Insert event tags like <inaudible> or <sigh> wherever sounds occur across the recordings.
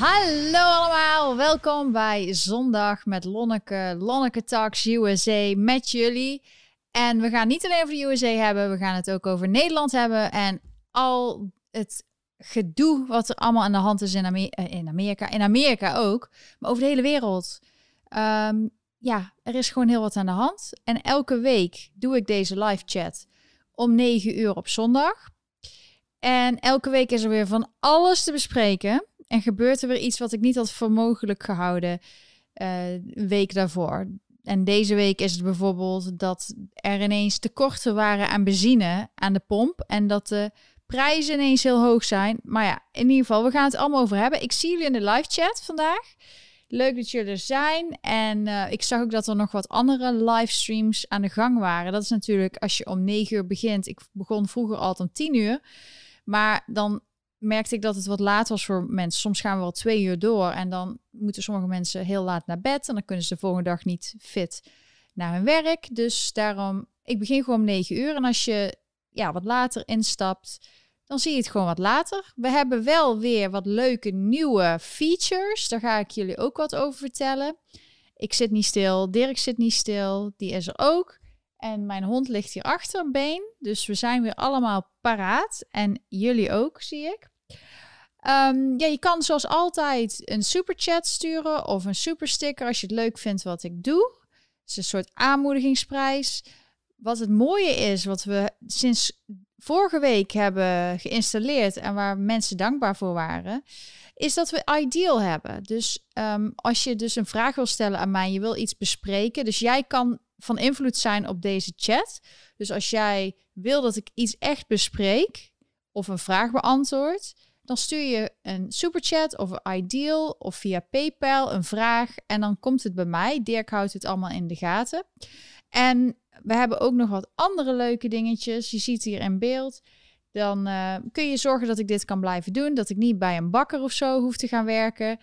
Hallo allemaal, welkom bij Zondag met Lonneke, Lonneke Talks USA met jullie. En we gaan niet alleen over de USA hebben, we gaan het ook over Nederland hebben en al het gedoe wat er allemaal aan de hand is in, Amer eh, in Amerika, in Amerika ook, maar over de hele wereld. Ehm, ja, er is gewoon heel wat aan de hand. En elke week doe ik deze live chat om 9 uur op zondag. En elke week is er weer van alles te bespreken. En gebeurt er weer iets wat ik niet had voor mogelijk gehouden uh, een week daarvoor. En deze week is het bijvoorbeeld dat er ineens tekorten waren aan benzine aan de pomp. En dat de prijzen ineens heel hoog zijn. Maar ja, in ieder geval, we gaan het allemaal over hebben. Ik zie jullie in de live chat vandaag. Leuk dat jullie er zijn. En uh, ik zag ook dat er nog wat andere livestreams aan de gang waren. Dat is natuurlijk als je om 9 uur begint. Ik begon vroeger altijd om 10 uur. Maar dan merkte ik dat het wat laat was voor mensen. Soms gaan we wel twee uur door en dan moeten sommige mensen heel laat naar bed en dan kunnen ze de volgende dag niet fit naar hun werk. Dus daarom, ik begin gewoon om negen uur en als je ja, wat later instapt, dan zie je het gewoon wat later. We hebben wel weer wat leuke nieuwe features. Daar ga ik jullie ook wat over vertellen. Ik zit niet stil, Dirk zit niet stil, die is er ook. En mijn hond ligt hier achter been. Dus we zijn weer allemaal paraat. En jullie ook, zie ik. Um, ja, je kan zoals altijd een superchat sturen of een supersticker als je het leuk vindt wat ik doe. Het is een soort aanmoedigingsprijs. Wat het mooie is, wat we sinds vorige week hebben geïnstalleerd en waar mensen dankbaar voor waren, is dat we Ideal hebben. Dus um, als je dus een vraag wil stellen aan mij, je wil iets bespreken, dus jij kan van invloed zijn op deze chat. Dus als jij wil dat ik iets echt bespreek of een vraag beantwoord, dan stuur je een superchat of ideal of via PayPal een vraag en dan komt het bij mij. Dirk houdt het allemaal in de gaten. En we hebben ook nog wat andere leuke dingetjes. Je ziet hier in beeld. Dan uh, kun je zorgen dat ik dit kan blijven doen. Dat ik niet bij een bakker of zo hoef te gaan werken.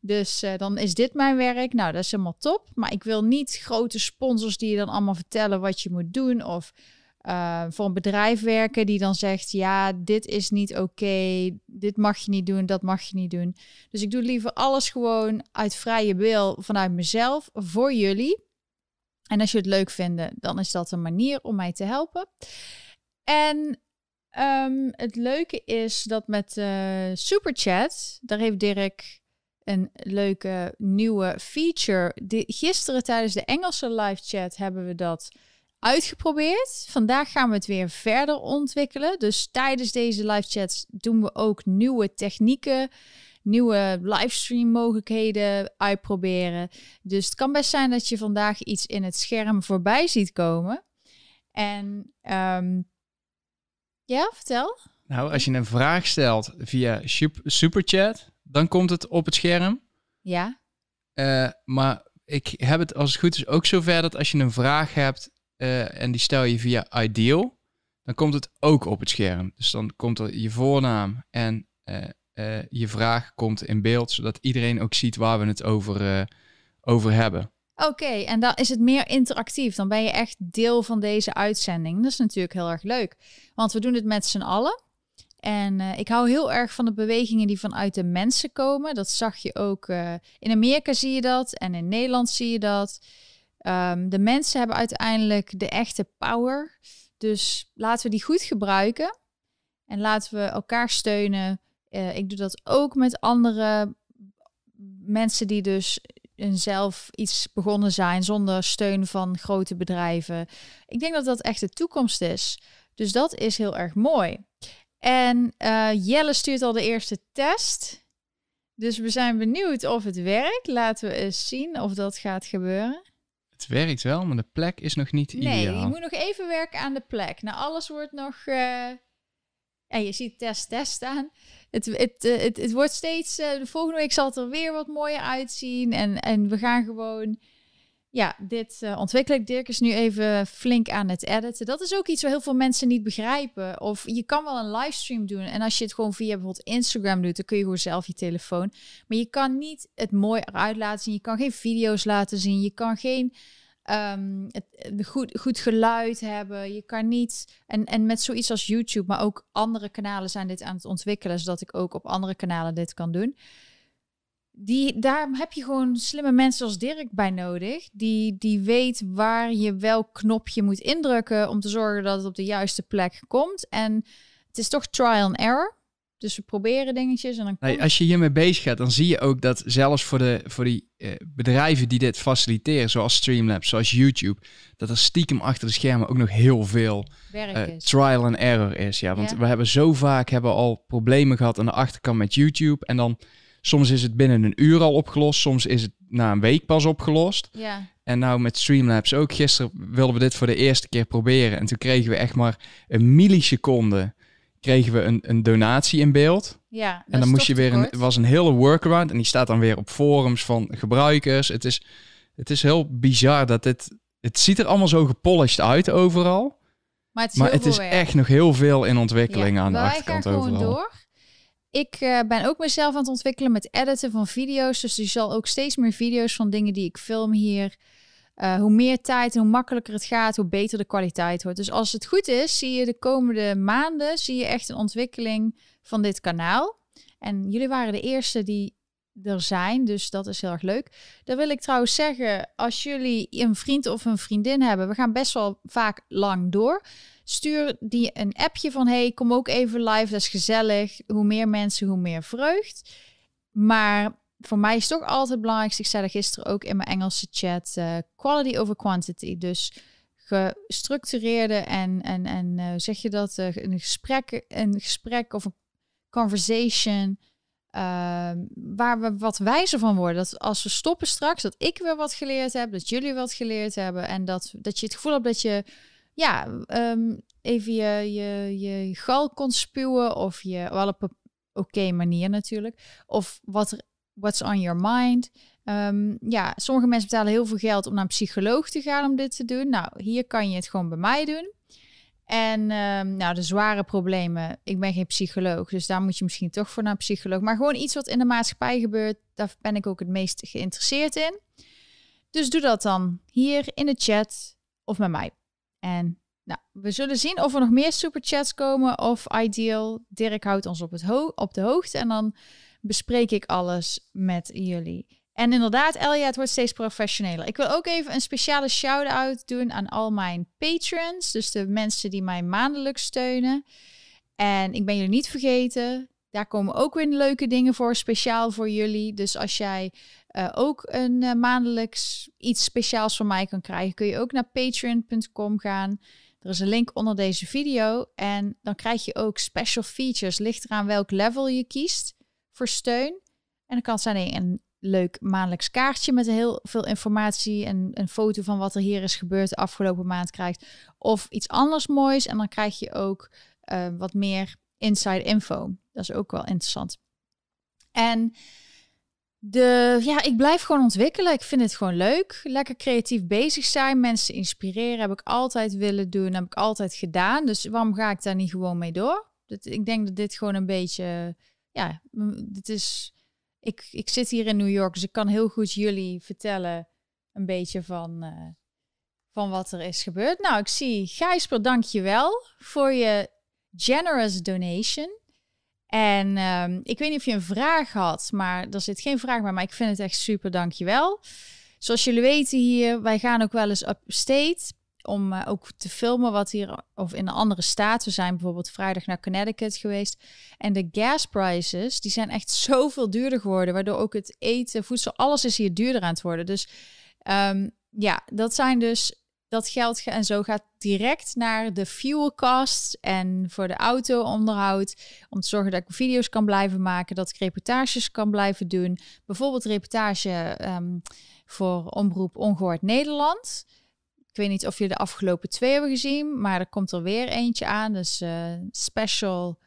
Dus uh, dan is dit mijn werk. Nou, dat is helemaal top. Maar ik wil niet grote sponsors die je dan allemaal vertellen wat je moet doen. Of uh, voor een bedrijf werken die dan zegt: ja, dit is niet oké, dit mag je niet doen, dat mag je niet doen. Dus ik doe liever alles gewoon uit vrije wil vanuit mezelf voor jullie. En als je het leuk vindt, dan is dat een manier om mij te helpen. En um, het leuke is dat met uh, Superchat, daar heeft Dirk een leuke nieuwe feature. Gisteren tijdens de Engelse live chat hebben we dat uitgeprobeerd. Vandaag gaan we het weer verder ontwikkelen. Dus tijdens deze live chats doen we ook nieuwe technieken, nieuwe livestream mogelijkheden uitproberen. Dus het kan best zijn dat je vandaag iets in het scherm voorbij ziet komen. En um, ja, vertel. Nou, als je een vraag stelt via Superchat, dan komt het op het scherm. Ja. Uh, maar ik heb het als het goed is ook zover dat als je een vraag hebt uh, en die stel je via Ideal, dan komt het ook op het scherm. Dus dan komt er je voornaam en uh, uh, je vraag komt in beeld, zodat iedereen ook ziet waar we het over, over hebben. Oké, en dan is het meer interactief. Dan ben je echt deel van deze uitzending. Dat is natuurlijk heel erg leuk, want we doen het met z'n allen. En uh, ik hou heel erg van de bewegingen die vanuit de mensen komen. Dat zag je ook in Amerika zie je dat en in Nederland zie je dat. Um, de mensen hebben uiteindelijk de echte power. Dus laten we die goed gebruiken. En laten we elkaar steunen. Uh, ik doe dat ook met andere mensen die dus zelf iets begonnen zijn zonder steun van grote bedrijven. Ik denk dat dat echt de toekomst is. Dus dat is heel erg mooi. En uh, Jelle stuurt al de eerste test. Dus we zijn benieuwd of het werkt. Laten we eens zien of dat gaat gebeuren. Het werkt wel, maar de plek is nog niet nee, ideaal. Nee, je moet nog even werken aan de plek. Nou, alles wordt nog... Uh... Ja, je ziet test, test staan. Het, het, uh, het, het, wordt steeds... Uh, de volgende week zal het er weer wat mooier uitzien. En, en we gaan gewoon... Ja, dit uh, ontwikkel ik. Dirk is nu even flink aan het editen. Dat is ook iets wat heel veel mensen niet begrijpen. Of je kan wel een livestream doen. En als je het gewoon via bijvoorbeeld Instagram doet, dan kun je gewoon zelf je telefoon. Maar je kan niet het mooi eruit laten zien. Je kan geen video's laten zien. Je kan geen het, het goed, goed geluid hebben. Je kan niet. En, en met zoiets als YouTube, maar ook andere kanalen zijn dit aan het ontwikkelen. Zodat ik ook op andere kanalen dit kan doen. die, daar heb je gewoon slimme mensen als Dirk bij nodig. Die, die weet waar je welk knopje moet indrukken om te zorgen dat het op de juiste plek komt. En het is toch trial and error. Dus we proberen dingetjes en dan Nee, als je hiermee bezig gaat, dan zie je ook dat zelfs voor, de, voor die eh, bedrijven die dit faciliteren, zoals Streamlabs, zoals YouTube, dat er stiekem achter de schermen ook nog heel veel eh, trial and error is. Ja, want Ja. we hebben zo vaak hebben al problemen gehad aan de achterkant met YouTube. En dan soms is het binnen een uur al opgelost, soms is het na een week pas opgelost. Ja, En nou met Streamlabs ook. Gisteren wilden we dit voor de eerste keer proberen. En toen kregen we echt maar een milliseconde kregen we een, een donatie in beeld. ja. En dan moest je weer een, was een hele workaround. En die staat dan weer op forums van gebruikers. Het is, het is heel bizar dat dit. Het ziet er allemaal zo gepolished uit overal. Maar het is, Maar het is echt nog heel veel in ontwikkeling Ja, aan de achterkant overal. door. Ik eh, ben ook mezelf aan het ontwikkelen met editen van video's. Dus je zal ook steeds meer video's van dingen die ik film hier. Eh, hoe meer tijd en hoe makkelijker het gaat, hoe beter de kwaliteit wordt. Dus als het goed is, zie je de komende maanden zie je echt een ontwikkeling van dit kanaal. En jullie waren de eerste die er zijn, dus dat is heel erg leuk. Dan wil ik trouwens zeggen, als jullie een vriend of een vriendin hebben, we gaan best wel vaak lang door. Stuur die een appje van hey, kom ook even live, dat is gezellig. Hoe meer mensen, hoe meer vreugd. Maar voor mij is toch altijd het belangrijkste, ik zei dat gisteren ook in mijn Engelse chat, eh, quality over quantity. Dus gestructureerde en, en, en eh, zeg je dat, eh, een, gesprek, een gesprek of een conversation ehm, waar we wat wijzer van worden. Dat als we stoppen straks, dat ik weer wat geleerd heb, dat jullie wat geleerd hebben en dat, dat je het gevoel hebt dat je ja, ehm, even je, je, je gal kon spuwen of je wel op een oké manier natuurlijk. Of wat er, what's on your mind. Ehm, ja, sommige mensen betalen heel veel geld om naar een psycholoog te gaan om dit te doen. Nou, hier kan je het gewoon bij mij doen. En ehm, nou, de zware problemen. Ik ben geen psycholoog, dus daar moet je misschien toch voor naar een psycholoog. Maar gewoon iets wat in de maatschappij gebeurt, daar ben ik ook het meest geïnteresseerd in. Dus doe dat dan hier in de chat of met mij. En nou, we zullen zien of er nog meer superchats komen of ideal. Dirk houdt ons op, het ho op de hoogte en dan bespreek ik alles met jullie. En inderdaad, Elja, het wordt steeds professioneler. Ik wil ook even een speciale shout-out doen aan al mijn patrons. Dus de mensen die mij maandelijks steunen. En ik ben jullie niet vergeten. Daar komen ook weer leuke dingen voor, speciaal voor jullie. Dus als jij eh, ook een eh, maandelijks iets speciaals van mij kan krijgen, kun je ook naar patreon.com gaan. Er is een link onder deze video. En dan krijg je ook special features. Ligt eraan welk level je kiest voor steun. En dan kan het zijn een leuk maandelijks kaartje met heel veel informatie en een foto van wat er hier is gebeurd de afgelopen maand krijgt. Of iets anders moois. En dan krijg je ook eh, wat meer inside info. Dat is ook wel interessant. En de, ja, ik blijf gewoon ontwikkelen. Ik vind het gewoon leuk. Lekker creatief bezig zijn. Mensen inspireren heb ik altijd willen doen. Heb ik altijd gedaan. Dus waarom ga ik daar niet gewoon mee door? Dat, ik denk dat dit gewoon een beetje... Ja, dit is... Ik, ik zit hier in New York, dus ik kan heel goed jullie vertellen een beetje van, eh, van wat er is gebeurd. Nou, ik zie Gijsper, dank je wel voor je generous donation. En ehm, ik weet niet of je een vraag had, maar er zit geen vraag bij, maar ik vind het echt super, dankjewel. Zoals jullie weten hier, wij gaan ook wel eens upstate om eh, ook te filmen wat hier, of in een andere staat. We zijn bijvoorbeeld vrijdag naar Connecticut geweest. En de gas prices, die zijn echt zoveel duurder geworden, waardoor ook het eten, voedsel, alles is hier duurder aan het worden. Dus ehm, ja, dat zijn dus dat geld en zo gaat direct naar de fuel costs en voor de auto-onderhoud. Om te zorgen dat ik video's kan blijven maken, dat ik reportages kan blijven doen. Bijvoorbeeld reportage ehm, voor Omroep Ongehoord Nederland. Ik weet niet of jullie de afgelopen twee hebben gezien, maar er komt er weer eentje aan. Dus eh, special,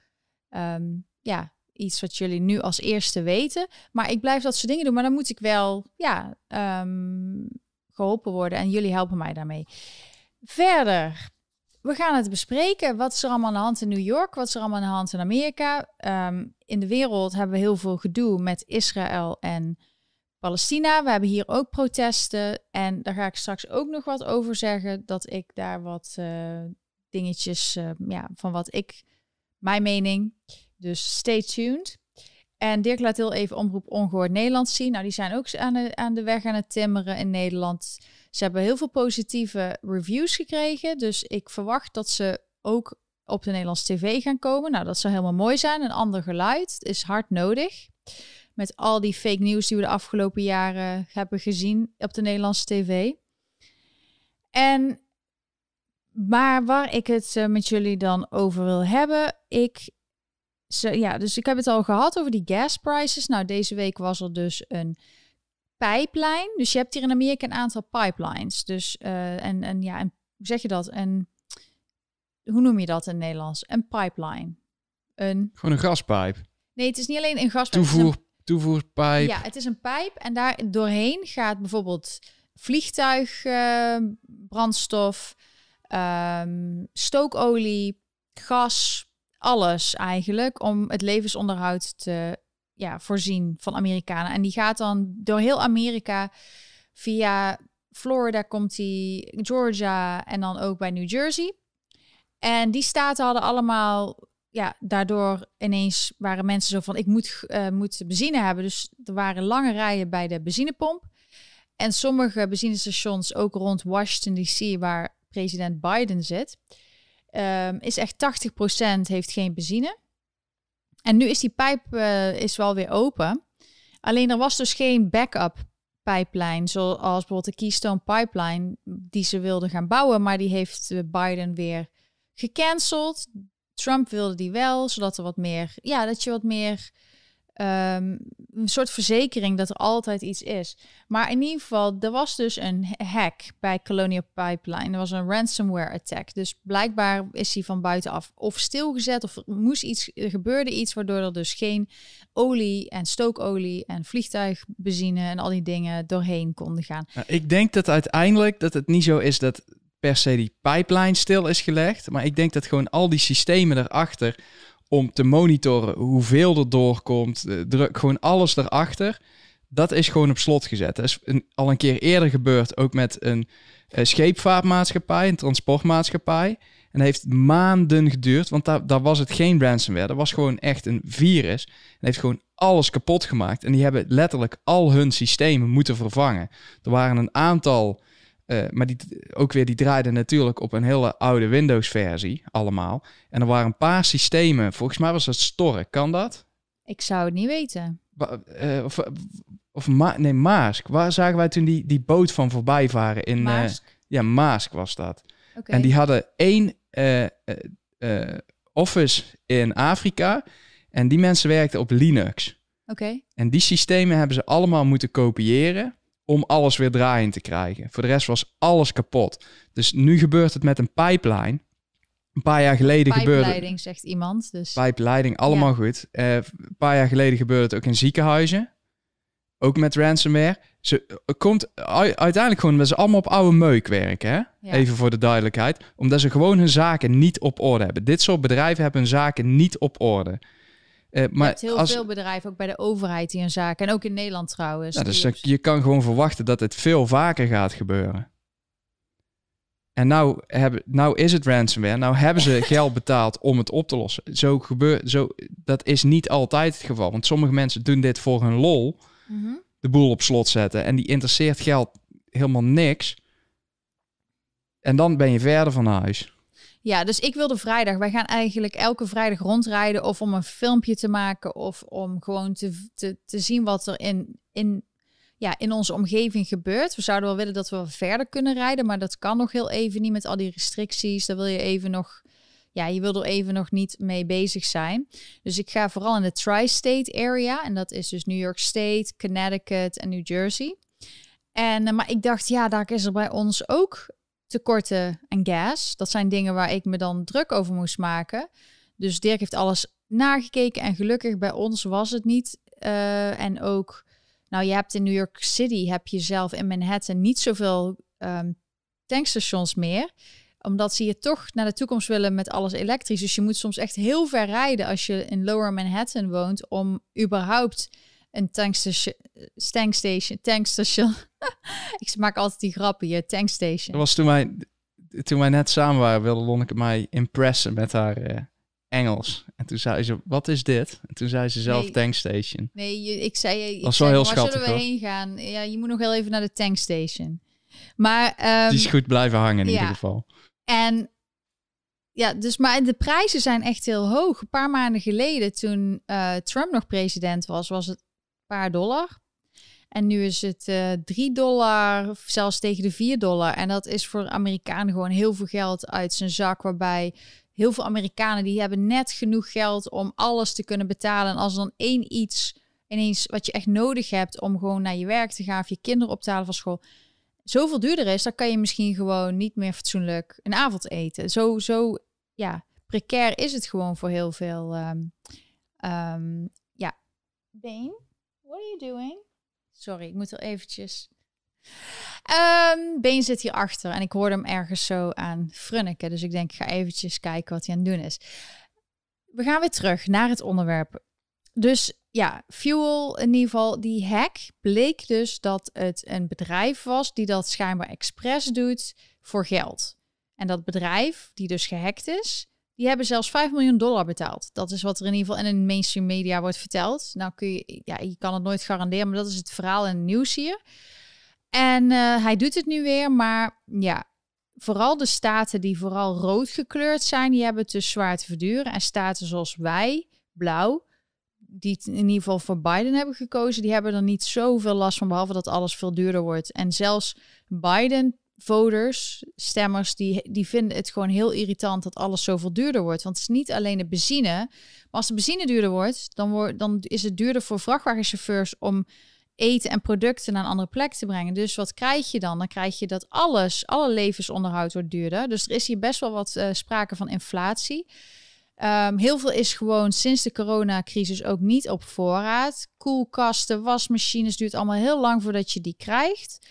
ehm, ja, iets wat jullie nu als eerste weten. Maar ik blijf dat soort dingen doen, maar dan moet ik wel, ja, ehm, geholpen worden en jullie helpen mij daarmee. Verder, we gaan het bespreken. Wat is er allemaal aan de hand in New York? Wat is er allemaal aan de hand in Amerika? Ehm, in de wereld hebben we heel veel gedoe met Israël en Palestina. We hebben hier ook protesten. En daar ga ik straks ook nog wat over zeggen. Dat ik daar wat eh, dingetjes, eh, ja, van wat ik, mijn mening. Dus stay tuned. En Dirk laat heel even Omroep Ongehoord Nederland zien. Nou, die zijn ook aan de, aan de weg aan het timmeren in Nederland. Ze hebben heel veel positieve reviews gekregen. Dus ik verwacht dat ze ook op de Nederlandse tv gaan komen. Nou, dat zou helemaal mooi zijn. Een ander geluid is hard nodig. Met al die fake news die we de afgelopen jaren hebben gezien op de Nederlandse tv. En maar waar ik het uh, met jullie dan over wil hebben, ik ze, ja, dus ik heb het al gehad over die gas prices. Nou, deze week was er dus een pijplijn. Dus je hebt hier in Amerika een aantal pipelines. Dus uh, en, en ja, en hoe zeg je dat? En hoe noem je dat in Nederlands? Een pipeline. Een... Gewoon een gaspijp. Nee, het is niet alleen een gaspijp. Toevoer. Toevoerpijp. Ja, het is een pijp en daar doorheen gaat bijvoorbeeld vliegtuigbrandstof, uh, um, stookolie, gas, alles eigenlijk om het levensonderhoud te ja, voorzien van Amerikanen. En die gaat dan door heel Amerika via Florida komt die, Georgia en dan ook bij New Jersey. En die staten hadden allemaal, ja, daardoor ineens waren mensen zo van, ik moet, uh, moet benzine hebben. Dus er waren lange rijen bij de benzinepomp. En sommige benzinestations, ook rond Washington DC, waar president Biden zit, um, is echt 80% heeft geen benzine. En nu is die pijp uh, is wel weer open. Alleen er was dus geen backup pijplijn, zoals bijvoorbeeld de Keystone Pipeline, die ze wilden gaan bouwen, maar die heeft eh, Biden weer gecanceld. Trump wilde die wel, zodat er wat meer, ja, dat je wat meer um, een soort verzekering dat er altijd iets is. Maar in ieder geval, er was dus een hack bij Colonial Pipeline. Er was een ransomware attack. Dus blijkbaar is hij van buitenaf of stilgezet of moest iets, er gebeurde iets waardoor er dus geen olie en stookolie en vliegtuigbenzine en al die dingen doorheen konden gaan. Nou, ik denk dat uiteindelijk dat het niet zo is dat per se die pipeline stil is gelegd, maar ik denk dat gewoon al die systemen erachter om te monitoren hoeveel er doorkomt, druk gewoon alles erachter. Dat is gewoon op slot gezet. Dat is een, al een keer eerder gebeurd, ook met een uh, scheepvaartmaatschappij, een transportmaatschappij. En heeft maanden geduurd, want daar, daar was het geen ransomware. Dat was gewoon echt een virus. En heeft gewoon alles kapot gemaakt. En die hebben letterlijk al hun systemen moeten vervangen. Er waren een aantal uh, maar die, ook weer, die draaiden natuurlijk op een hele oude Windows-versie allemaal. En er waren een paar systemen. Volgens mij was dat Stork. Kan dat? Ik zou het niet weten. Uh, of of Ma nee, Maask. Waar zagen wij toen die, die boot van voorbij varen? In, Maask? Uh, ja, Maask was dat. Okay. En die hadden één office in Afrika. En die mensen werkten op Linux. Oké. Okay. En die systemen hebben ze allemaal moeten kopiëren om alles weer draaiend te krijgen. Voor de rest was alles kapot. Dus nu gebeurt het met een pipeline. Een paar jaar geleden gebeurde... Pijpleiding, zegt iemand. Dus... Pijpleiding, allemaal goed. Uh, een paar jaar geleden gebeurde het ook in ziekenhuizen. Ook met ransomware. Ze komt uiteindelijk gewoon dat ze allemaal op oude meuk werken. Hè? Ja. Even voor de duidelijkheid. Omdat ze gewoon hun zaken niet op orde hebben. Dit soort bedrijven hebben hun zaken niet op orde. Uh, maar je heel als, veel bedrijven, ook bij de overheid, die een zaak. En ook in Nederland trouwens. Nou, dus je kan gewoon verwachten dat het veel vaker gaat gebeuren. En nou, hebben, nou is het ransomware. Nou hebben ze <laughs> geld betaald om het op te lossen. Zo gebeurt, zo, dat is niet altijd het geval. Want sommige mensen doen dit voor hun lol. Mm -hmm. De boel op slot zetten. En die interesseert geld helemaal niks. En dan ben je verder van huis. Ja, dus ik wilde vrijdag. Wij gaan eigenlijk elke vrijdag rondrijden. Of om een filmpje te maken. Of om gewoon te, te, te zien wat er in, in, ja, in onze omgeving gebeurt. We zouden wel willen dat we verder kunnen rijden. Maar dat kan nog heel even niet met al die restricties. Daar wil je even nog. Ja, je wil er even nog niet mee bezig zijn. Dus ik ga vooral in de tri-state area. En dat is dus New York State, Connecticut en New Jersey. En, eh, maar ik dacht, ja, daar is er bij ons ook tekorten en gas. Dat zijn dingen waar ik me dan druk over moest maken. Dus Dirk heeft alles nagekeken en gelukkig bij ons was het niet. Uh, en ook, nou je hebt in New York City, heb je zelf in Manhattan niet zoveel um, tankstations meer omdat ze hier toch naar de toekomst willen met alles elektrisch. Dus je moet soms echt heel ver rijden als je in Lower Manhattan woont om überhaupt een tankstation, tankstation, tankstation. <laughs> ik maak altijd die grappen hier, tankstation. Dat was toen wij, toen wij net samen waren, wilde Lonneke mij impressen met haar uh, Engels. En toen zei ze, wat is dit? En toen zei ze zelf Nee. tankstation. Nee, je- ik zei, ik Dat zei, wel heel waar schattig, zullen we hoor. heen gaan? Ja, je moet nog heel even naar de tankstation. Maar, ehm, Die is goed blijven hangen in ja. ieder geval. en ja, dus maar de prijzen zijn echt heel hoog. Een paar maanden geleden, toen eh, Trump nog president was, was het paar dollar. En nu is het eh 3 dollar, zelfs tegen de 4 dollar. En dat is voor Amerikanen gewoon heel veel geld uit zijn zak. Waarbij heel veel Amerikanen die hebben net genoeg geld om alles te kunnen betalen. En als dan één iets ineens wat je echt nodig hebt om gewoon naar je werk te gaan of je kinderen op te halen van school, zoveel duurder is, dan kan je misschien gewoon niet meer fatsoenlijk een avond eten. Zo, zo ja, precair is het gewoon voor heel veel. ehm ehm, ja. What are you doing? Sorry, ik moet er eventjes. Ehm Been zit hier achter en ik hoorde hem ergens zo aan frunniken. Dus ik denk, ik ga eventjes kijken wat hij aan het doen is. We gaan weer terug naar het onderwerp. Dus ja, Fuel in ieder geval, die hack bleek dus dat het een bedrijf was die dat schijnbaar expres doet voor geld. En dat bedrijf, die dus gehackt is, die hebben zelfs 5 miljoen dollar betaald. Dat is wat er in ieder geval in de mainstream media wordt verteld. Nou kun je, ja, je kan het nooit garanderen, maar dat is het verhaal in het nieuws hier. En eh, hij doet het nu weer, maar ja, vooral de staten die vooral rood gekleurd zijn, die hebben het dus zwaar te verduren. En staten zoals wij, blauw, die in ieder geval voor Biden hebben gekozen, die hebben er niet zoveel last van, behalve dat alles veel duurder wordt. En zelfs Biden voters, stemmers, die, die vinden het gewoon heel irritant dat alles zoveel duurder wordt. Want het is niet alleen de benzine, maar als de benzine duurder wordt, dan, wordt, dan is het duurder voor vrachtwagenchauffeurs om eten en producten naar een andere plek te brengen. Dus wat krijg je dan? Dan krijg je dat alles, alle levensonderhoud wordt duurder. Dus er is hier best wel wat eh, sprake van inflatie. Ehm, heel veel is gewoon sinds de coronacrisis ook niet op voorraad. Koelkasten, wasmachines duurt allemaal heel lang voordat je die krijgt.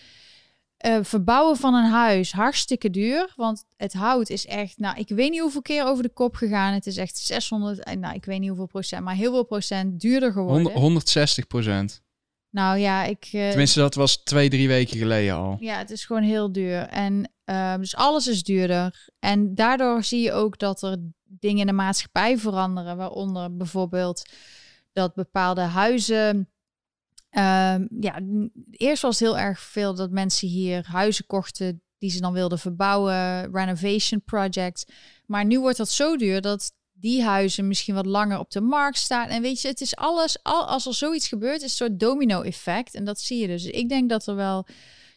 Eh, verbouwen van een huis, hartstikke duur. Want het hout is echt, nou, ik weet niet hoeveel keer over de kop gegaan. Het is echt 600, en nou, ik weet niet hoeveel procent, maar heel veel procent duurder geworden. 100 160 procent. Nou ja, ik. eh, Tenminste, dat was twee, drie weken geleden al. ja, het is gewoon heel duur. En ehm, dus alles is duurder. En daardoor zie je ook dat er dingen in de maatschappij veranderen. Waaronder bijvoorbeeld dat bepaalde huizen. Ehm, ja, eerst was heel erg veel dat mensen hier huizen kochten die ze dan wilden verbouwen, renovation projects. Maar nu wordt dat zo duur dat die huizen misschien wat langer op de markt staan. En weet je, het is alles, al, als er zoiets gebeurt, is een soort domino-effect. En dat zie je dus. Ik denk dat er wel.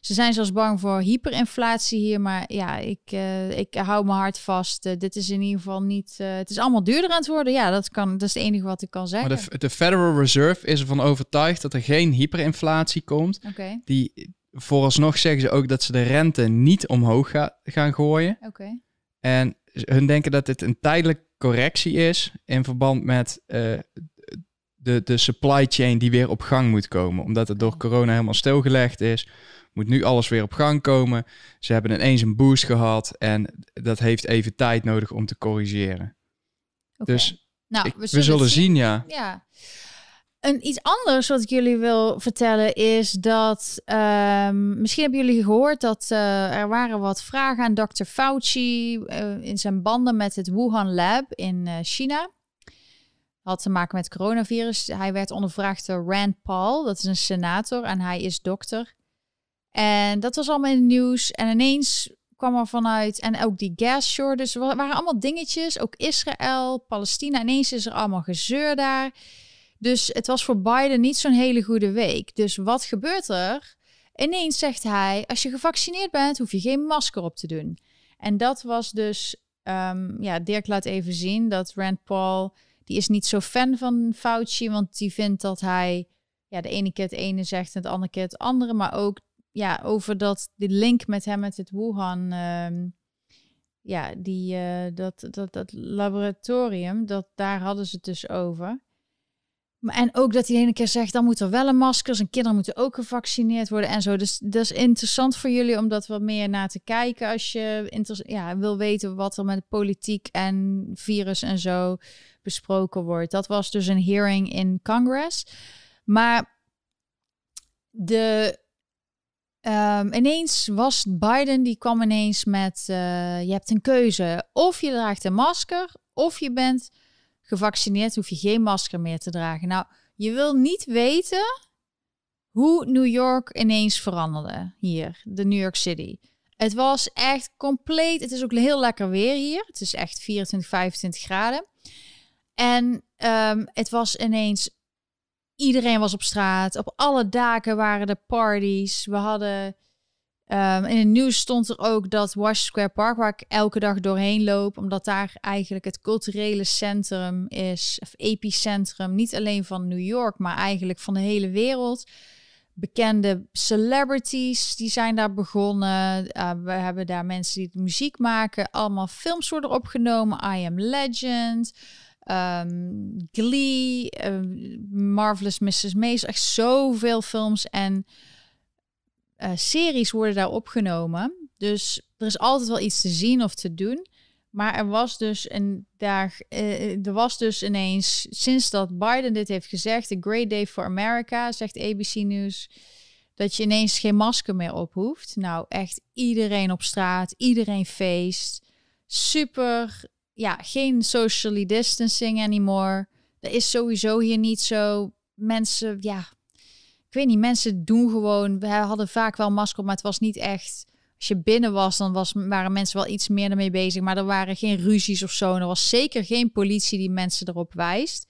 Ze zijn zelfs bang voor hyperinflatie hier, maar ja, ik, eh, ik hou mijn hart vast. Eh, dit is in ieder geval niet. eh, het is allemaal duurder aan het worden. Ja, dat kan. Dat is het enige wat ik kan zeggen. Maar de, de Federal Reserve is ervan overtuigd dat er geen hyperinflatie komt. Die vooralsnog zeggen ze ook dat ze de rente niet omhoog ga- gaan gooien. En hun denken dat dit een tijdelijke correctie is in verband met de, de supply chain die weer op gang moet komen. Omdat het door corona helemaal stilgelegd is, moet nu alles weer op gang komen. Ze hebben ineens een boost gehad en dat heeft even tijd nodig om te corrigeren. Dus nou, ik- we, zullen, zien, ja. Ja. Een iets anders wat ik jullie wil vertellen is dat ehm, misschien hebben jullie gehoord dat eh, er waren wat vragen aan Dr. Fauci eh, in zijn banden met het Wuhan Lab in eh, China. Had te maken met coronavirus. Hij werd ondervraagd door Rand Paul, dat is een senator en hij is dokter. En dat was allemaal in het nieuws. En ineens kwam er vanuit. En ook die gas shortage. Er waren allemaal dingetjes. Ook Israël, Palestina. Ineens is er allemaal gezeur daar. Dus het was voor Biden niet zo'n hele goede week. Dus wat gebeurt er? Ineens zegt hij: Als je gevaccineerd bent, hoef je geen masker op te doen. En dat was dus. ehm, ja, Dirk laat even zien dat Rand Paul. Die is niet zo fan van Fauci, want die vindt dat hij. Ja, de ene keer het ene zegt en de andere keer het andere. Maar ook ja, over dat de link met hem met het Wuhan. ehm, ja, die, eh, dat, dat, dat laboratorium, dat, daar hadden ze het dus over. En ook dat hij de ene keer zegt, dan moet er wel een masker zijn. Kinderen moeten ook gevaccineerd worden en zo. Dus dat is interessant voor jullie om dat wat meer naar te kijken. Als je ja, wil weten wat er met politiek en virus en zo besproken wordt. Dat was dus een hearing in Congress. Maar de Ehm, ineens was Biden, die kwam ineens met, eh, je hebt een keuze. Of je draagt een masker, of je bent gevaccineerd, hoef je geen masker meer te dragen. Nou, je wil niet weten hoe New York ineens veranderde hier, de New York City. Het was echt compleet. Het is ook heel lekker weer hier. Het is echt 24, 25 graden. En ehm, het was ineens. Iedereen was op straat. Op alle daken waren de parties. We hadden. Um, in het nieuws stond er ook dat Washington Square Park, waar ik elke dag doorheen loop, omdat daar eigenlijk het culturele centrum is, of epicentrum, niet alleen van New York, maar eigenlijk van de hele wereld bekende celebrities die zijn daar begonnen. Uh, we hebben daar mensen die muziek maken. Allemaal films worden opgenomen. I Am Legend. Um, Glee. Uh, Marvelous Mrs. Maisel. Echt zoveel films en uh, series worden daar opgenomen. Dus er is altijd wel iets te zien of te doen. Maar er was dus een dag, uh, er was dus ineens, sinds dat Biden dit heeft gezegd, a great day for America, zegt ABC News, dat je ineens geen masker meer op hoeft. Nou, echt iedereen op straat, iedereen feest. Super, ja, geen socially distancing anymore. Dat is sowieso hier niet zo. Mensen, ja, ik weet niet, mensen doen gewoon, we hadden vaak wel masker, maar het was niet echt als je binnen was, dan was, waren mensen wel iets meer ermee bezig. Maar er waren geen ruzies of zo. En er was zeker geen politie die mensen erop wijst.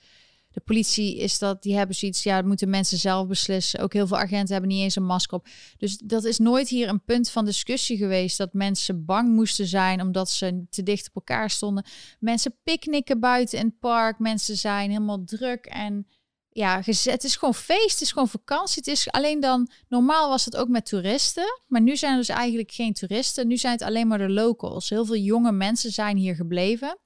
De politie is dat, die hebben zoiets, ja, dat moeten mensen zelf beslissen. Ook heel veel agenten hebben niet eens een masker op. Dus dat is nooit hier een punt van discussie geweest dat mensen bang moesten zijn omdat ze te dicht op elkaar stonden. Mensen picknicken buiten in het park, mensen zijn helemaal druk en ja, het is gewoon feest, het is gewoon vakantie. Het is alleen dan, normaal was het ook met toeristen, maar nu zijn er dus eigenlijk geen toeristen. Nu zijn het alleen maar de locals. Heel veel jonge mensen zijn hier gebleven.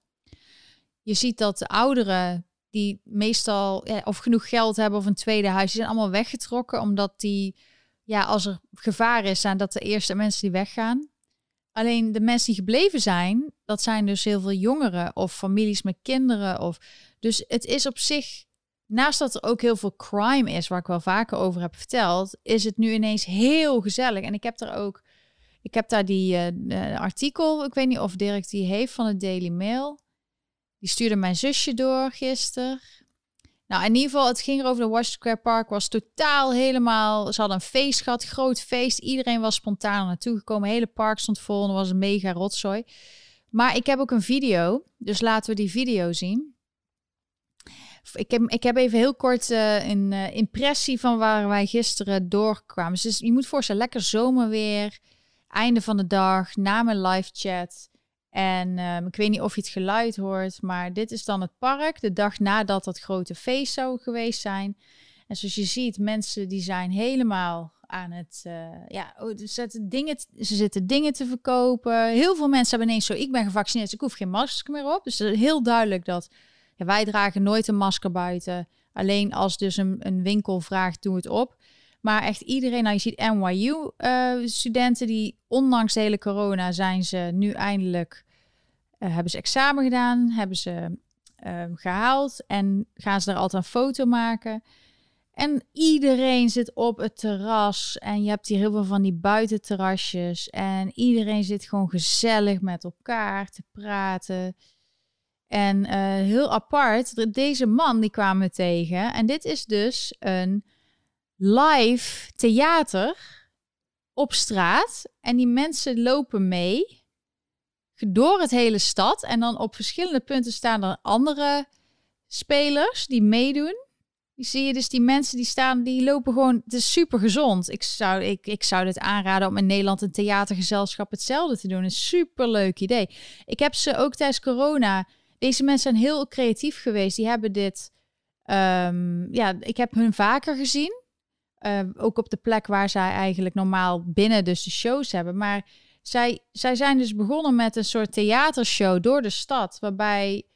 Je ziet dat de ouderen, die meestal of genoeg geld hebben of een tweede huis, die zijn allemaal weggetrokken, omdat die, ja, als er gevaar is, zijn dat de eerste mensen die weggaan. Alleen de mensen die gebleven zijn, dat zijn dus heel veel jongeren of families met kinderen. Of, dus het is op zich naast dat er ook heel veel crime is, waar ik wel vaker over heb verteld, is het nu ineens heel gezellig. En ik heb er ook, ik heb daar die uh, artikel, ik weet niet of Dirk die heeft van het Daily Mail. Die stuurde mijn zusje door gisteren. Nou, in ieder geval, het ging over de Washington Square Park. Was totaal helemaal. Ze hadden een feest gehad, groot feest. Iedereen was spontaan naartoe gekomen. Hele park stond vol. Was een mega rotzooi. Maar ik heb ook een video. Dus laten we die video zien. Ik heb, ik heb even heel kort uh, een uh, impressie van waar wij gisteren doorkwamen. Dus je moet voorstellen, lekker zomerweer, einde van de dag, na mijn live chat. En um, ik weet niet of je het geluid hoort, maar dit is dan het park, de dag nadat dat grote feest zou geweest zijn. En zoals je ziet, mensen die zijn helemaal aan het, uh, ja, oh, ze, zetten dingen, ze zitten dingen te verkopen. Heel veel mensen hebben ineens zo, ik ben gevaccineerd, dus ik hoef geen masker meer op. Dus het is heel duidelijk dat wij dragen nooit een masker buiten. Alleen als dus een, een winkel vraagt, doe het op. Maar echt iedereen, nou je ziet NYU-studenten eh, die ondanks de hele corona zijn ze nu eindelijk, uh, hebben ze examen gedaan, hebben ze uh, gehaald en gaan ze er altijd een foto maken. En iedereen zit op het terras en je hebt hier heel veel van die buitenterrasjes en iedereen zit gewoon gezellig met elkaar te praten. En uh, heel apart, deze man die kwamen we tegen. En dit is dus een live theater op straat. En die mensen lopen mee door het hele stad. En dan op verschillende punten staan er andere spelers die meedoen. Die zie je dus, die mensen die staan, die lopen gewoon, het is super gezond. Ik zou, ik, ik zou dit aanraden om in Nederland een theatergezelschap hetzelfde te doen. Een super leuk idee. Ik heb ze ook tijdens corona deze mensen zijn heel creatief geweest. Die hebben dit. Um, ja, ik heb hun vaker gezien. Uh, ook op de plek waar zij eigenlijk normaal binnen dus de shows hebben. Maar zij, zij zijn dus begonnen met een soort theatershow door de stad. Waarbij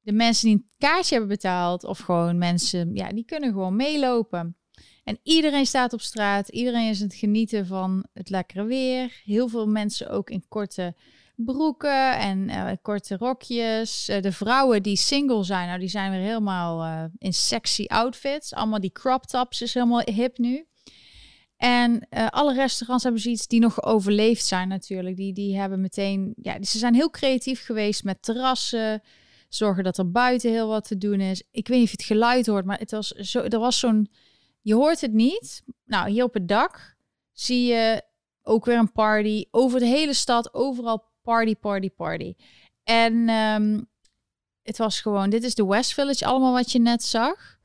de mensen die een kaartje hebben betaald, of gewoon mensen, ja, die kunnen gewoon meelopen. En iedereen staat op straat. Iedereen is aan het genieten van het lekkere weer. Heel veel mensen ook in korte broeken en uh, korte rokjes. Uh, de vrouwen die single zijn, nou, die zijn weer helemaal uh, in sexy outfits. Allemaal die crop tops is helemaal hip nu. En alle restaurants hebben zoiets die nog overleefd zijn natuurlijk. Die, die hebben meteen, ja, ze zijn heel creatief geweest met terrassen, Zorgen dat er buiten heel wat te doen is. Ik weet niet of je het geluid hoort, maar het was zo, er was zo'n... Je hoort het niet. Nou, hier op het dak zie je ook weer een party. Over de hele stad, overal party, party, party. En ehm, het was gewoon, dit is de West Village, allemaal wat je net zag.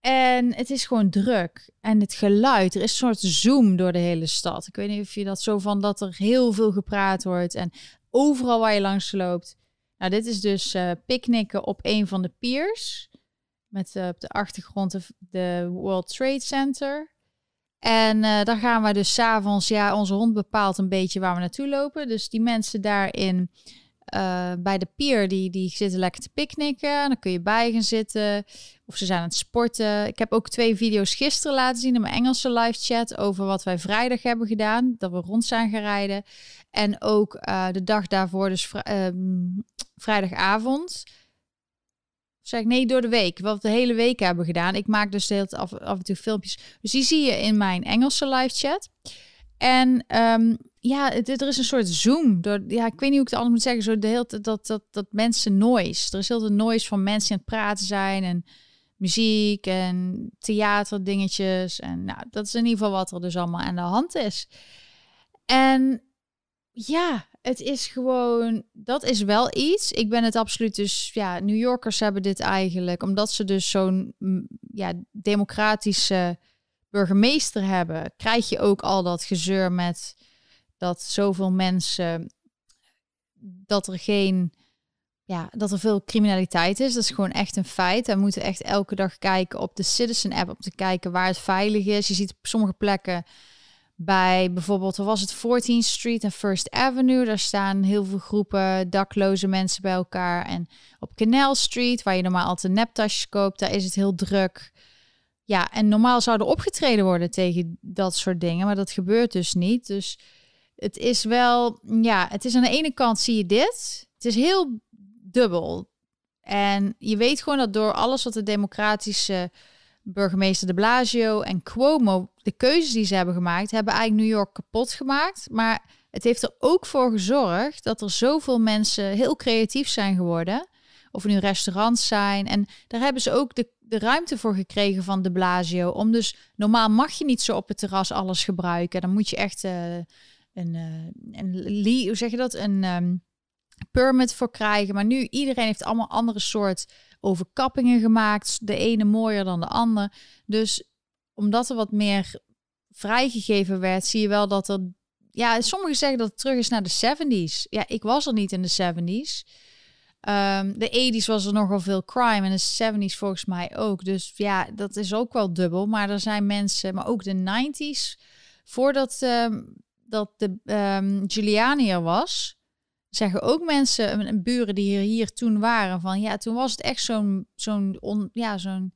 En het is gewoon druk. En het geluid, er is een soort zoom door de hele stad. Ik weet niet of je dat zo van dat er heel veel gepraat wordt. En overal waar je langs loopt. Nou, dit is dus uh, picknicken op een van de piers. Met uh, op de achtergrond de, World Trade Center. En uh, daar gaan we dus s'avonds, ja, onze hond bepaalt een beetje waar we naartoe lopen. Dus die mensen daarin uh, bij de pier, die, die zitten lekker te picknicken. Dan kun je bij gaan zitten. Of ze zijn aan het sporten. Ik heb ook twee video's gisteren laten zien in mijn Engelse live chat over wat wij vrijdag hebben gedaan. Dat we rond zijn gereden. En ook uh, de dag daarvoor, dus vri um, vrijdagavond. Zeg ik nee, door de week. Wat we de hele week hebben gedaan. Ik maak dus de hele af, af en toe filmpjes. Dus die zie je in mijn Engelse live chat. En um, ja, het, er is een soort zoom. Door, ja, ik weet niet hoe ik het anders moet zeggen. Zo de hele dat, dat, dat mensen noise. Er is heel veel noise van mensen aan het praten zijn. En muziek en theaterdingetjes. En nou, dat is in ieder geval wat er dus allemaal aan de hand is. En ja, het is gewoon, dat is wel iets. Ik ben het absoluut dus, ja, New Yorkers hebben dit eigenlijk, omdat ze dus zo'n ja, democratische burgemeester hebben, krijg je ook al dat gezeur met dat zoveel mensen, dat er geen, ja, dat er veel criminaliteit is. Dat is gewoon echt een feit. We moeten echt elke dag kijken op de Citizen app om te kijken waar het veilig is. Je ziet op sommige plekken bij bijvoorbeeld, was het 14th Street en First Avenue. Daar staan heel veel groepen dakloze mensen bij elkaar. En op Canal Street, waar je normaal altijd neptasjes koopt, daar is het heel druk. Ja, en normaal zouden opgetreden worden tegen dat soort dingen, maar dat gebeurt dus niet. Dus het is wel, ja, het is aan de ene kant zie je dit. Het is heel dubbel. En je weet gewoon dat door alles wat de democratische burgemeester de Blasio en Cuomo, de keuzes die ze hebben gemaakt, hebben eigenlijk New York kapot gemaakt. Maar het heeft er ook voor gezorgd dat er zoveel mensen heel creatief zijn geworden. Of nu restaurants zijn. En daar hebben ze ook de, de ruimte voor gekregen van de Blasio. Om dus, normaal mag je niet zo op het terras alles gebruiken. Dan moet je echt uh, een, een, hoe zeg je dat? Een um, permit voor krijgen. Maar nu, iedereen heeft allemaal andere soort overkappingen gemaakt. De ene mooier dan de ander. Dus omdat er wat meer vrijgegeven werd, zie je wel dat er. Ja, sommigen zeggen dat het terug is naar de 70s. Ja, ik was er niet in de 70s. Um, de 80s was er nogal veel crime en de 70s volgens mij ook. Dus ja, dat is ook wel dubbel. Maar er zijn mensen, maar ook de 90s, voordat um, dat de um, Giuliani was, zeggen ook mensen, en buren die hier, hier toen waren, van ja, toen was het echt zo'n zo'n ja, zo'n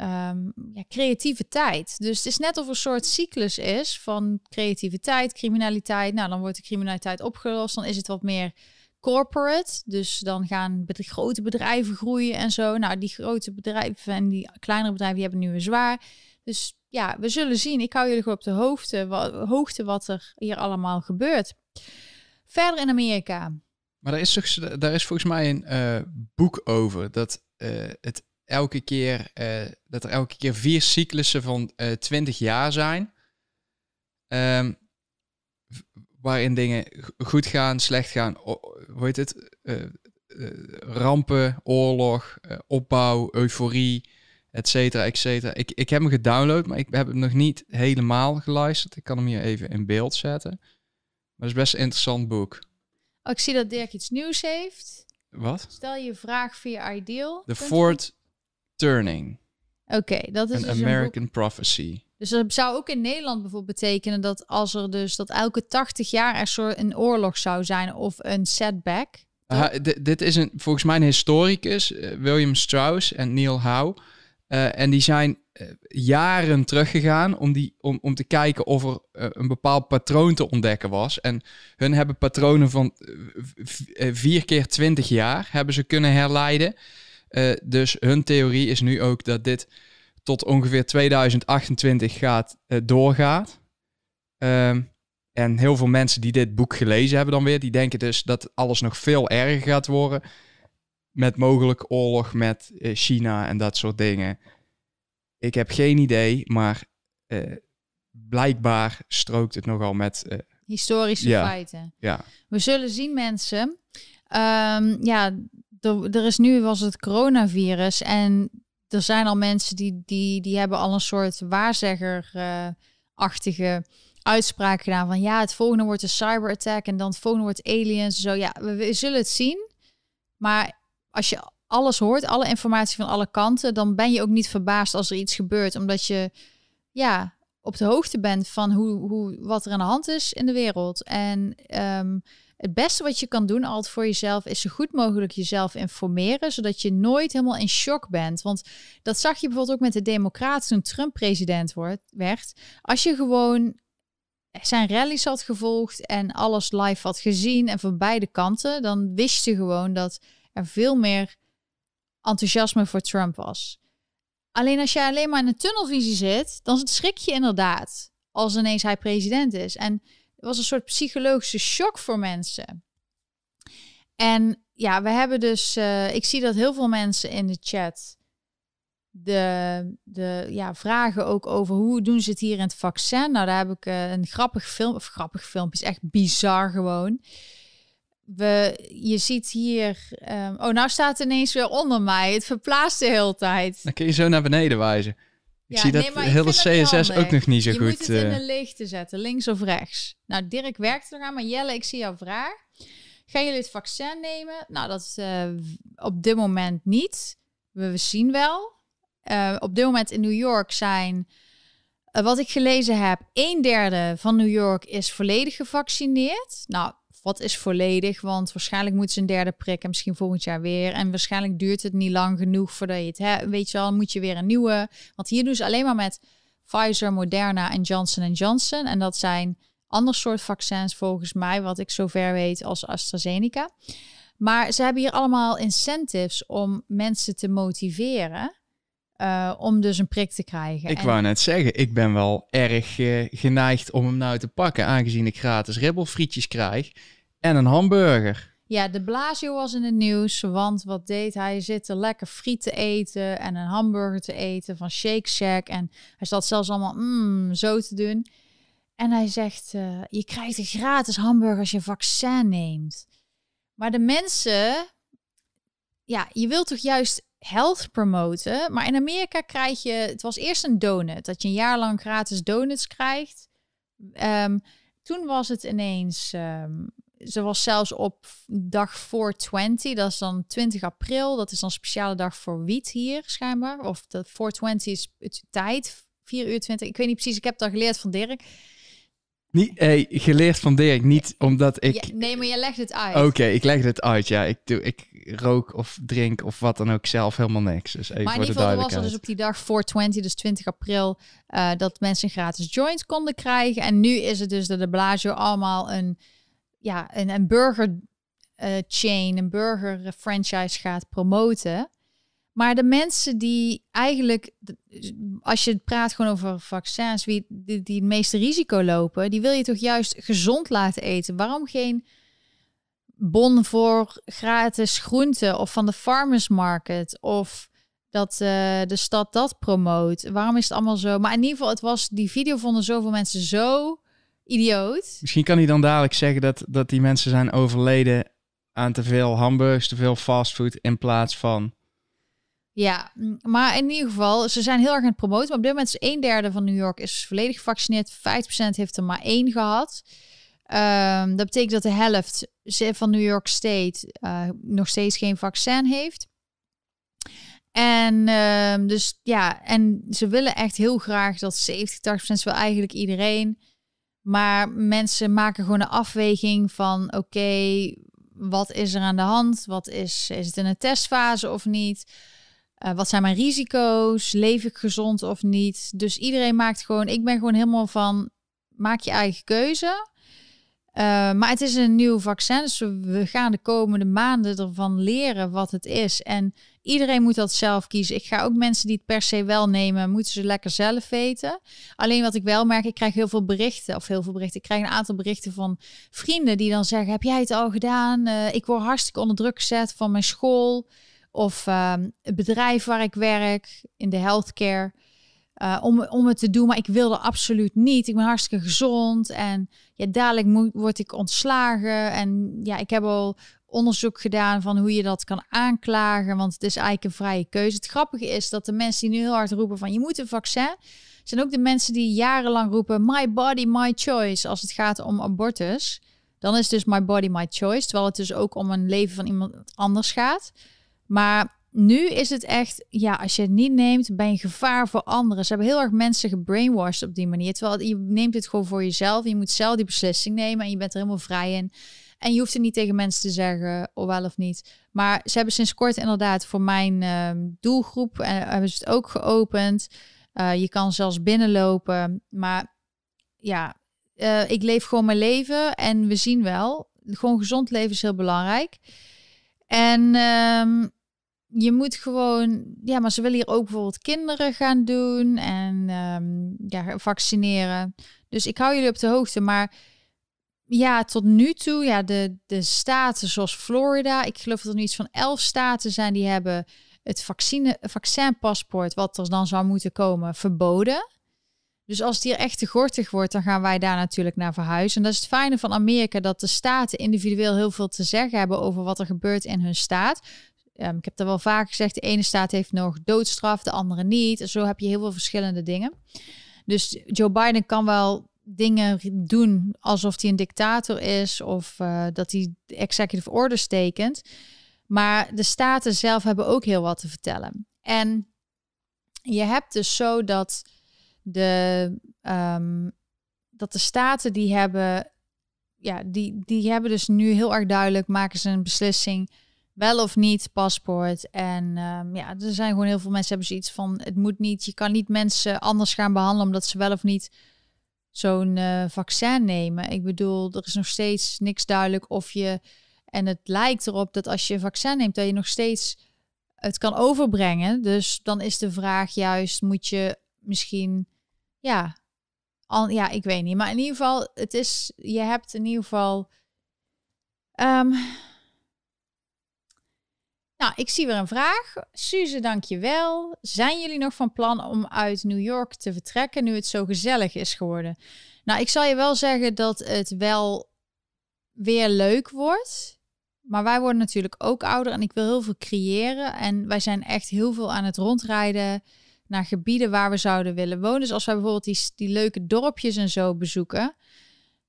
um, ja, creatieve tijd. Dus het is net of een soort cyclus is van creativiteit, criminaliteit. Nou, dan wordt de criminaliteit opgelost, dan is het wat meer corporate. Dus dan gaan de grote bedrijven groeien en zo. Nou, die grote bedrijven en die kleinere bedrijven die hebben nu weer zwaar. Dus ja, we zullen zien. Ik hou jullie gewoon op de hoogte, wat, hoogte wat er hier allemaal gebeurt. Verder in Amerika. Maar daar is, daar is volgens mij een uh, boek over. Dat uh, het elke keer uh, dat er elke keer vier cyclussen van 20 jaar zijn. Um, waarin dingen goed gaan, slecht gaan. Hoe heet het? rampen, oorlog, opbouw, euforie, et cetera, et cetera. Ik, ik heb hem gedownload, maar ik heb hem nog niet helemaal geluisterd. Ik kan hem hier even in beeld zetten. Maar het is best een interessant boek. Oh, ik zie dat Dirk iets nieuws heeft. Wat? Stel je vraag via Ideal. The Fourth Turning. Oké, okay, dat is An dus American een Prophecy. Dus dat zou ook in Nederland bijvoorbeeld betekenen dat als er dus dat elke 80 jaar er soort een oorlog zou zijn of een setback. Dit is een, volgens mij een historicus, uh, William Strauss en Neil Howe. Uh, en die zijn jaren teruggegaan om, die, om, om te kijken of er uh, een bepaald patroon te ontdekken was. En hun hebben patronen van vier keer twintig jaar hebben ze kunnen herleiden. dus hun theorie is nu ook dat dit tot ongeveer 2028 gaat, doorgaat. Um, en heel veel mensen die dit boek gelezen hebben dan weer, die denken dus dat alles nog veel erger gaat worden met mogelijk oorlog met eh, China en dat soort dingen. Ik heb geen idee, maar eh, blijkbaar strookt het nogal met. eh, Historische Ja. feiten. ja, We zullen zien, mensen. Ehm, ja, er, er is nu was het coronavirus en er zijn al mensen die, die, die hebben al een soort waarzegger-achtige uitspraak gedaan van ja, het volgende wordt een cyberattack en dan het volgende wordt aliens. Zo ja, we, we zullen het zien. Maar als je alles hoort, alle informatie van alle kanten, dan ben je ook niet verbaasd als er iets gebeurt, omdat je ja op de hoogte bent van hoe, hoe, wat er aan de hand is in de wereld. En ehm, het beste wat je kan doen altijd voor jezelf is zo goed mogelijk jezelf informeren, zodat je nooit helemaal in shock bent. Want dat zag je bijvoorbeeld ook met de Democraten toen Trump president wordt, werd. Als je gewoon zijn rallies had gevolgd en alles live had gezien en van beide kanten, dan wist je gewoon dat er veel meer enthousiasme voor Trump was. Alleen als jij alleen maar in een tunnelvisie zit, dan schrik je inderdaad als ineens hij president is. En het was een soort psychologische shock voor mensen. En ja, we hebben dus, eh, ik zie dat heel veel mensen in de chat de, de ja, vragen ook over hoe doen ze het hier in het vaccin. Nou, daar heb ik eh, een grappig film, of grappig filmpje, is echt bizar gewoon. We, je ziet hier, ehm, oh, nou staat het ineens weer onder mij. Het verplaatst de hele tijd. dan kun je zo naar beneden wijzen. Ik Ja, zie dat nee, heel de dat niet CSS handig. ook nog niet zo je goed. moet het in eh, de leegte zetten, links of rechts. Nou, Dirk werkt er aan, maar Jelle, ik zie jouw vraag. Gaan jullie het vaccin nemen? Nou, dat is eh, op dit moment niet. We, we zien wel. Eh, op dit moment in New York zijn, wat ik gelezen heb, een derde van New York is volledig gevaccineerd. Nou, wat is volledig? Want waarschijnlijk moeten ze een derde prik en misschien volgend jaar weer. En waarschijnlijk duurt het niet lang genoeg voordat je het hebt. Weet je wel, moet je weer een nieuwe. Want hier doen ze alleen maar met Pfizer, Moderna en Johnson Johnson. En dat zijn ander soort vaccins volgens mij, wat ik zover weet, als AstraZeneca. Maar ze hebben hier allemaal incentives om mensen te motiveren. eh, om dus een prik te krijgen. Ik En- wou net zeggen, ik ben wel erg eh, geneigd om hem nou te pakken, aangezien ik gratis ribbelfrietjes krijg en een hamburger. Ja, de Blasio was in het nieuws, want wat deed hij? Hij zit er lekker friet te eten en een hamburger te eten van Shake Shack. En hij zat zelfs allemaal mm, zo te doen. En hij zegt, eh, je krijgt een gratis hamburger als je vaccin neemt. Maar de mensen, ja, je wilt toch juist health promoten? Maar in Amerika krijg je, het was eerst een donut, dat je een jaar lang gratis donuts krijgt. Ehm, toen was het ineens, ehm, ze was zelfs op dag 420, dat is dan 20 april. Dat is dan een speciale dag voor wiet hier schijnbaar. Of de 420 is het tijd, 4 uur 20. Ik weet niet precies, ik heb al geleerd van Dirk. Niet, hey, geleerd van Dirk, niet omdat ik... Ja, nee, maar je legt het uit. Oké, ik leg het uit, ja. Ik, doe, ik rook of drink of wat dan ook zelf helemaal niks. Dus even Maar in ieder geval was er dus op die dag 420, dus 20 april, eh, dat mensen gratis joint konden krijgen. En nu is het dus dat de Blasio allemaal een, ja, een, een burger eh, chain, een burger franchise gaat promoten. Maar de mensen die eigenlijk, als je praat gewoon over vaccins, wie die, die het meeste risico lopen, die wil je toch juist gezond laten eten. Waarom geen bon voor gratis groenten of van de farmers market of dat eh, de stad dat promoot? Waarom is het allemaal zo? Maar in ieder geval, het was die video vonden zoveel mensen zo idioot. Misschien kan hij dan dadelijk zeggen dat, dat die mensen zijn overleden aan te veel hamburgers, te veel fastfood in plaats van... Ja, maar in ieder geval, ze zijn heel erg aan het promoten. Maar op dit moment is een derde van New York is volledig gevaccineerd. 50% heeft er maar één gehad. Ehm, dat betekent dat de helft van New York State eh, nog steeds geen vaccin heeft. En ehm, dus ja, en ze willen echt heel graag dat 70, 80% wil eigenlijk iedereen. Maar mensen maken gewoon een afweging van oké, wat is er aan de hand? Wat is, is het in een testfase of niet? Uh, wat zijn mijn risico's? Leef ik gezond of niet? Dus iedereen maakt gewoon, ik ben gewoon helemaal van, maak je eigen keuze. Uh, maar het is een nieuw vaccin, dus we gaan de komende maanden ervan leren wat het is. En iedereen moet dat zelf kiezen. Ik ga ook mensen die het per se wel nemen, moeten ze lekker zelf weten. Alleen wat ik wel merk, ik krijg heel veel berichten, of heel veel berichten. Ik krijg een aantal berichten van vrienden die dan zeggen, heb jij het al gedaan? Uh, ik word hartstikke onder druk gezet van mijn school. of ehm, het bedrijf waar ik werk in de healthcare. Uh, om, om het te doen, maar ik wilde absoluut niet. Ik ben hartstikke gezond en ja, dadelijk moet, word ik ontslagen. En ja, ik heb al onderzoek gedaan van hoe je dat kan aanklagen, want het is eigenlijk een vrije keuze. Het grappige is dat de mensen die nu heel hard roepen van je moet een vaccin, zijn ook de mensen die jarenlang roepen my body, my choice als het gaat om abortus. Dan is dus my body, my choice, terwijl het dus ook om een leven van iemand anders gaat. Maar nu is het echt, ja, als je het niet neemt, ben je gevaar voor anderen. Ze hebben heel erg mensen gebrainwashed op die manier. Terwijl je neemt het gewoon voor jezelf. Je moet zelf die beslissing nemen en je bent er helemaal vrij in. En je hoeft het niet tegen mensen te zeggen, of wel of niet. Maar ze hebben sinds kort inderdaad voor mijn uh, doelgroep en uh, hebben ze het ook geopend. Uh, je kan zelfs binnenlopen. Maar ja, uh, ik leef gewoon mijn leven en we zien wel. Gewoon gezond leven is heel belangrijk. En um, je moet gewoon, ja, maar ze willen hier ook bijvoorbeeld kinderen gaan doen en um, ja, vaccineren. Dus ik hou jullie op de hoogte. Maar ja, tot nu toe, ja, de, de staten zoals Florida, ik geloof dat er nu iets van elf staten zijn die hebben het vaccine, vaccinpaspoort, wat er dan zou moeten komen, verboden. Dus als het hier echt te gortig wordt, dan gaan wij daar natuurlijk naar verhuizen. En dat is het fijne van Amerika, dat de staten individueel heel veel te zeggen hebben over wat er gebeurt in hun staat. Um, ik heb er wel vaak gezegd, de ene staat heeft nog doodstraf, de andere niet. Zo heb je heel veel verschillende dingen. Dus Joe Biden kan wel dingen doen alsof hij een dictator is of uh, dat hij executive orders tekent. Maar de staten zelf hebben ook heel wat te vertellen. En je hebt dus zo dat de, um, dat de staten die hebben, ja, die, die hebben dus nu heel erg duidelijk, maken ze een beslissing wel of niet paspoort. En um, ja, er zijn gewoon heel veel mensen hebben zoiets van, het moet niet, je kan niet mensen anders gaan behandelen omdat ze wel of niet zo'n uh, vaccin nemen. Ik bedoel, er is nog steeds niks duidelijk of je, en het lijkt erop dat als je een vaccin neemt, dat je nog steeds het kan overbrengen. Dus dan is de vraag juist, moet je misschien, ja, al, ja, ik weet niet. Maar in ieder geval, het is, je hebt in ieder geval, um, nou, ik zie weer een vraag. Suze, dankjewel. Zijn jullie nog van plan om uit New York te vertrekken nu het zo gezellig is geworden? Nou, ik zal je wel zeggen dat het wel weer leuk wordt. Maar wij worden natuurlijk ook ouder en ik wil heel veel creëren. En wij zijn echt heel veel aan het rondrijden naar gebieden waar we zouden willen wonen. Dus als wij bijvoorbeeld die, die leuke dorpjes en zo bezoeken,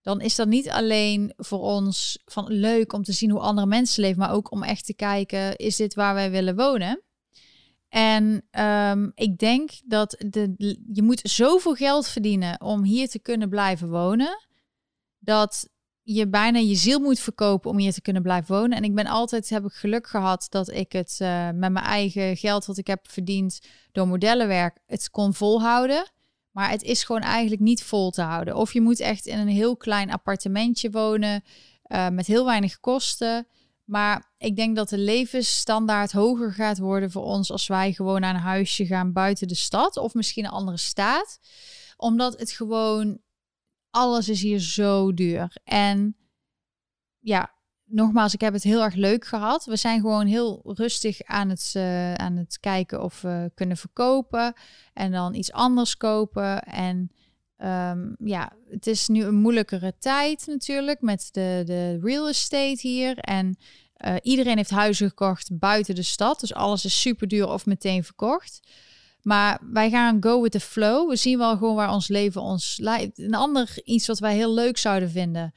dan is dat niet alleen voor ons van leuk om te zien hoe andere mensen leven, maar ook om echt te kijken, is dit waar wij willen wonen? En um, ik denk dat de, je moet zoveel geld verdienen om hier te kunnen blijven wonen, dat je bijna je ziel moet verkopen om hier te kunnen blijven wonen. En ik ben altijd, heb ik geluk gehad dat ik het uh, met mijn eigen geld wat ik heb verdiend door modellenwerk, het kon volhouden. Maar het is gewoon eigenlijk niet vol te houden. Of je moet echt in een heel klein appartementje wonen uh, met heel weinig kosten. Maar ik denk dat de levensstandaard hoger gaat worden voor ons als wij gewoon naar een huisje gaan buiten de stad of misschien een andere staat. Omdat het gewoon, alles is hier zo duur. En ja, nogmaals, ik heb het heel erg leuk gehad. We zijn gewoon heel rustig aan het, uh, aan het kijken of we kunnen verkopen en dan iets anders kopen. En um, ja, het is nu een moeilijkere tijd natuurlijk met de, de real estate hier. En uh, iedereen heeft huizen gekocht buiten de stad. Dus alles is super duur of meteen verkocht. Maar wij gaan go with the flow. We zien wel gewoon waar ons leven ons leidt. Een ander iets wat wij heel leuk zouden vinden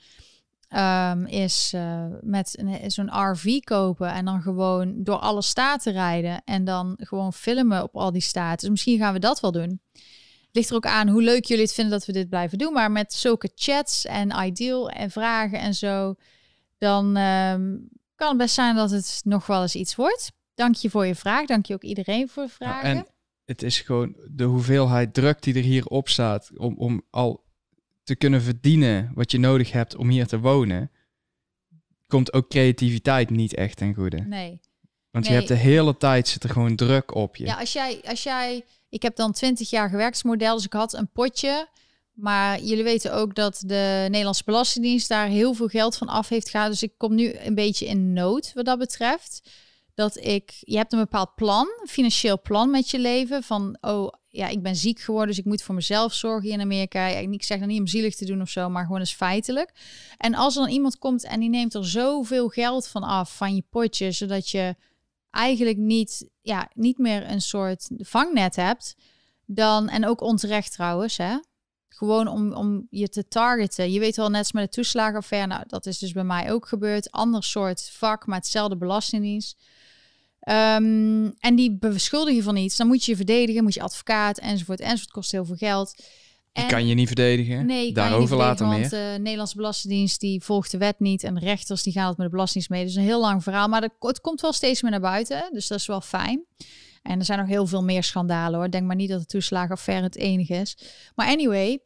um, is uh, met zo'n RV kopen en dan gewoon door alle staten rijden en dan gewoon filmen op al die staten. Dus misschien gaan we dat wel doen. Ligt er ook aan hoe leuk jullie het vinden dat we dit blijven doen, maar met zulke chats en ideal en vragen en zo, dan um, kan het best zijn dat het nog wel eens iets wordt. Dank je voor je vraag. Dank je ook iedereen voor de vragen. Ja, en het is gewoon de hoeveelheid druk die er hier op staat om, om al te kunnen verdienen wat je nodig hebt om hier te wonen, komt ook creativiteit niet echt ten goede. Nee. Want je hebt de hele tijd zit er gewoon druk op je. Ja, als jij, als jij, ik heb dan 20 jaar gewerkt model, dus ik had een potje. Maar jullie weten ook dat de Nederlandse Belastingdienst daar heel veel geld van af heeft gehaald. Dus ik kom nu een beetje in nood wat dat betreft dat ik, je hebt een bepaald plan, financieel plan met je leven. Van, oh ja, ik ben ziek geworden, dus ik moet voor mezelf zorgen in Amerika. Ik zeg dan niet om zielig te doen of zo, maar gewoon eens feitelijk. En als er dan iemand komt en die neemt er zoveel geld van af, van je potje, zodat je eigenlijk niet, ja, niet meer een soort vangnet hebt, dan, en ook onterecht trouwens, hè. Gewoon om, om je te targeten. Je weet wel, net als met de toeslagenaffaire, nou, dat is dus bij mij ook gebeurd. Ander soort vak, maar hetzelfde belastingdienst. Um, en die beschuldigen je van iets. Dan moet je je verdedigen, moet je advocaat enzovoort enzovoort. Kost heel veel geld. En, die kan je niet verdedigen. Nee, daarover later meer. Want de Nederlandse Belastingdienst die volgt de wet niet en de rechters die gaan het met de Belastingdienst mee. Dus een heel lang verhaal, maar het komt wel steeds meer naar buiten. Dus dat is wel fijn. En er zijn nog heel veel meer schandalen hoor. Denk maar niet dat de toeslagenaffaire het enige is. Maar anyway,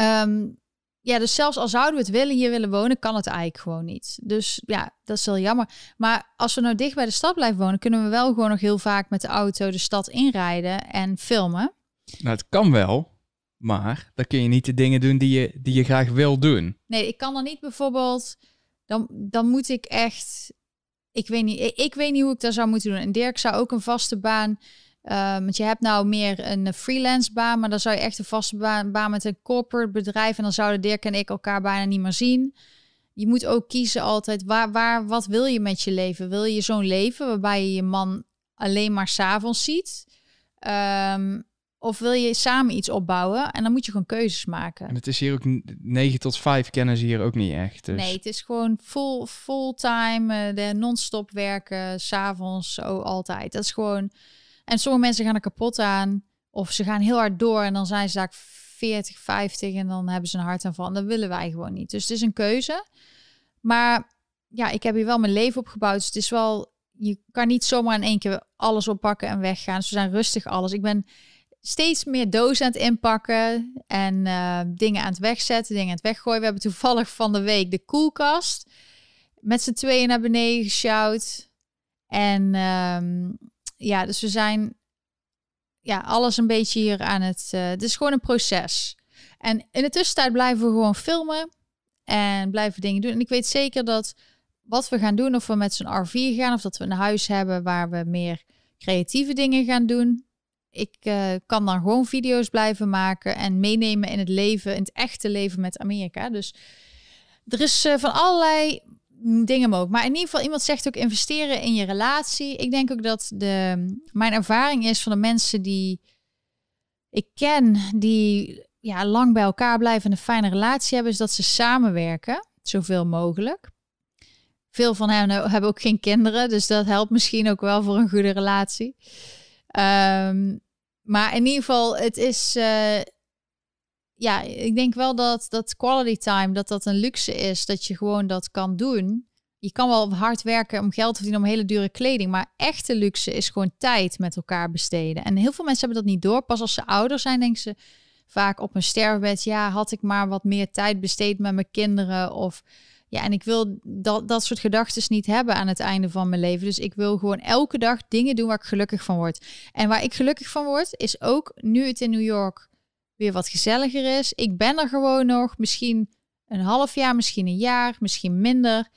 um, ja, dus zelfs al zouden we het willen, hier willen wonen, kan het eigenlijk gewoon niet. Dus ja, dat is wel jammer. Maar als we nou dicht bij de stad blijven wonen, kunnen we wel gewoon nog heel vaak met de auto de stad inrijden en filmen. Nou, het kan wel, maar dan kun je niet de dingen doen die je, die je graag wil doen. Nee, ik kan dan niet bijvoorbeeld, dan, dan moet ik echt, ik weet niet, ik, ik weet niet hoe ik dat zou moeten doen. En Dirk zou ook een vaste baan Um, want je hebt nou meer een freelance baan, maar dan zou je echt een vaste baan, baan met een corporate bedrijf. En dan zouden Dirk en ik elkaar bijna niet meer zien. Je moet ook kiezen altijd, waar, waar, wat wil je met je leven? Wil je zo'n leven waarbij je je man alleen maar s'avonds ziet? Um, of wil je samen iets opbouwen? En dan moet je gewoon keuzes maken. En het is hier ook 9 tot 5 kennen ze hier ook niet echt. Dus. Nee, het is gewoon full, fulltime, uh, de non-stop werken, s'avonds, altijd. Dat is gewoon en sommige mensen gaan er kapot aan. Of ze gaan heel hard door en dan zijn ze daar 40, 50 en dan hebben ze een hartaanval. En dat willen wij gewoon niet. Dus het is een keuze. Maar ja, ik heb hier wel mijn leven opgebouwd. Dus het is wel, je kan niet zomaar in één keer alles oppakken en weggaan. Dus we zijn rustig alles. Ik ben steeds meer dozen aan het inpakken en uh, dingen aan het wegzetten, dingen aan het weggooien. We hebben toevallig van de week de koelkast met z'n tweeën naar beneden gesjouwd. En um, ja, dus we zijn ja, alles een beetje hier aan het. Uh, het is gewoon een proces. En in de tussentijd blijven we gewoon filmen en blijven dingen doen. En ik weet zeker dat wat we gaan doen, of we met zo'n RV gaan, of dat we een huis hebben waar we meer creatieve dingen gaan doen. Ik uh, kan dan gewoon video's blijven maken en meenemen in het leven, in het echte leven met Amerika. Dus er is uh, van allerlei dingen mogelijk. Maar in ieder geval, iemand zegt ook investeren in je relatie. Ik denk ook dat de, mijn ervaring is van de mensen die ik ken, die ja, lang bij elkaar blijven en een fijne relatie hebben, is dat ze samenwerken, zoveel mogelijk. Veel van hen hebben ook geen kinderen, dus dat helpt misschien ook wel voor een goede relatie. Ehm, maar in ieder geval, het is. Uh, ja, ik denk wel dat, dat quality time, dat dat een luxe is. Dat je gewoon dat kan doen. Je kan wel hard werken om geld te verdienen om hele dure kleding. Maar echte luxe is gewoon tijd met elkaar besteden. En heel veel mensen hebben dat niet door. Pas als ze ouder zijn, denken ze vaak op een sterfbed. Ja, had ik maar wat meer tijd besteed met mijn kinderen. Of ja, en ik wil dat, dat soort gedachten niet hebben aan het einde van mijn leven. Dus ik wil gewoon elke dag dingen doen waar ik gelukkig van word. En waar ik gelukkig van word, is ook nu het in New York weer wat gezelliger is. Ik ben er gewoon nog, misschien een half jaar, misschien een jaar, misschien minder.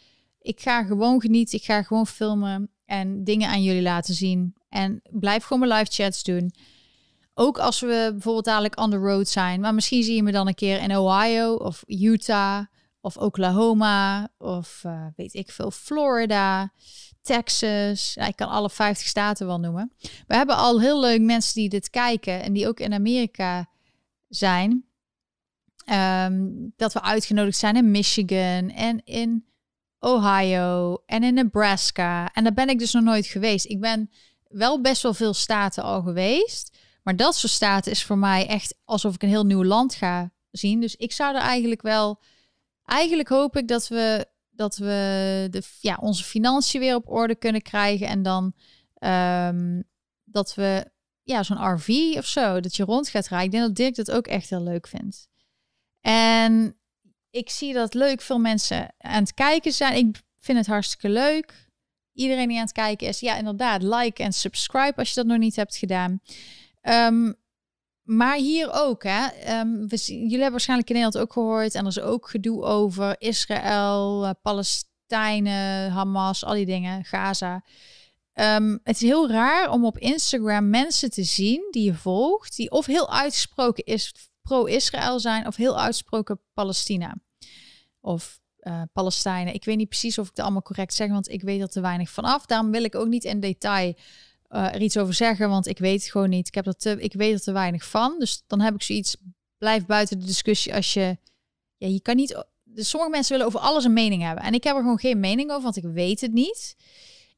Ik ga gewoon genieten, ik ga gewoon filmen en dingen aan jullie laten zien. En blijf gewoon mijn live chats doen. Ook als we bijvoorbeeld dadelijk on the road zijn. Maar misschien zie je me dan een keer in Ohio of Utah of Oklahoma of uh, weet ik veel, Florida, Texas. Ik kan alle 50 staten wel noemen. We hebben al heel leuk mensen die dit kijken en die ook in Amerika zijn. Ehm, dat we uitgenodigd zijn in Michigan en in Ohio en in Nebraska. En daar ben ik dus nog nooit geweest. Ik ben wel best wel veel staten al geweest. Maar dat soort staten is voor mij echt alsof ik een heel nieuw land ga zien. Dus ik zou er eigenlijk wel. Eigenlijk hoop ik dat we, dat we de, ja, onze financiën weer op orde kunnen krijgen. En dan um, dat we ja, zo'n RV of zo, dat je rond gaat rijden. Ik denk dat Dirk dat ook echt heel leuk vindt. En ik zie dat leuk veel mensen aan het kijken zijn. Ik vind het hartstikke leuk. Iedereen die aan het kijken is, ja, inderdaad, like en subscribe als je dat nog niet hebt gedaan. Um, maar hier ook, hè. Um, we, jullie hebben waarschijnlijk in Nederland ook gehoord. En er is ook gedoe over Israël, Palestina Palestijnen, Hamas, al die dingen, Gaza. Ehm, het is heel raar om op Instagram mensen te zien die je volgt, die of heel uitgesproken is pro-Israël zijn of heel uitgesproken Palestina. Of uh, Palestijnen. Ik weet niet precies of ik het allemaal correct zeg, want ik weet er te weinig van af. Daarom wil ik ook niet in detail uh, er iets over zeggen, want ik weet het gewoon niet. Ik, heb er te, ik weet er te weinig van. Dus dan heb ik zoiets, blijf buiten de discussie als je... Ja, je kan niet... Dus sommige mensen willen over alles een mening hebben. En ik heb er gewoon geen mening over, want ik weet het niet.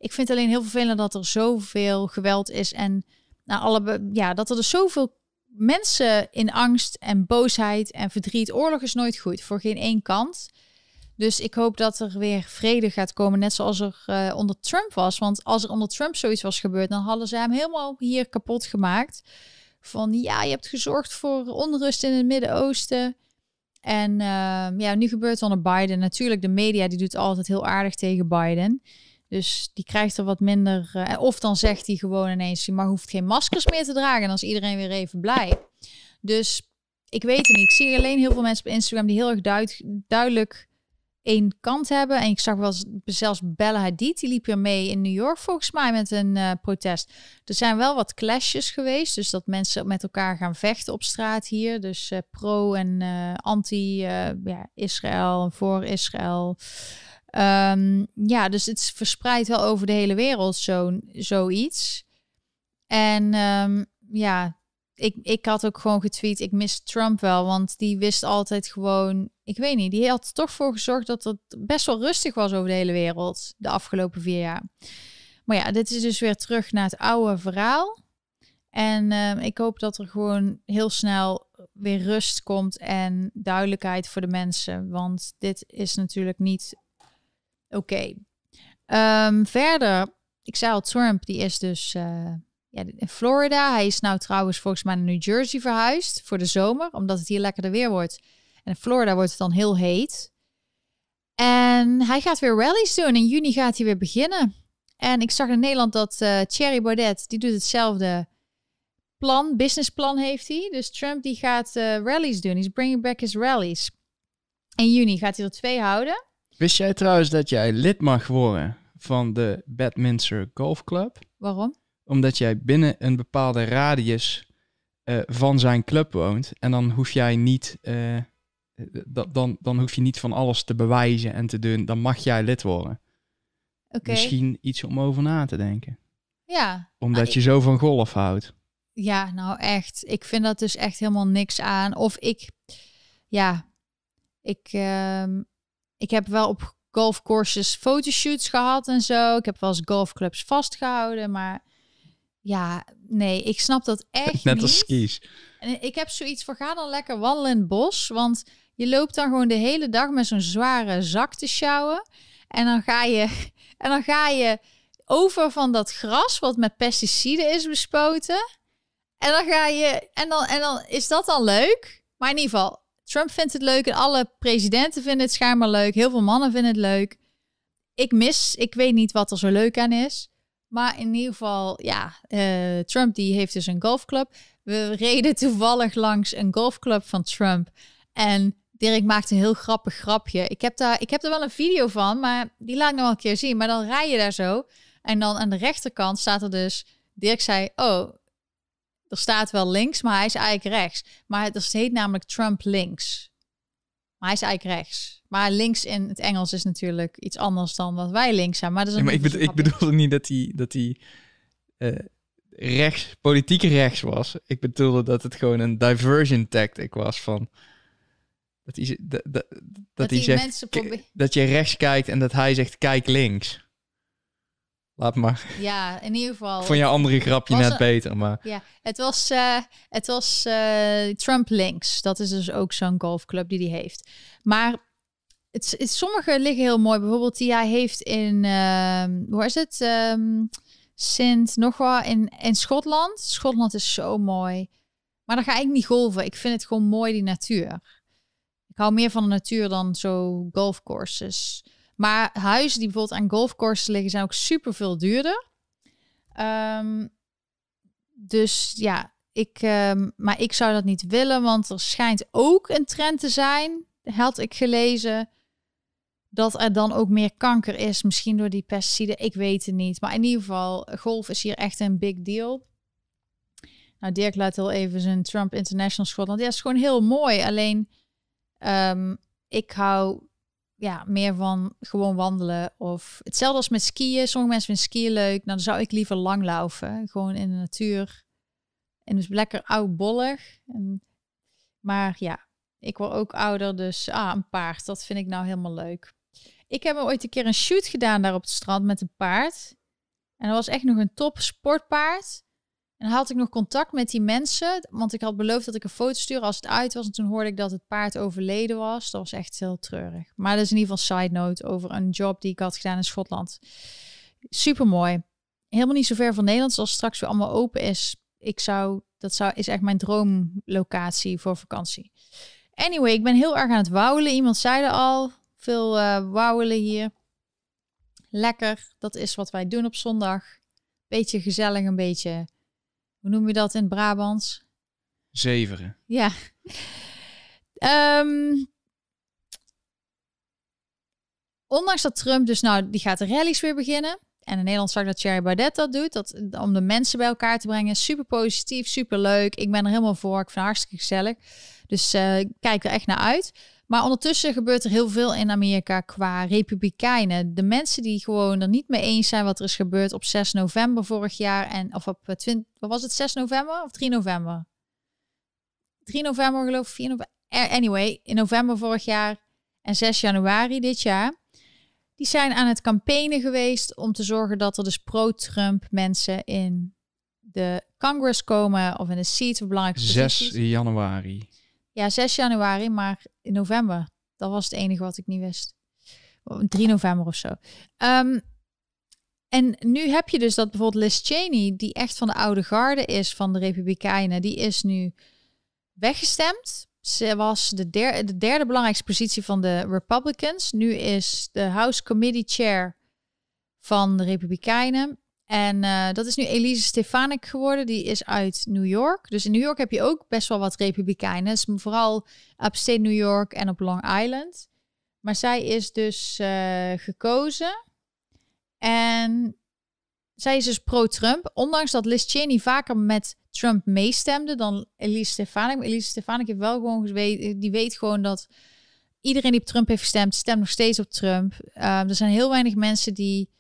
Ik vind alleen heel vervelend dat er zoveel geweld is en nou, alle, ja, dat er dus zoveel mensen in angst en boosheid en verdriet. Oorlog is nooit goed voor geen één kant. Dus ik hoop dat er weer vrede gaat komen, net zoals er uh, onder Trump was. Want als er onder Trump zoiets was gebeurd, dan hadden ze hem helemaal hier kapot gemaakt. Van ja, je hebt gezorgd voor onrust in het Midden-Oosten. En uh, ja, nu gebeurt het onder Biden. Natuurlijk, de media die doet altijd heel aardig tegen Biden. Dus die krijgt er wat minder. Uh, of dan zegt hij gewoon ineens: je maar hoeft geen maskers meer te dragen. En dan is iedereen weer even blij. Dus ik weet het niet. Ik zie alleen heel veel mensen op Instagram die heel erg duidelijk één kant hebben. En ik zag wel zelfs Bella Hadid, die liep er mee in New York volgens mij met een uh, protest. Er zijn wel wat clashes geweest, dus dat mensen met elkaar gaan vechten op straat hier. Dus uh, pro en anti ja, Israël, voor Israël. Um, ja, dus het verspreidt wel over de hele wereld zo, zoiets. En um, ja, ik, ik had ook gewoon getweet, ik mis Trump wel, want die wist altijd gewoon, ik weet niet, die had er toch voor gezorgd dat het best wel rustig was over de hele wereld de afgelopen vier jaar. Maar ja, dit is dus weer terug naar het oude verhaal. En uh, ik hoop dat er gewoon heel snel weer rust komt en duidelijkheid voor de mensen, want dit is natuurlijk niet oké. Um, verder, ik zei al, Trump, die is dus uh, ja, in Florida. Hij is nou trouwens volgens mij naar New Jersey verhuisd voor de zomer, omdat het hier lekkerder weer wordt. En in Florida wordt het dan heel heet. En hij gaat weer rallies doen. In juni gaat hij weer beginnen. En ik zag in Nederland dat uh, Thierry Baudet, die doet hetzelfde plan, businessplan heeft hij. Dus Trump die gaat uh, rallies doen. He's bringing back his rallies. In juni gaat hij er twee houden. Wist jij trouwens dat jij lid mag worden van de Bedminster Golf Club? Waarom? Omdat jij binnen een bepaalde radius uh, van zijn club woont. En dan hoef jij niet, uh, dan, dan hoef je niet van alles te bewijzen en te doen. Dan mag jij lid worden. Okay. Misschien iets om over na te denken. Ja. Omdat je zo van golf houdt. Ja, nou echt. Ik vind dat dus echt helemaal niks aan. Of ik, ja, ik, uh, ik heb wel op golfcourses fotoshoots gehad en zo. Ik heb wel eens golfclubs vastgehouden, maar ja, nee, ik snap dat echt Net niet. als skis. En ik heb zoiets van, ga dan lekker wandelen in het bos, want je loopt dan gewoon de hele dag met zo'n zware zak te sjouwen. En dan ga je, <laughs> en dan ga je over van dat gras wat met pesticiden is bespoten. En dan ga je, en dan, en dan is dat dan leuk. Maar in ieder geval, Trump vindt het leuk en alle presidenten vinden het schijnbaar leuk. Heel veel mannen vinden het leuk. Ik mis, ik weet niet wat er zo leuk aan is. Maar in ieder geval, ja, uh, Trump die heeft dus een golfclub. We reden toevallig langs een golfclub van Trump. En Dirk maakte een heel grappig grapje. Ik heb, daar, ik heb er wel een video van, maar die laat ik nog wel een keer zien. Maar dan rij je daar zo. En dan aan de rechterkant staat er dus... Dirk zei, oh, er staat wel links, maar hij is eigenlijk rechts. Maar het heet namelijk Trump links. Maar hij is eigenlijk rechts. Maar links in het Engels is natuurlijk iets anders dan wat wij links zijn. Maar, dat is ja, maar ik, bedoel, ik bedoelde niet dat hij, dat hij uh, rechts, politiek rechts was. Ik bedoelde dat het gewoon een diversion tactic was van... Dat hij, dat, dat, dat, dat hij zegt dat je rechts kijkt en dat hij zegt kijk links. Laat maar. Ja, in ieder geval. Van je andere grapje net beter, maar. Ja, het was, uh, het was uh, Trump Links. Dat is dus ook zo'n golfclub die die heeft. Maar het, het, sommige liggen heel mooi. Bijvoorbeeld die hij heeft in, uh, hoe is het? Um, Sint, nog wat, in, in Schotland. Schotland is zo mooi. Maar dan ga ik niet golven. Ik vind het gewoon mooi, die natuur. Ik hou meer van de natuur dan zo golfcourses. Maar huizen die bijvoorbeeld aan golfcourses liggen, zijn ook super veel duurder. Um, dus ja, ik, um, maar ik zou dat niet willen, want er schijnt ook een trend te zijn, had ik gelezen, dat er dan ook meer kanker is. Misschien door die pesticiden, ik weet het niet. Maar in ieder geval, golf is hier echt een big deal. Nou, Dirk laat al even zijn Trump International Schotland. Ja, is gewoon heel mooi. Alleen, ehm, ik hou ja, meer van gewoon wandelen. Of hetzelfde als met skiën. Sommige mensen vinden skiën leuk. Nou, dan zou ik liever lang laufen. Gewoon in de natuur. En dus lekker oudbollig. En, maar ja, ik word ook ouder. Dus ah, een paard, dat vind ik nou helemaal leuk. Ik heb ooit een keer een shoot gedaan daar op het strand met een paard. En dat was echt nog een top sportpaard. En had ik nog contact met die mensen, want ik had beloofd dat ik een foto stuurde als het uit was. En toen hoorde ik dat het paard overleden was. Dat was echt heel treurig. Maar dat is in ieder geval side note over een job die ik had gedaan in Schotland. Super mooi. Helemaal niet zo ver van Nederland, als straks weer allemaal open is. Ik zou, dat zou, is echt mijn droomlocatie voor vakantie. Anyway, ik ben heel erg aan het wouwen. Iemand zei er al, veel uh, hier. Lekker, dat is wat wij doen op zondag. Beetje gezellig, een beetje hoe noem je dat in het Brabants? Zeveren. Ja. Um, <laughs> ondanks dat Trump dus nou, die gaat de rallies weer beginnen. En in Nederland zag dat Thierry Baudet dat doet. Dat, om de mensen bij elkaar te brengen. Super positief, super leuk. Ik ben er helemaal voor. Ik vind het hartstikke gezellig. Dus uh, kijk er echt naar uit. Maar ondertussen gebeurt er heel veel in Amerika qua republikeinen. De mensen die gewoon er niet mee eens zijn wat er is gebeurd op 6 november vorig jaar. En, of op 20, eh, wat was het, 6 november of 3 november? 3 november geloof ik, 4 november. Anyway, in november vorig jaar en 6 januari dit jaar. Die zijn aan het campaignen geweest om te zorgen dat er dus pro-Trump mensen in de Congress komen of in de seat of belangrijke 6 januari. Ja, 6 januari, maar in november. Dat was het enige wat ik niet wist. 3 november of zo. Um, en nu heb je dus dat bijvoorbeeld Liz Cheney, die echt van de oude garde is van de Republikeinen, die is nu weggestemd. Ze was de, de derde belangrijkste positie van de Republicans. Nu is de House Committee Chair van de Republikeinen. En uh, dat is nu Elise Stefanik geworden. Die is uit New York. Dus in New York heb je ook best wel wat republikeinen. Vooral upstate New York en op Long Island. Maar zij is dus uh, gekozen. En zij is dus pro-Trump. Ondanks dat Liz Cheney vaker met Trump meestemde dan Elise Stefanik. Maar Elise Stefanik heeft wel gewoon geweten, die weet gewoon dat iedereen die op Trump heeft gestemd, stemt nog steeds op Trump. Uh, er zijn heel weinig mensen die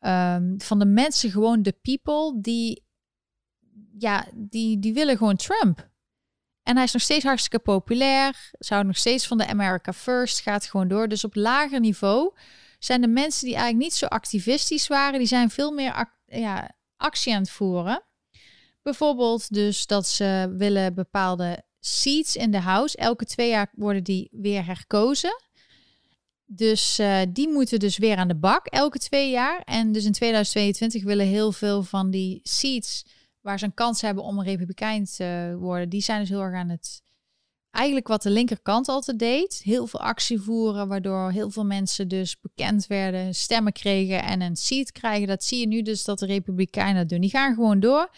um, van de mensen, gewoon de people, die, ja, die, die willen gewoon Trump. En hij is nog steeds hartstikke populair. Zou nog steeds van de America First. Gaat gewoon door. Dus op lager niveau zijn de mensen die eigenlijk niet zo activistisch waren, die zijn veel meer ja, actie aan het voeren. Bijvoorbeeld dus dat ze willen bepaalde seats in de house. Elke twee jaar worden die weer herkozen. Dus uh, die moeten dus weer aan de bak elke twee jaar. En dus in 2022 willen heel veel van die seats waar ze een kans hebben om een republikein te worden, die zijn dus heel erg aan het eigenlijk wat de linkerkant altijd deed. Heel veel actie voeren, waardoor heel veel mensen dus bekend werden, stemmen kregen en een seat krijgen. Dat zie je nu dus dat de republikeinen dat doen. Die gaan gewoon door.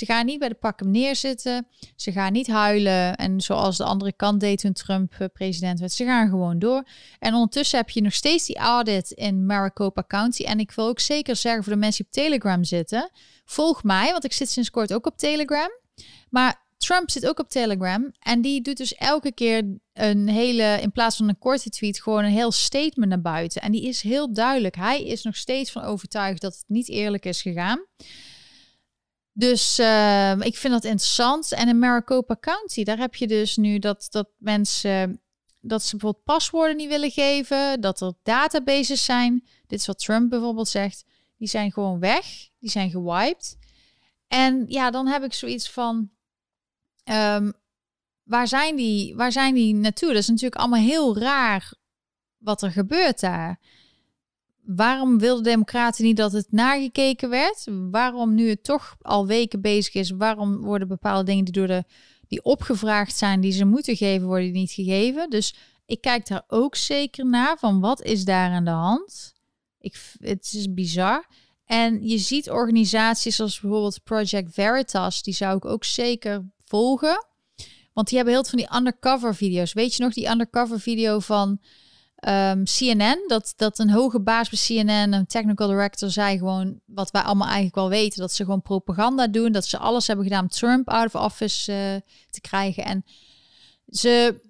Ze gaan niet bij de pakken neerzitten. Ze gaan niet huilen. En zoals de andere kant deed toen Trump eh, president werd. Ze gaan gewoon door. En ondertussen heb je nog steeds die audit in Maricopa County. En ik wil ook zeker zeggen voor de mensen die op Telegram zitten. Volg mij, want ik zit sinds kort ook op Telegram. Maar Trump zit ook op Telegram. En die doet dus elke keer een hele, in plaats van een korte tweet, gewoon een heel statement naar buiten. En die is heel duidelijk. Hij is nog steeds van overtuigd dat het niet eerlijk is gegaan. Dus uh, ik vind dat interessant. En in Maricopa County, daar heb je dus nu dat, dat mensen dat ze bijvoorbeeld paswoorden niet willen geven, dat er databases zijn. Dit is wat Trump bijvoorbeeld zegt. Die zijn gewoon weg, die zijn gewiped. En ja, dan heb ik zoiets van, um, waar, zijn die, waar zijn die naartoe? Dat is natuurlijk allemaal heel raar wat er gebeurt daar waarom wilden democraten niet dat het nagekeken werd? Waarom nu het toch al weken bezig is, waarom worden bepaalde dingen die door de die opgevraagd zijn, die ze moeten geven, worden niet gegeven? Dus ik kijk daar ook zeker naar van wat is daar aan de hand? Ik, het is bizar. En je ziet organisaties zoals bijvoorbeeld Project Veritas, die zou ik ook zeker volgen. Want die hebben heel veel van die undercover video's. Weet je nog die undercover video van ehm, CNN, dat, dat een hoge baas bij CNN, een technical director, zei gewoon wat wij allemaal eigenlijk wel weten: dat ze gewoon propaganda doen, dat ze alles hebben gedaan om Trump out of office eh, te krijgen. En ze,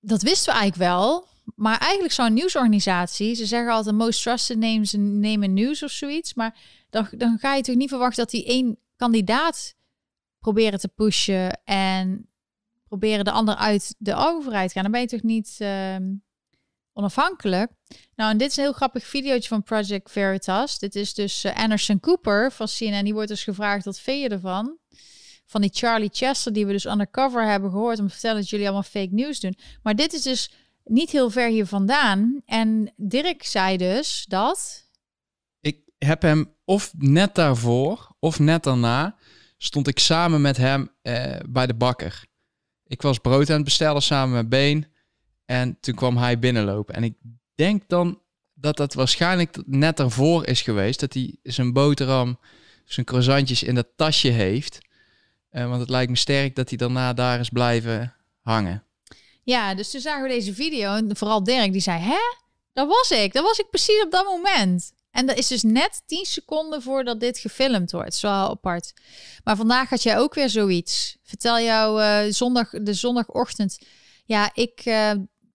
dat wisten we eigenlijk wel. Maar eigenlijk zo'n nieuwsorganisatie, ze zeggen altijd most trusted names name in news of zoiets. Maar dan, dan ga je toch niet verwachten dat die één kandidaat proberen te pushen en proberen de ander uit de overheid gaan. Dan ben je toch niet ehm, onafhankelijk. Nou, en dit is een heel grappig videootje van Project Veritas. Dit is dus uh, Anderson Cooper van CNN. Die wordt dus gevraagd, wat vind je ervan? Van die Charlie Chester, die we dus undercover hebben gehoord... om te vertellen dat jullie allemaal fake news doen. Maar dit is dus niet heel ver hier vandaan. En Dirk zei dus dat... Ik heb hem of net daarvoor of net daarna... stond ik samen met hem uh, bij de bakker. Ik was brood aan het bestellen samen met Been. En toen kwam hij binnenlopen. En ik denk dan dat dat waarschijnlijk net ervoor is geweest. Dat hij zijn boterham, zijn croissantjes in dat tasje heeft. Uh, want het lijkt me sterk dat hij daarna daar is blijven hangen. Ja, dus toen zagen we deze video. En vooral Dirk die zei, hè? Dat was ik. Dat was ik precies op dat moment. En dat is dus net 10 seconden voordat dit gefilmd wordt. Zo apart. Maar vandaag had jij ook weer zoiets. Vertel jou uh, zondag, de zondagochtend. Ja, ik, uh,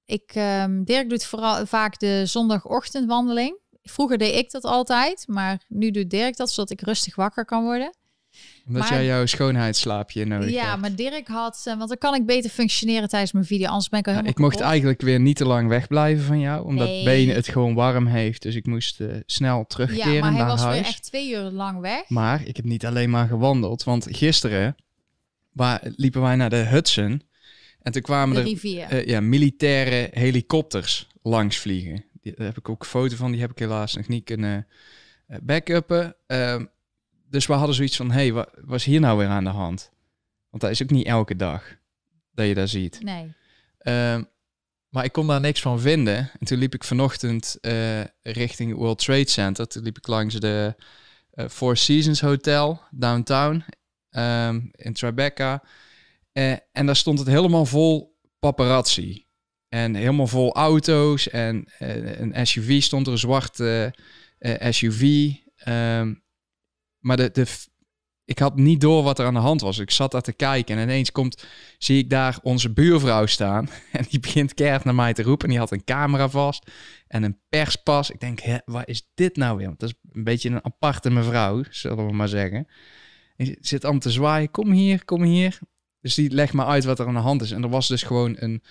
ik um, Dirk doet vooral vaak de zondagochtendwandeling. Vroeger deed ik dat altijd, maar nu doet Dirk dat zodat ik rustig wakker kan worden omdat maar, jij jouw schoonheidsslaapje nodig Ja, maar Dirk had... Uh, want dan kan ik beter functioneren tijdens mijn video. Anders ben ik al ja, Ik mocht eigenlijk weer niet te lang wegblijven van jou. Omdat nee. Benen het gewoon warm heeft. Dus ik moest uh, snel terugkeren Ja, maar hij was huis. weer echt twee uur lang weg. Maar ik heb niet alleen maar gewandeld. Want gisteren waar, liepen wij naar de Hudson. En toen kwamen de er. Uh, ja, militaire helikopters langs vliegen. Die, daar heb ik ook een foto van. Die heb ik helaas nog niet kunnen backuppen. Uh, dus we hadden zoiets van, hé, hey, wat was hier nou weer aan de hand? Want dat is ook niet elke dag dat je daar ziet. Nee. Uh, maar ik kon daar niks van vinden. En toen liep ik vanochtend uh, richting World Trade Center. Toen liep ik langs de Four Seasons Hotel downtown um, in Tribeca. Uh, en daar stond het helemaal vol paparazzi. En helemaal vol auto's. En een SUV stond er, een zwarte SUV. Um, maar de, de, ik had niet door wat er aan de hand was. Ik zat daar te kijken en ineens komt, zie ik daar onze buurvrouw staan. <laughs> En die begint keihard naar mij te roepen. En die had een camera vast en een perspas. Ik denk, waar is dit nou weer? Dat is een beetje een aparte mevrouw, zullen we maar zeggen. En zit allemaal te zwaaien. Kom hier, kom hier. Dus die legt me uit wat er aan de hand is. En er was dus gewoon een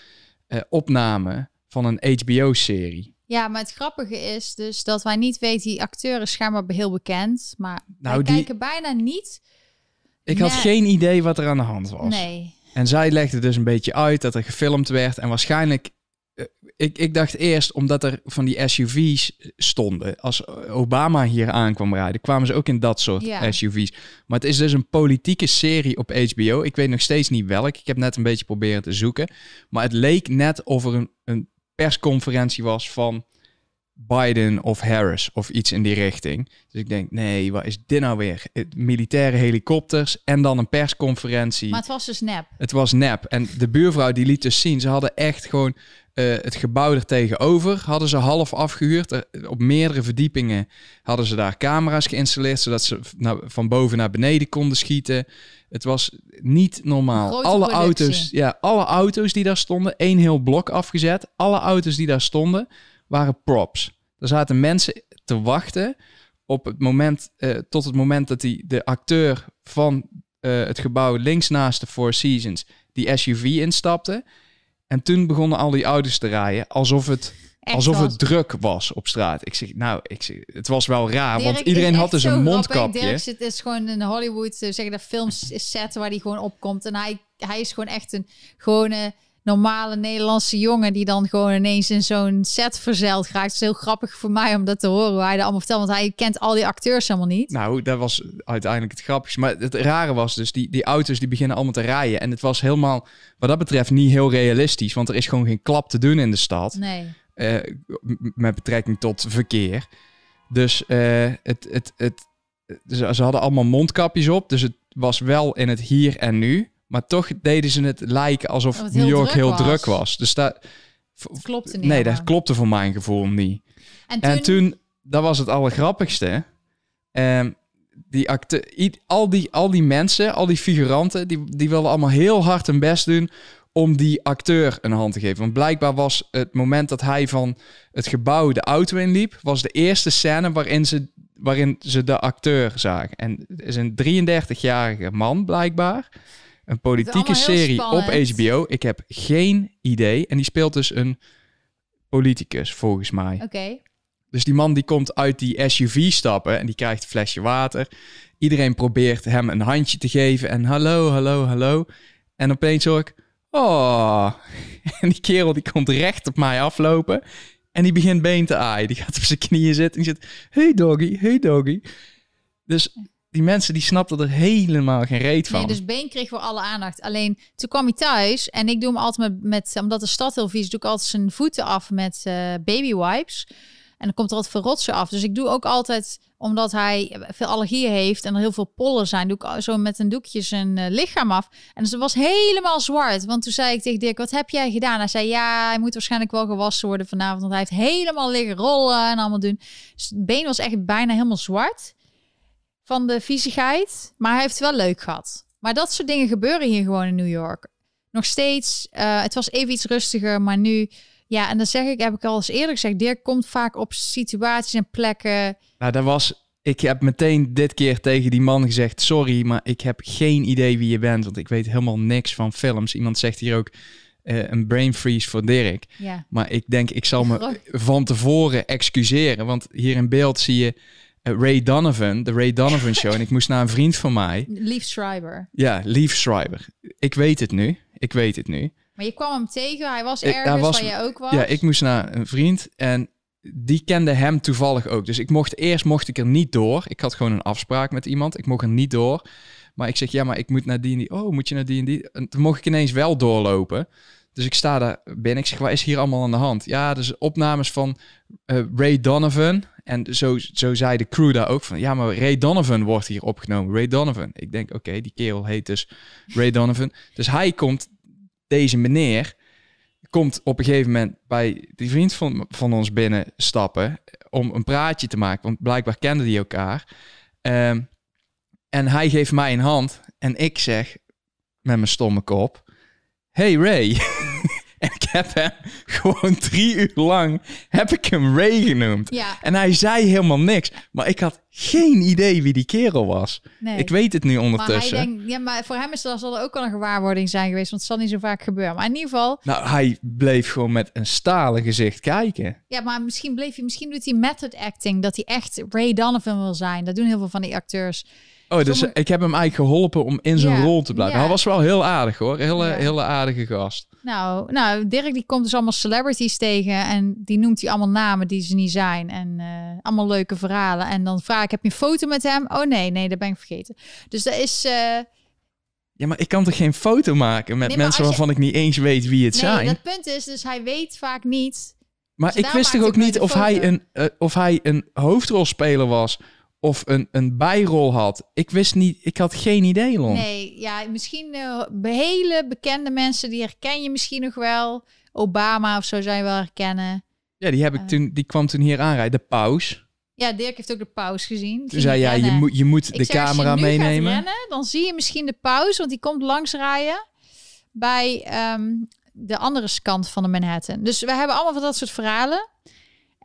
uh, opname van een HBO-serie. Ja, maar het grappige is dus dat wij niet weten, die acteur is schijnbaar heel bekend, maar nou, wij die... kijken bijna niet. Ik had geen idee wat er aan de hand was. Nee. En zij legde dus een beetje uit dat er gefilmd werd en waarschijnlijk eh, ik, ik dacht eerst, omdat er van die SUV's stonden, als Obama hier aankwam rijden, kwamen ze ook in dat soort ja. SUV's. Maar het is dus een politieke serie op HBO. Ik weet nog steeds niet welk. Ik heb net een beetje proberen te zoeken. Maar het leek net of er een, een persconferentie was van Biden of Harris of iets in die richting. Dus ik denk, nee, wat is dit nou weer? Militaire helikopters en dan een persconferentie. Maar het was dus nep. Het was nep. En de buurvrouw die liet dus zien, ze hadden echt gewoon uh, het gebouw er tegenover, hadden ze half afgehuurd. Er, op meerdere verdiepingen hadden ze daar camera's geïnstalleerd, zodat ze nou, van boven naar beneden konden schieten. Het was niet normaal. Alle auto's, ja, alle auto's die daar stonden, één heel blok afgezet. Alle auto's die daar stonden, waren props. Er zaten mensen te wachten op het moment, uh, tot het moment dat die, de acteur van uh, het gebouw links naast de Four Seasons die SUV instapte. En toen begonnen al die auto's te rijden alsof het alsof het druk was op straat. Ik zeg, nou, ik zeg, het was wel raar, want iedereen had dus een mondkapje. Dirk zit is gewoon in Hollywood, uh, zeggen de films set waar hij gewoon opkomt. En hij, hij is gewoon echt een gewone normale Nederlandse jongen die dan gewoon ineens in zo'n set verzeild raakt. Het is heel grappig voor mij om dat te horen, hoe hij dat allemaal vertelt. Want hij kent al die acteurs helemaal niet. Nou, dat was uiteindelijk het grappigste. Maar het rare was dus, die, die auto's die beginnen allemaal te rijden. En het was helemaal, wat dat betreft, niet heel realistisch. Want er is gewoon geen klap te doen in de stad. Nee. Uh, met betrekking tot verkeer. Dus uh, het, het, het, ze, ze hadden allemaal mondkapjes op. Dus het was wel in het hier en nu. Maar toch deden ze het lijken alsof New York heel, druk was. Dus daar, klopte niet. Nee, dat klopte voor mijn gevoel niet. En toen, En toen, dat was het allergrappigste. Ehm die acte, al, die, al die mensen, al die figuranten, die, die wilden allemaal heel hard hun best doen om die acteur een hand te geven. Want blijkbaar was het moment dat hij van het gebouw de auto inliep, was de eerste scène waarin ze, waarin ze de acteur zagen. En het is een 33-jarige man blijkbaar. Een politieke serie op. HBO. Ik heb geen idee. En die speelt dus een politicus, volgens mij. Oké. Dus die man die komt uit die SUV stappen en die krijgt een flesje water. Iedereen probeert hem een handje te geven en hallo, hallo, hallo. En opeens hoor ik, oh. <laughs> En die kerel die komt recht op mij aflopen en die begint been te aaien. Die gaat op zijn knieën zitten en die zegt, hey doggy, hey doggy. Dus die mensen die snapten er helemaal geen reet van. Nee, dus Been kreeg voor alle aandacht. Alleen toen kwam hij thuis en ik doe hem altijd met, met omdat de stad heel vies doe ik altijd zijn voeten af met eh, baby wipes. En dan komt er altijd veel rotsen af. Dus ik doe ook altijd, omdat hij veel allergieën heeft en er heel veel pollen zijn, doe ik zo met een doekje zijn eh, lichaam af. En dus het was helemaal zwart. Want toen zei ik tegen Dirk, wat heb jij gedaan? Hij zei, ja, hij moet waarschijnlijk wel gewassen worden vanavond. Want hij heeft helemaal liggen rollen en allemaal doen. Dus het been was echt bijna helemaal zwart van de viezigheid. Maar hij heeft het wel leuk gehad. Maar dat soort dingen gebeuren hier gewoon in New York. Nog steeds, eh, het was even iets rustiger, maar nu... Ja, en dan zeg ik, heb ik al eens eerder gezegd, Dirk komt vaak op situaties en plekken. Nou, dat was. Ik heb meteen dit keer tegen die man gezegd: Sorry, maar ik heb geen idee wie je bent. Want ik weet helemaal niks van films. Iemand zegt hier ook eh, een brain freeze voor Dirk. Ja, Maar ik denk, ik zal me van tevoren excuseren. Want hier in beeld zie je Ray Donovan, de Ray Donovan Show. en ik moest naar een vriend van mij. Lief Schreiber. Ja, Leaf Schreiber. Ik weet het nu. Ik weet het nu. Maar je kwam hem tegen, hij was Ik- hij ergens was- waar jij ook was. Ja, ik moest naar een vriend en die kende hem toevallig ook. Dus ik mocht eerst mocht ik er niet door. Ik had gewoon een afspraak met iemand. Ik mocht er niet door. Maar ik zeg, ja, maar ik moet naar die en die. Oh, moet je naar die en die? En toen mocht ik ineens wel doorlopen. Dus ik sta daar binnen. Ik zeg, wat is hier allemaal aan de hand? Ja, dus opnames van eh, Ray Donovan. En zo, zo zei de crew daar ook van, ja, maar Ray Donovan wordt hier opgenomen. Ray Donovan. Ik denk, oké, die kerel heet dus Ray Donovan. Dus hij komt, deze meneer, komt op een gegeven moment bij die vriend van, van ons binnenstappen om een praatje te maken. Want blijkbaar kenden die elkaar. Ehm, en hij geeft mij een hand en ik zeg met mijn stomme kop, hey Ray. <laughs> en ik heb hem gewoon drie uur lang, heb ik hem Ray genoemd. Ja, En hij zei helemaal niks. Maar ik had geen idee wie die kerel was. nee. Ik weet het nu maar hij ondertussen. denkt, ja, maar voor hem is dat, zal er ook wel een gewaarwording zijn geweest, want het zal niet zo vaak gebeuren. Maar in ieder geval, Nou, hij bleef gewoon met een stalen gezicht kijken. Ja, maar misschien bleef hij, misschien doet hij method acting, dat hij echt Ray Donovan wil zijn. Dat doen heel veel van die acteurs. Oh, dus Sommige- ik heb hem eigenlijk geholpen om in zijn Ja, rol te blijven. ja. Hij was wel heel aardig hoor. Hele, Ja. hele aardige gast. Nou, nou, Dirk die komt dus allemaal celebrities tegen en die noemt hij allemaal namen die ze niet zijn en eh, allemaal leuke verhalen. En dan vraag ik, heb je een foto met hem? Oh nee, nee, dat ben ik vergeten. Dus dat is, eh, Ja, maar ik kan toch geen foto maken met Nee, mensen je- waarvan ik niet eens weet wie het nee, zijn? dat punt is, dus hij weet vaak niet. Maar dus ik wist toch ook niet of hij, een, eh, of hij een hoofdrolspeler was of een, een bijrol had. Ik wist niet, ik had geen idee, Lon. Nee, ja, misschien eh, hele bekende mensen, die herken je misschien nog wel. Obama of zo je wel herkennen. Ja, die, heb ik Eh. toen, die kwam toen hier aanrijden, de paus. Ja, Dirk heeft ook de pauze gezien. Toen zei jij, je moet, je moet de zeg, camera als je nu meenemen. Gaat rennen, dan zie je misschien de pauze, want die komt langs rijden bij ehm, de andere kant van de Manhattan. Dus we hebben allemaal van dat soort verhalen.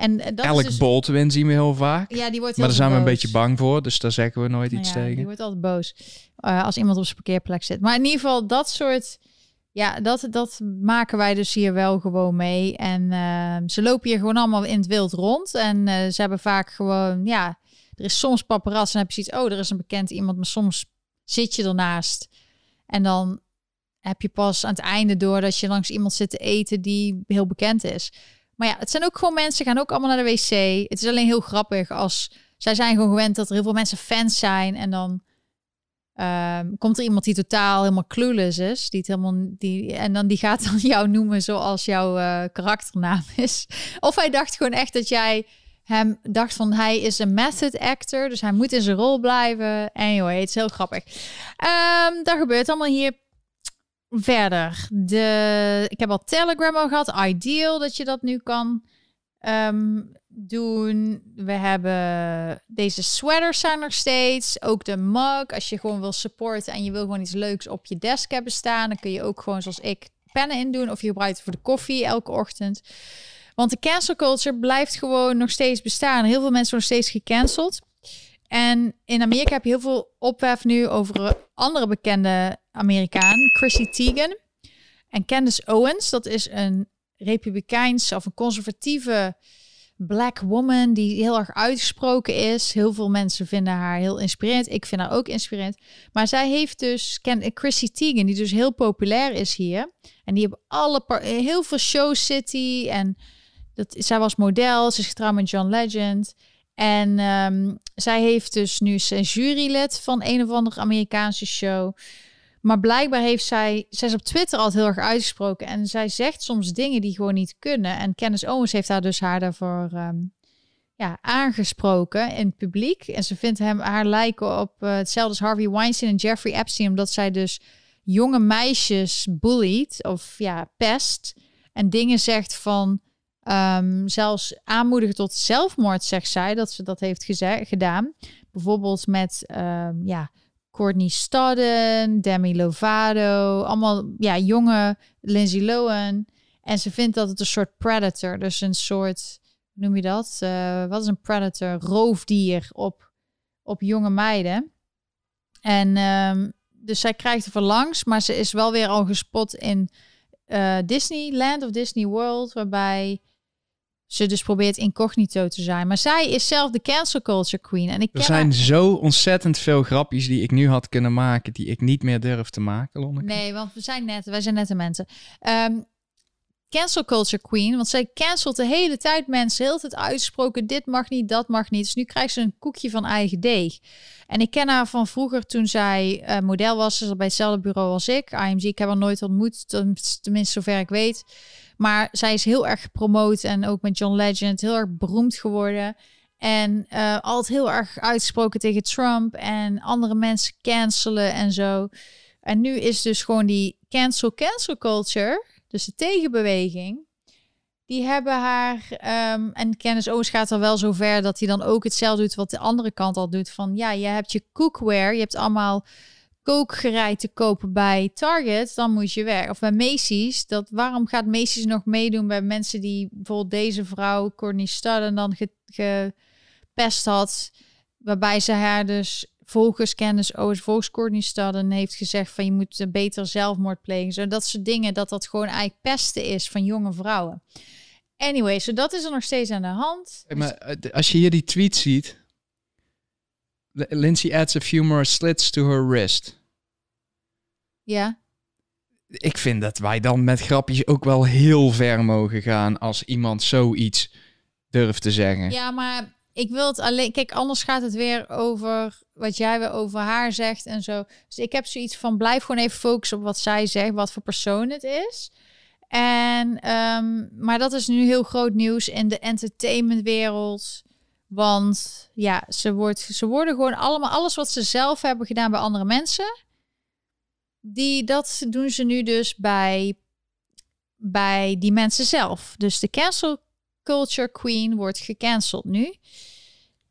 En eh, dat Elk is dus, Baldwin zien we heel vaak. ja, die wordt maar heel daar zijn we een beetje bang voor, dus daar zeggen we nooit Nou iets ja, Die tegen. wordt altijd boos eh, als iemand op zijn parkeerplek zit. Maar in ieder geval dat soort, ja, dat, dat maken wij dus hier wel gewoon mee. En ehm, ze lopen hier gewoon allemaal in het wild rond. En eh, ze hebben vaak gewoon, ja, er is soms paparazzi en heb je zoiets, oh, er is een bekend iemand, maar soms zit je ernaast. En dan heb je pas aan het einde door dat je langs iemand zit te eten die heel bekend is. Maar ja, het zijn ook gewoon mensen, gaan ook allemaal naar de wc. Het is alleen heel grappig als zij zijn gewoon gewend dat er heel veel mensen fans zijn en dan ehm, komt er iemand die totaal helemaal clueless is, die het helemaal die en dan die gaat dan <laughs> jou noemen zoals jouw eh, karakternaam is. Of hij dacht gewoon echt dat jij hem dacht van hij is een method actor, dus hij moet in zijn rol blijven. Anyway, het is heel grappig. Ehm dat gebeurt allemaal hier. Verder. De, ik heb al Telegram al gehad. Ideal, dat je dat nu kan ehm, doen. We hebben deze sweaters zijn nog steeds. Ook de mug. Als je gewoon wil supporten en je wil gewoon iets leuks op je desk hebben staan, dan kun je ook gewoon zoals ik pennen in doen. Of je gebruikt het voor de koffie elke ochtend. Want de cancel culture blijft gewoon nog steeds bestaan. Heel veel mensen worden steeds gecanceld. En in Amerika heb je heel veel ophef nu over een andere bekende Amerikaan, Chrissy Teigen. En Candace Owens, dat is een republikeins of een conservatieve black woman die heel erg uitgesproken is. Heel veel mensen vinden haar heel inspirerend. Ik vind haar ook inspirerend. Maar zij heeft dus Chrissy Teigen, die dus heel populair is hier. En die hebben alle heel veel show city en dat, zij was model. Ze is getrouwd met John Legend. En um, zij heeft dus nu een jurylid van een of andere Amerikaanse show. Maar blijkbaar heeft zij, zij is op Twitter altijd heel erg uitgesproken. En zij zegt soms dingen die gewoon niet kunnen. En Candace Owens heeft haar dus haar daarvoor um, ja, aangesproken in het publiek. En ze vindt hem haar lijken op uh, hetzelfde als Harvey Weinstein en Jeffrey Epstein. Omdat zij dus jonge meisjes bullied of ja, pest. En dingen zegt van um, zelfs aanmoedigen tot zelfmoord, zegt zij, dat ze dat heeft gedaan. Bijvoorbeeld met um, ja, Courtney Stodden, Demi Lovato, allemaal ja, jonge Lindsay Lohan. En ze vindt dat het een soort predator, dus een soort, noem je dat? Uh, wat is een predator? Roofdier op, op jonge meiden. En um, dus zij krijgt er verlangs, maar ze is wel weer al gespot in uh, Disneyland of Disney World, waarbij ze dus probeert incognito te zijn. Maar zij is zelf de cancel culture queen. En ik er zijn zo ontzettend veel grapjes die ik nu had kunnen maken, die ik niet meer durf te maken, Lonneke. Nee, want we zijn net, wij zijn nette mensen. Um, cancel culture queen, want zij cancelt de hele tijd mensen, heel het uitgesproken, dit mag niet, dat mag niet. Dus nu krijgt ze een koekje van eigen deeg. En ik ken haar van vroeger toen zij uh, model was, ze bij hetzelfde bureau als ik, IMG. Ik heb haar nooit ontmoet, tenminste zover ik weet. Maar zij is heel erg gepromoot en ook met John Legend heel erg beroemd geworden. En uh, altijd heel erg uitgesproken tegen Trump en andere mensen cancelen en zo. En nu is dus gewoon die cancel cancel culture, dus de tegenbeweging. Die hebben haar, um, en Kennis Owens gaat er wel zo ver dat hij dan ook hetzelfde doet wat de andere kant al doet. Van ja, je hebt je cookware, je hebt allemaal kookgerei te kopen bij Target, dan moet je weg. Of bij Macy's. Dat, waarom gaat Macy's nog meedoen bij mensen die bijvoorbeeld deze vrouw, Courtney Stodden, dan gepest had. Waarbij ze haar dus volgens kennis, oh, volgens Courtney Stodden heeft gezegd van je moet beter zelfmoord plegen. Zo dat soort dingen, dat dat gewoon eigenlijk pesten is van jonge vrouwen. Anyway, zo dat is er nog steeds aan de hand. maar eh, als je hier die tweet ziet, Lindsay adds a few more slits to her wrist. Ja. Ik vind dat wij dan met grapjes ook wel heel ver mogen gaan als iemand zoiets durft te zeggen. Ja, maar ik wil het alleen. Kijk, anders gaat het weer over wat jij weer over haar zegt en zo. Dus ik heb zoiets van: blijf gewoon even focussen op wat zij zegt, wat voor persoon het is. En, um, maar dat is nu heel groot nieuws in de entertainmentwereld. Want ja, ze, wordt, ze worden gewoon allemaal, alles wat ze zelf hebben gedaan bij andere mensen, die, dat doen ze nu dus bij, bij die mensen zelf. Dus de cancel culture queen wordt gecanceld nu.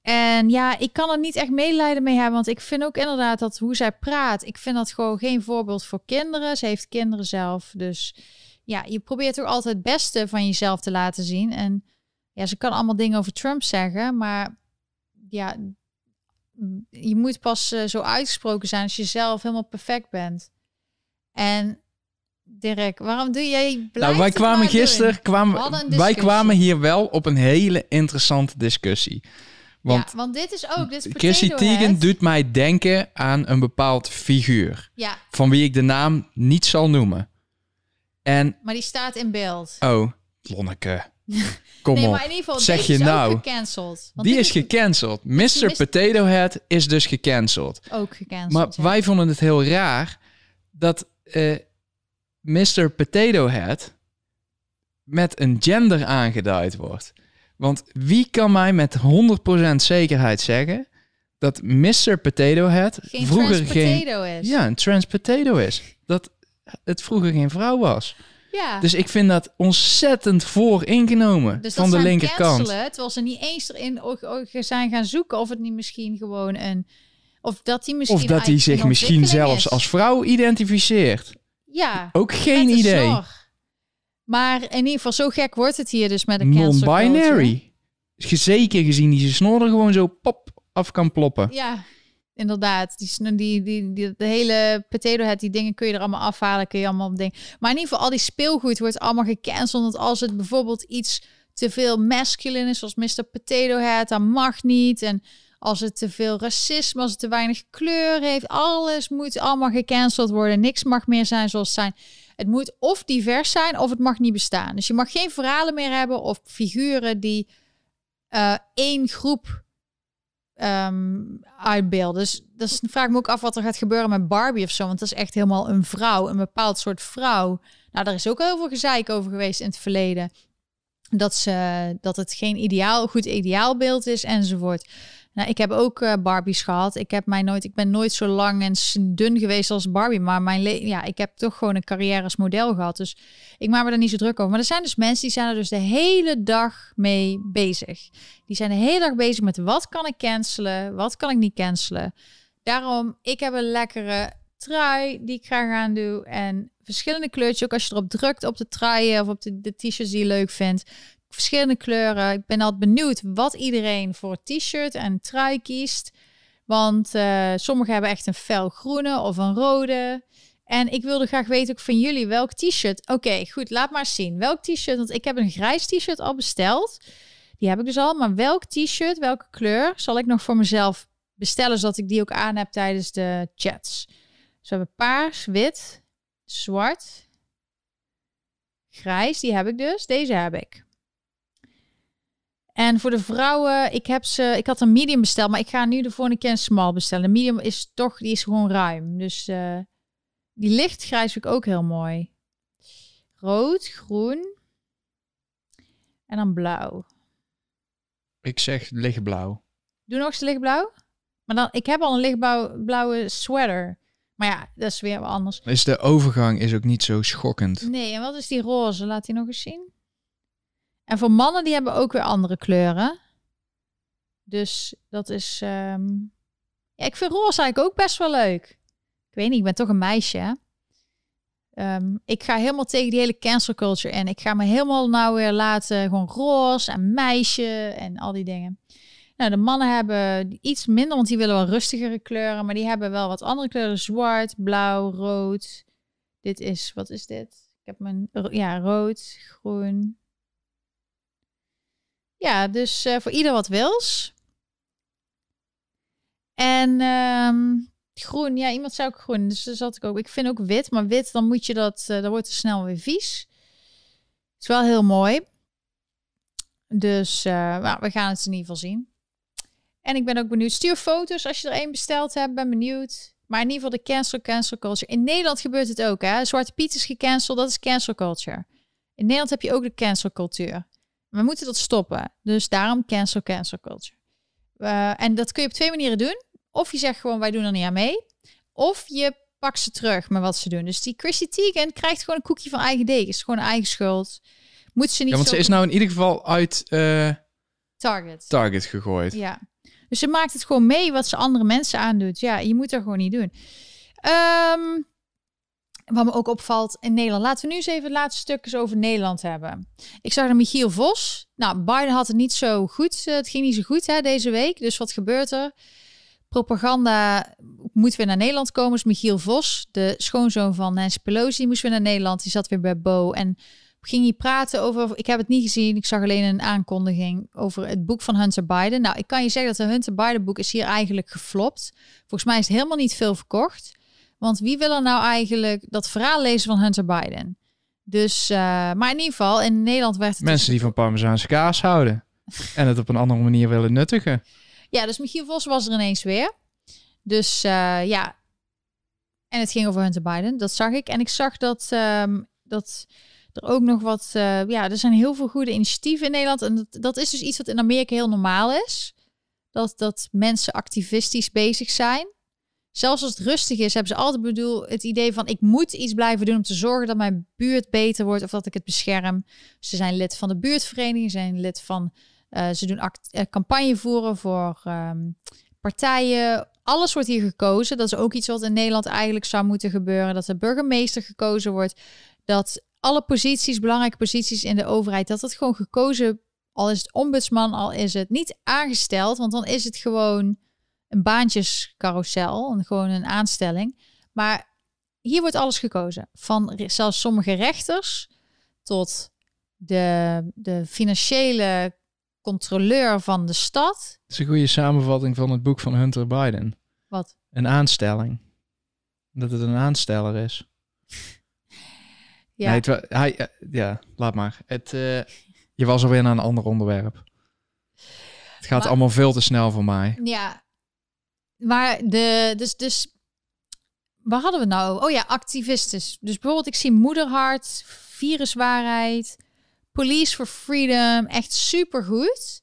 En ja, ik kan er niet echt medelijden mee hebben, want ik vind ook inderdaad dat hoe zij praat, ik vind dat gewoon geen voorbeeld voor kinderen. Ze heeft kinderen zelf, dus ja, je probeert ook altijd het beste van jezelf te laten zien. En ja, ze kan allemaal dingen over Trump zeggen, maar ja, je moet pas uh, zo uitgesproken zijn als je zelf helemaal perfect bent. En Dirk, waarom doe jij? Nou, wij kwamen gisteren, kwamen, wij kwamen hier wel op een hele interessante discussie. Want, ja, want dit is ook. Dit is Chrissy Teigen doet mij denken aan een bepaald figuur. Ja. Van wie ik de naam niet zal noemen. En, maar die staat in beeld. Oh, Lonneke. <laughs> Kom nee, op. Maar in ieder geval, zeg je nou? Gecanceld. die is, gecanceld. Mr. Potato Head is dus gecanceld. Ook gecanceld. Maar wij vonden het heel raar dat uh, eh, Mr. Potato Head met een gender aangeduid wordt. Want wie kan mij met 100% zekerheid zeggen dat Mr. Potato Head geen vroeger geen... is. Ja, een trans potato is. Dat het vroeger geen vrouw was. Ja. Dus ik vind dat ontzettend vooringenomen Dus van de linkerkant. cancelen, terwijl ze niet eens erin zijn gaan zoeken of het niet misschien gewoon een... Of dat hij misschien Of dat hij zich misschien zelfs is. als vrouw identificeert. Ja, Ook geen idee. zorg. Maar in ieder geval, zo gek wordt het hier dus met culture. Non-binary. Zeker gezien die zijn snor er gewoon zo pop af kan ploppen. Ja, inderdaad. Die, die, die, de hele potato head, die dingen kun je er allemaal afhalen, kun je allemaal op. Maar in ieder geval, al die speelgoed wordt allemaal gecanceld. Want als het bijvoorbeeld iets te veel masculine is, zoals Mr. Potato Head, dan mag niet. En als het te veel racisme, als het te weinig kleur heeft, alles moet allemaal gecanceld worden. Niks mag meer zijn zoals het zijn. Het moet of divers zijn, of het mag niet bestaan. Dus je mag geen verhalen meer hebben of figuren die eh, één groep ehm uitbeelden. Dus is, vraag ik me ook af wat er gaat gebeuren met Barbie of zo. Want dat is echt helemaal een vrouw, een bepaald soort vrouw. Nou, daar is ook heel veel gezeik over geweest in het verleden. Dat, ze, dat het geen ideaal, goed ideaalbeeld is enzovoort. Nou, ik heb ook eh, Barbies gehad. Ik, heb mij nooit, ik ben nooit zo lang en dun geweest als Barbie. Maar mijn le- ja, ik heb toch gewoon een carrière als model gehad. Dus ik maak me daar niet zo druk over. Maar er zijn dus mensen die zijn er dus de hele dag mee bezig. Die zijn de hele dag bezig met wat kan ik cancelen, wat kan ik niet cancelen. Daarom, ik heb een lekkere trui die ik graag aan doe. En verschillende kleurtjes, ook als je erop drukt op de truien of op de, de t-shirts die je leuk vindt. Verschillende kleuren. Ik ben altijd benieuwd wat iedereen voor t-shirt en trui kiest. Want eh, sommigen hebben echt een fel groene of een rode. En ik wilde graag weten ook van jullie welk t-shirt. Oké, goed, laat maar zien. Welk t-shirt? Want ik heb een grijs t-shirt al besteld. Die heb ik dus al. Maar welk t-shirt, welke kleur zal ik nog voor mezelf bestellen, zodat ik die ook aan heb tijdens de chats. Dus we hebben paars, wit, zwart, grijs. Die heb ik dus. Deze heb ik. En voor de vrouwen, ik heb ze, ik had een medium besteld, maar ik ga nu de volgende keer een small bestellen. De medium is toch, die is gewoon ruim. Dus eh, die lichtgrijs vind ik ook heel mooi. Rood, groen en dan blauw. Ik zeg lichtblauw. Doe nog eens lichtblauw. Maar dan, ik heb al een lichtblauwe blauwe sweater. Maar ja, dat is weer wat anders. Is de overgang is ook niet zo schokkend. Nee, en wat is die roze? Laat die nog eens zien. En voor mannen, die hebben ook weer andere kleuren. Dus dat is... ehm, Ja, ik vind roze eigenlijk ook best wel leuk. Ik weet niet, ik ben toch een meisje? Ehm, ik ga helemaal tegen die hele cancel culture in. Ik ga me helemaal nou weer laten gewoon roze en meisje en al die dingen. Nou, de mannen hebben iets minder, want die willen wel rustigere kleuren. Maar die hebben wel wat andere kleuren. Zwart, blauw, rood. Dit is, wat is dit? Ik heb mijn, ja, rood, groen. Ja, dus eh, voor ieder wat wils. En ehm, groen, ja, iemand zei ook groen. Dus daar zat ik ook. Ik vind ook wit, maar wit, dan moet je dat, eh, dan wordt het snel weer vies. is wel heel mooi. Dus nou, we gaan het in ieder geval zien. En ik ben ook benieuwd. Stuur foto's als je er één besteld hebt. Ben benieuwd. Maar in ieder geval de cancel, cancel culture. In Nederland gebeurt het ook, hè. Zwarte Piet is gecanceld. Dat is cancel culture. In Nederland heb je ook de cancel cultuur. We moeten dat stoppen. Dus daarom cancel, cancel culture. Eh, en dat kun je op twee manieren doen. Of je zegt gewoon, wij doen er niet aan mee. Of je pakt ze terug met wat ze doen. Dus die Chrissy Teigen krijgt gewoon een koekje van eigen deeg. Is gewoon eigen schuld. Moet ze niet Ja, want ze is nou in ieder geval uit eh, target. Target gegooid. Ja. Dus ze maakt het gewoon mee wat ze andere mensen aandoet. Ja, je moet er gewoon niet doen. Ehm, wat me ook opvalt in Nederland. Laten we nu eens even het laatste stukjes over Nederland hebben. Ik zag de Michiel Vos. Nou, Biden had het niet zo goed. Eh, Het ging niet zo goed hè, deze week. Dus wat gebeurt er? Propaganda moet weer naar Nederland komen. Dus Michiel Vos, de schoonzoon van Nancy Pelosi, moest weer naar Nederland. Die zat weer bij Bo. En ging hij praten over... Ik heb het niet gezien. Ik zag alleen een aankondiging over het boek van Hunter Biden. Nou, ik kan je zeggen dat de Hunter Biden boek is hier eigenlijk geflopt. Volgens mij is het helemaal niet veel verkocht. Want wie wil er nou eigenlijk dat verhaal lezen van Hunter Biden? Dus, eh, maar in ieder geval, in Nederland werd het... Mensen die van Parmezaanse kaas houden. <laughs> en het op een andere manier willen nuttigen. Ja, dus Michiel Vos was er ineens weer. Dus eh, ja. En het ging over Hunter Biden. Dat zag ik. En ik zag dat, ehm, dat er ook nog wat... eh, ja, er zijn heel veel goede initiatieven in Nederland. En dat, dat is dus iets wat in Amerika heel normaal is. Dat, dat mensen activistisch bezig zijn. Zelfs als het rustig is, hebben ze altijd bedoel het idee van ik moet iets blijven doen om te zorgen dat mijn buurt beter wordt of dat ik het bescherm. Ze zijn lid van de buurtvereniging, zijn lid van, uh, ze doen uh, campagne voeren voor um, partijen. Alles wordt hier gekozen. Dat is ook iets wat in Nederland eigenlijk zou moeten gebeuren. Dat de burgemeester gekozen wordt. Dat alle posities, belangrijke posities in de overheid, dat het gewoon gekozen, al is het ombudsman, al is het niet aangesteld, want dan is het gewoon een baantjescarousel, en gewoon een aanstelling. Maar hier wordt alles gekozen. Van zelfs sommige rechters tot de, de financiële controleur van de stad. Dat is een goede samenvatting van het boek van Hunter Biden. Wat? Een aanstelling. Dat het een aansteller is. Ja. Nee, het, hij, eh, ja, laat maar. Het, uh, je was alweer naar een ander onderwerp. Het gaat Maar- allemaal veel te snel voor mij. Ja, maar de, dus, dus, waar hadden we nou? Oh ja, activisten. Dus bijvoorbeeld, ik zie Moederhart, Viruswaarheid, Police for Freedom, echt supergoed.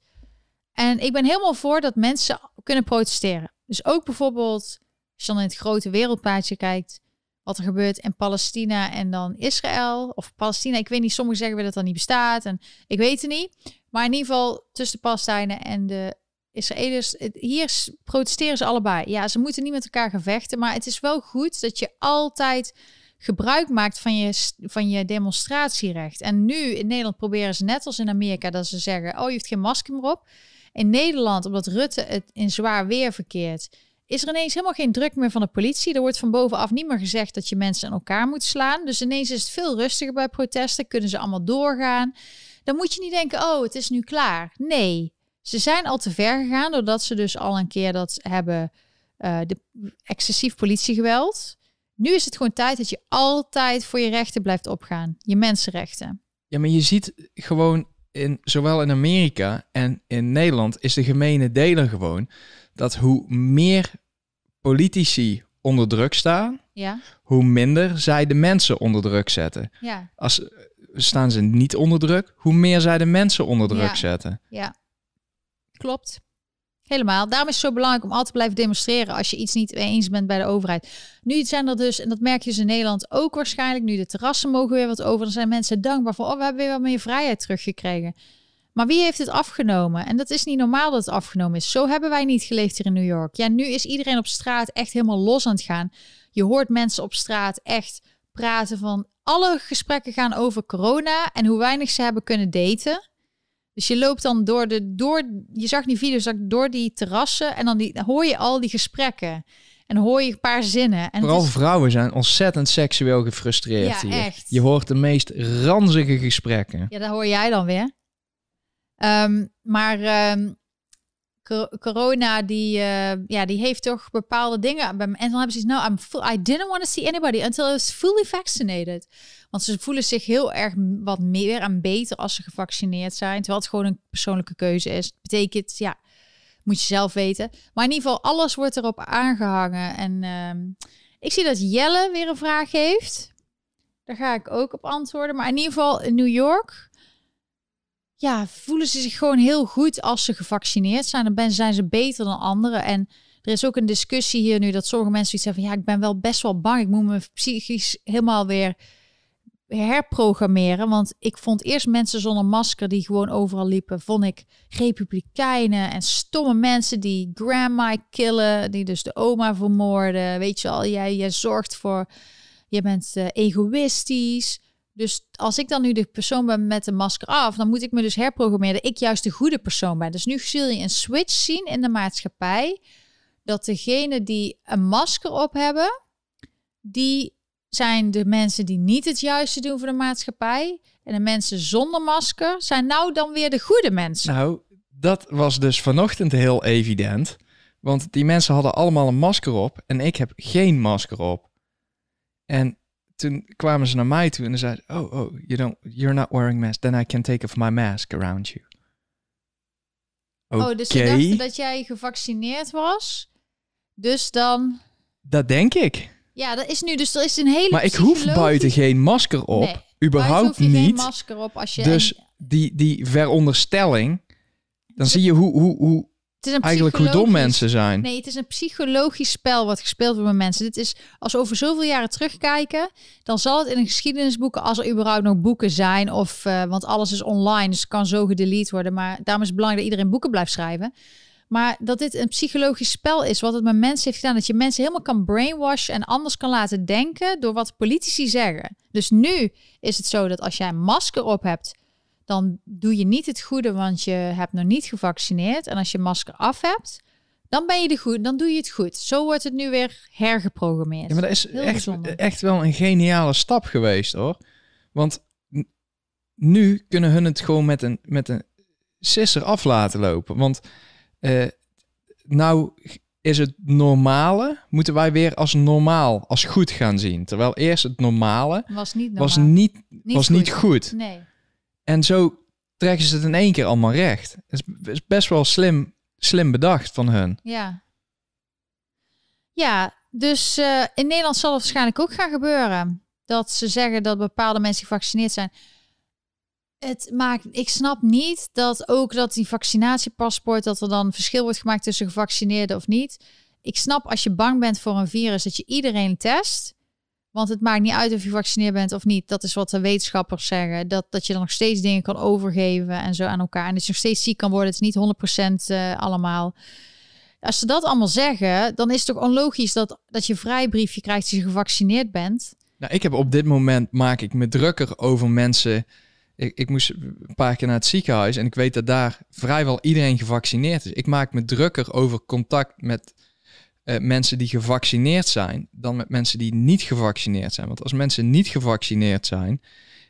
En ik ben helemaal voor dat mensen kunnen protesteren. Dus ook bijvoorbeeld, als je dan in het grote wereldplaatje kijkt, wat er gebeurt in Palestina en dan Israël. Of Palestina, ik weet niet, sommigen zeggen weer dat dat niet bestaat. En ik weet het niet. Maar in ieder geval tussen de Palestijnen en de Israëliërs, hier protesteren ze allebei. Ja, ze moeten niet met elkaar gaan vechten, maar het is wel goed dat je altijd gebruik maakt van je, van je demonstratierecht. En nu in Nederland proberen ze net als in Amerika dat ze zeggen, oh je heeft geen masker meer op. In Nederland, omdat Rutte het in zwaar weer verkeert, is er ineens helemaal geen druk meer van de politie. Er wordt van bovenaf niet meer gezegd dat je mensen aan elkaar moet slaan. Dus ineens is het veel rustiger bij protesten. Kunnen ze allemaal doorgaan. Dan moet je niet denken, oh, het is nu klaar. Nee, ze zijn al te ver gegaan doordat ze dus al een keer dat hebben, eh, de excessief politiegeweld. Nu is het gewoon tijd dat je altijd voor je rechten blijft opgaan. Je mensenrechten. Ja, maar je ziet gewoon in, zowel in Amerika en in Nederland is de gemene deler gewoon dat hoe meer politici onder druk staan, Ja, hoe minder zij de mensen onder druk zetten. ja, Als staan ze niet onder druk, hoe meer zij de mensen onder druk Ja. zetten. ja. Klopt. Helemaal. Daarom is het zo belangrijk om altijd te blijven demonstreren als je iets niet eens bent bij de overheid. Nu zijn er dus, en dat merk je dus in Nederland ook waarschijnlijk, nu de terrassen mogen weer wat over, dan zijn mensen dankbaar voor, oh, we hebben weer wat meer vrijheid teruggekregen. Maar wie heeft het afgenomen? En dat is niet normaal dat het afgenomen is. Zo hebben wij niet geleefd hier in New York. Ja, nu is iedereen op straat echt helemaal los aan het gaan. Je hoort mensen op straat echt praten van alle gesprekken gaan over corona en hoe weinig ze hebben kunnen daten. Dus je loopt dan door de, door, je zag die video's door die terrassen en dan, die, dan hoor je al die gesprekken. En hoor je een paar zinnen. En Vooral is- vrouwen zijn ontzettend seksueel gefrustreerd Ja, hier. echt. Je hoort de meest ranzige gesprekken. Ja, dat hoor jij dan weer. Ehm, maar ehm, corona, die, eh, ja, die heeft toch bepaalde dingen. En dan hebben ze nou, I'm full, I didn't want to see anybody until I was fully vaccinated. Want ze voelen zich heel erg wat meer en beter als ze gevaccineerd zijn. Terwijl het gewoon een persoonlijke keuze is. Betekent, ja, moet je zelf weten. Maar in ieder geval, alles wordt erop aangehangen. En ehm, ik zie dat Jelle weer een vraag heeft. Daar ga ik ook op antwoorden. Maar in ieder geval in New York. Ja, voelen ze zich gewoon heel goed als ze gevaccineerd zijn. Dan zijn ze beter dan anderen. En er is ook een discussie hier nu dat sommige mensen iets hebben van... ja, ik ben wel best wel bang. Ik moet me psychisch helemaal weer herprogrammeren. Want ik vond eerst mensen zonder masker die gewoon overal liepen... vond ik republikeinen en stomme mensen die grandma killen... die dus de oma vermoorden. Weet je al, jij, jij zorgt voor... Je bent eh, egoïstisch. Dus als ik dan nu de persoon ben met de masker af, dan moet ik me dus herprogrammeren dat ik juist de goede persoon ben. Dus nu zul je een switch zien in de maatschappij. Dat degene die een masker op hebben, die zijn de mensen die niet het juiste doen voor de maatschappij. En de mensen zonder masker zijn nou dan weer de goede mensen. Nou, dat was dus vanochtend heel evident. Want die mensen hadden allemaal een masker op en ik heb geen masker op. En toen kwamen ze naar mij toe en ze zeiden, oh, oh, you don't, you're not wearing mask. Then I can take off my mask around you. Oké, Oh, dus ze dachten dat jij gevaccineerd was. Dus dan... dat denk ik. Ja, dat is nu dus... Er is een hele Maar ik hoef buiten geen masker op. Nee, überhaupt je geen niet. masker op als je... Dus en die, die veronderstelling, dan zie je hoe, hoe, hoe is een eigenlijk hoe dom mensen zijn. Nee, het is een psychologisch spel wat gespeeld wordt met mensen. Dit is, als we over zoveel jaren terugkijken, dan zal het in een geschiedenisboeken, als er überhaupt nog boeken zijn, of, eh, want alles is online, dus het kan zo gedelete worden. Maar daarom is het belangrijk dat iedereen boeken blijft schrijven. Maar dat dit een psychologisch spel is, wat het met mensen heeft gedaan. Dat je mensen helemaal kan brainwashen en anders kan laten denken door wat politici zeggen. Dus nu is het zo dat als jij een masker op hebt, dan doe je niet het goede, want je hebt nog niet gevaccineerd. En als je masker af hebt, dan ben je de goed, dan doe je het goed. Zo wordt het nu weer hergeprogrammeerd. Ja, maar dat is Heel echt, bijzonder. echt wel een geniale stap geweest hoor. Want nu kunnen hun het gewoon met een, met een sisser af laten lopen. Want eh, nou is het normale, moeten wij weer als normaal, als goed gaan zien. Terwijl eerst het normale was niet was, normaal. niet, Niet was goed. niet goed. Nee. En zo trekken ze het in één keer allemaal recht. Het is- best wel slim, slim bedacht van hun. Ja. Ja, dus eh, in Nederland zal het waarschijnlijk ook gaan gebeuren. Dat ze zeggen dat bepaalde mensen gevaccineerd zijn. Het maakt, ik snap niet dat ook dat die vaccinatiepaspoort, dat er dan verschil wordt gemaakt tussen gevaccineerden of niet. Ik snap als je bang bent voor een virus, dat je iedereen test. Want het maakt niet uit of je gevaccineerd bent of niet. Dat is wat de wetenschappers zeggen. Dat, dat je dan nog steeds dingen kan overgeven en zo aan elkaar. En dat je nog steeds ziek kan worden. Het is niet 100% eh, allemaal. Als ze dat allemaal zeggen, dan is het toch onlogisch dat, dat je vrijbriefje krijgt als je gevaccineerd bent. Nou, ik heb op dit moment maak ik me drukker over mensen. Ik, ik moest een paar keer naar het ziekenhuis en ik weet dat daar vrijwel iedereen gevaccineerd is. Ik maak me drukker over contact met eh, mensen die gevaccineerd zijn dan met mensen die niet gevaccineerd zijn. Want als mensen niet gevaccineerd zijn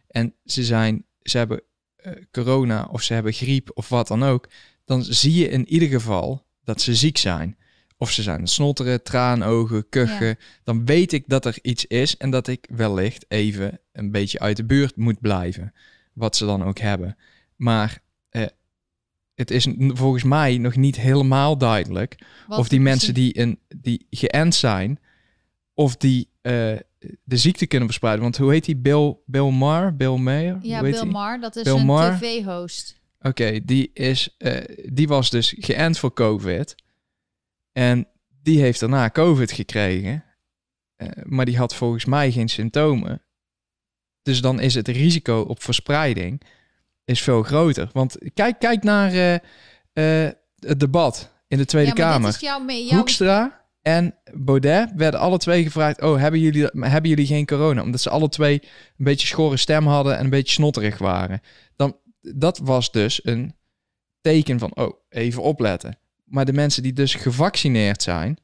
en ze zijn, ze hebben eh, corona of ze hebben griep of wat dan ook, dan zie je in ieder geval dat ze ziek zijn. Of ze zijn snotteren, traanogen, kuchen Ja. dan weet ik dat er iets is en dat ik wellicht even een beetje uit de buurt moet blijven. Wat ze dan ook hebben. Maar het is volgens mij nog niet helemaal duidelijk Wat of die mensen die, een, die geënt zijn, of die eh, de ziekte kunnen verspreiden. Want hoe heet die? Bill, Bill Maher? Bill Mayer? Ja, Bill? Maher, dat is Bill een tv-host. Oké, die, is, eh, die was dus geënt voor COVID. En die heeft daarna COVID gekregen. Eh, maar die had volgens mij geen symptomen. Dus dan is het risico op verspreiding is veel groter. Want kijk, kijk naar eh, eh, het debat in de Tweede ja, Kamer. dit is jouw... jouw Hoekstra en Baudet werden alle twee gevraagd... oh, hebben jullie, hebben jullie geen corona? Omdat ze alle twee een beetje schorre stem hadden... en een beetje snotterig waren. Dan, dat was dus een teken van... oh, even opletten. Maar de mensen die dus gevaccineerd zijn...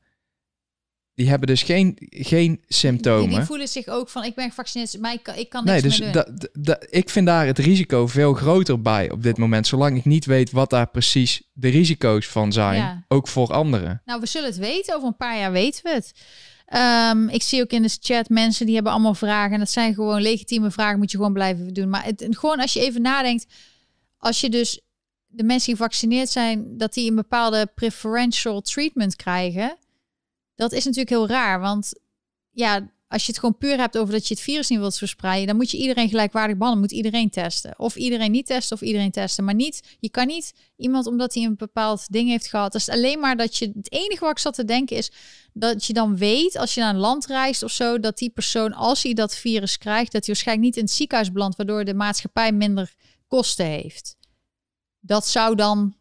die hebben dus geen, geen die, symptomen. die voelen zich ook van, ik ben gevaccineerd, maar ik kan, ik kan Nee, niks dus meer doen. da, da- da- ik vind daar het risico veel groter bij op dit moment. Zolang ik niet weet wat daar precies de risico's van zijn. Ja. Ook voor anderen. Nou, we zullen het weten. Over een paar jaar weten we het. Ehm, ik zie ook in de chat mensen die hebben allemaal vragen. En dat zijn gewoon legitieme vragen, moet je gewoon blijven doen. Maar het, gewoon als je even nadenkt, als je dus de mensen die gevaccineerd zijn, dat die een bepaalde preferential treatment krijgen. Dat is natuurlijk heel raar. Want ja, als je het gewoon puur hebt over dat je het virus niet wilt verspreiden, dan moet je iedereen gelijkwaardig behandelen. Moet iedereen testen. Of iedereen niet testen of iedereen testen. Maar niet, je kan niet iemand omdat hij een bepaald ding heeft gehad. Dat is alleen maar dat je, het enige wat ik zat te denken is dat je dan weet als je naar een land reist of zo, dat die persoon, als hij dat virus krijgt, dat hij waarschijnlijk niet in het ziekenhuis belandt, waardoor de maatschappij minder kosten heeft. Dat zou dan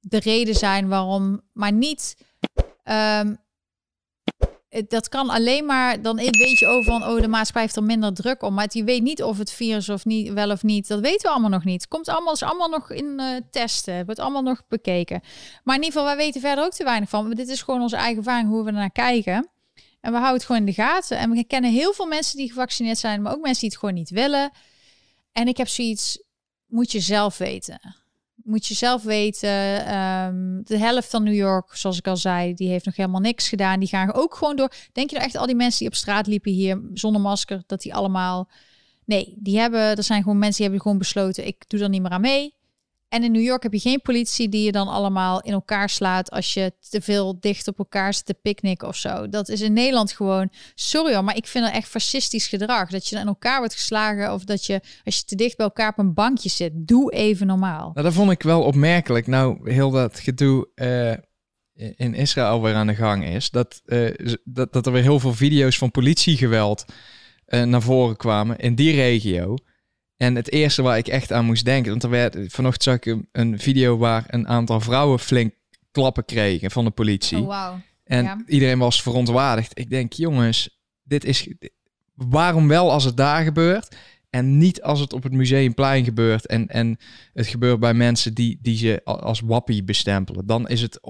de reden zijn waarom, maar niet. ehm, dat kan alleen maar, dan weet je over van, oh, de maatschappij heeft er minder druk om. Maar je weet niet of het virus of niet, wel of niet, dat weten we allemaal nog niet. Komt allemaal, is allemaal nog in eh, testen, wordt allemaal nog bekeken. Maar in ieder geval, wij weten verder ook te weinig van. Dit is gewoon onze eigen ervaring, hoe we naar kijken. En we houden het gewoon in de gaten. En we kennen heel veel mensen die gevaccineerd zijn, maar ook mensen die het gewoon niet willen. En ik heb zoiets, moet je zelf weten. Moet je zelf weten. Ehm, de helft van New York, zoals ik al zei, die heeft nog helemaal niks gedaan. Die gaan ook gewoon door. Denk je nou echt al die mensen die op straat liepen hier zonder masker, dat die allemaal... Nee, die hebben, er zijn gewoon mensen die hebben gewoon besloten, ik doe er niet meer aan mee. En in New York heb je geen politie die je dan allemaal in elkaar slaat als je te veel dicht op elkaar zit te picknicken of zo. Dat is in Nederland gewoon, sorry hoor, maar ik vind dat echt fascistisch gedrag. Dat je in elkaar wordt geslagen of dat je als je te dicht bij elkaar op een bankje zit. Doe even normaal. Nou, dat vond ik wel opmerkelijk. Nou, heel dat gedoe eh, in Israël weer aan de gang is. Dat, eh, dat, dat er weer heel veel video's van politiegeweld eh, naar voren kwamen in die regio. En het eerste waar ik echt aan moest denken, want er werd vanochtend zag ik een, een video waar een aantal vrouwen flink klappen kregen van de politie. Oh, wauw. En Ja. iedereen was verontwaardigd. Ik denk, jongens, dit is. Waarom wel als het daar gebeurt? En niet als het op het museumplein gebeurt. En, en het gebeurt bij mensen die, die ze als wappie bestempelen. Dan is het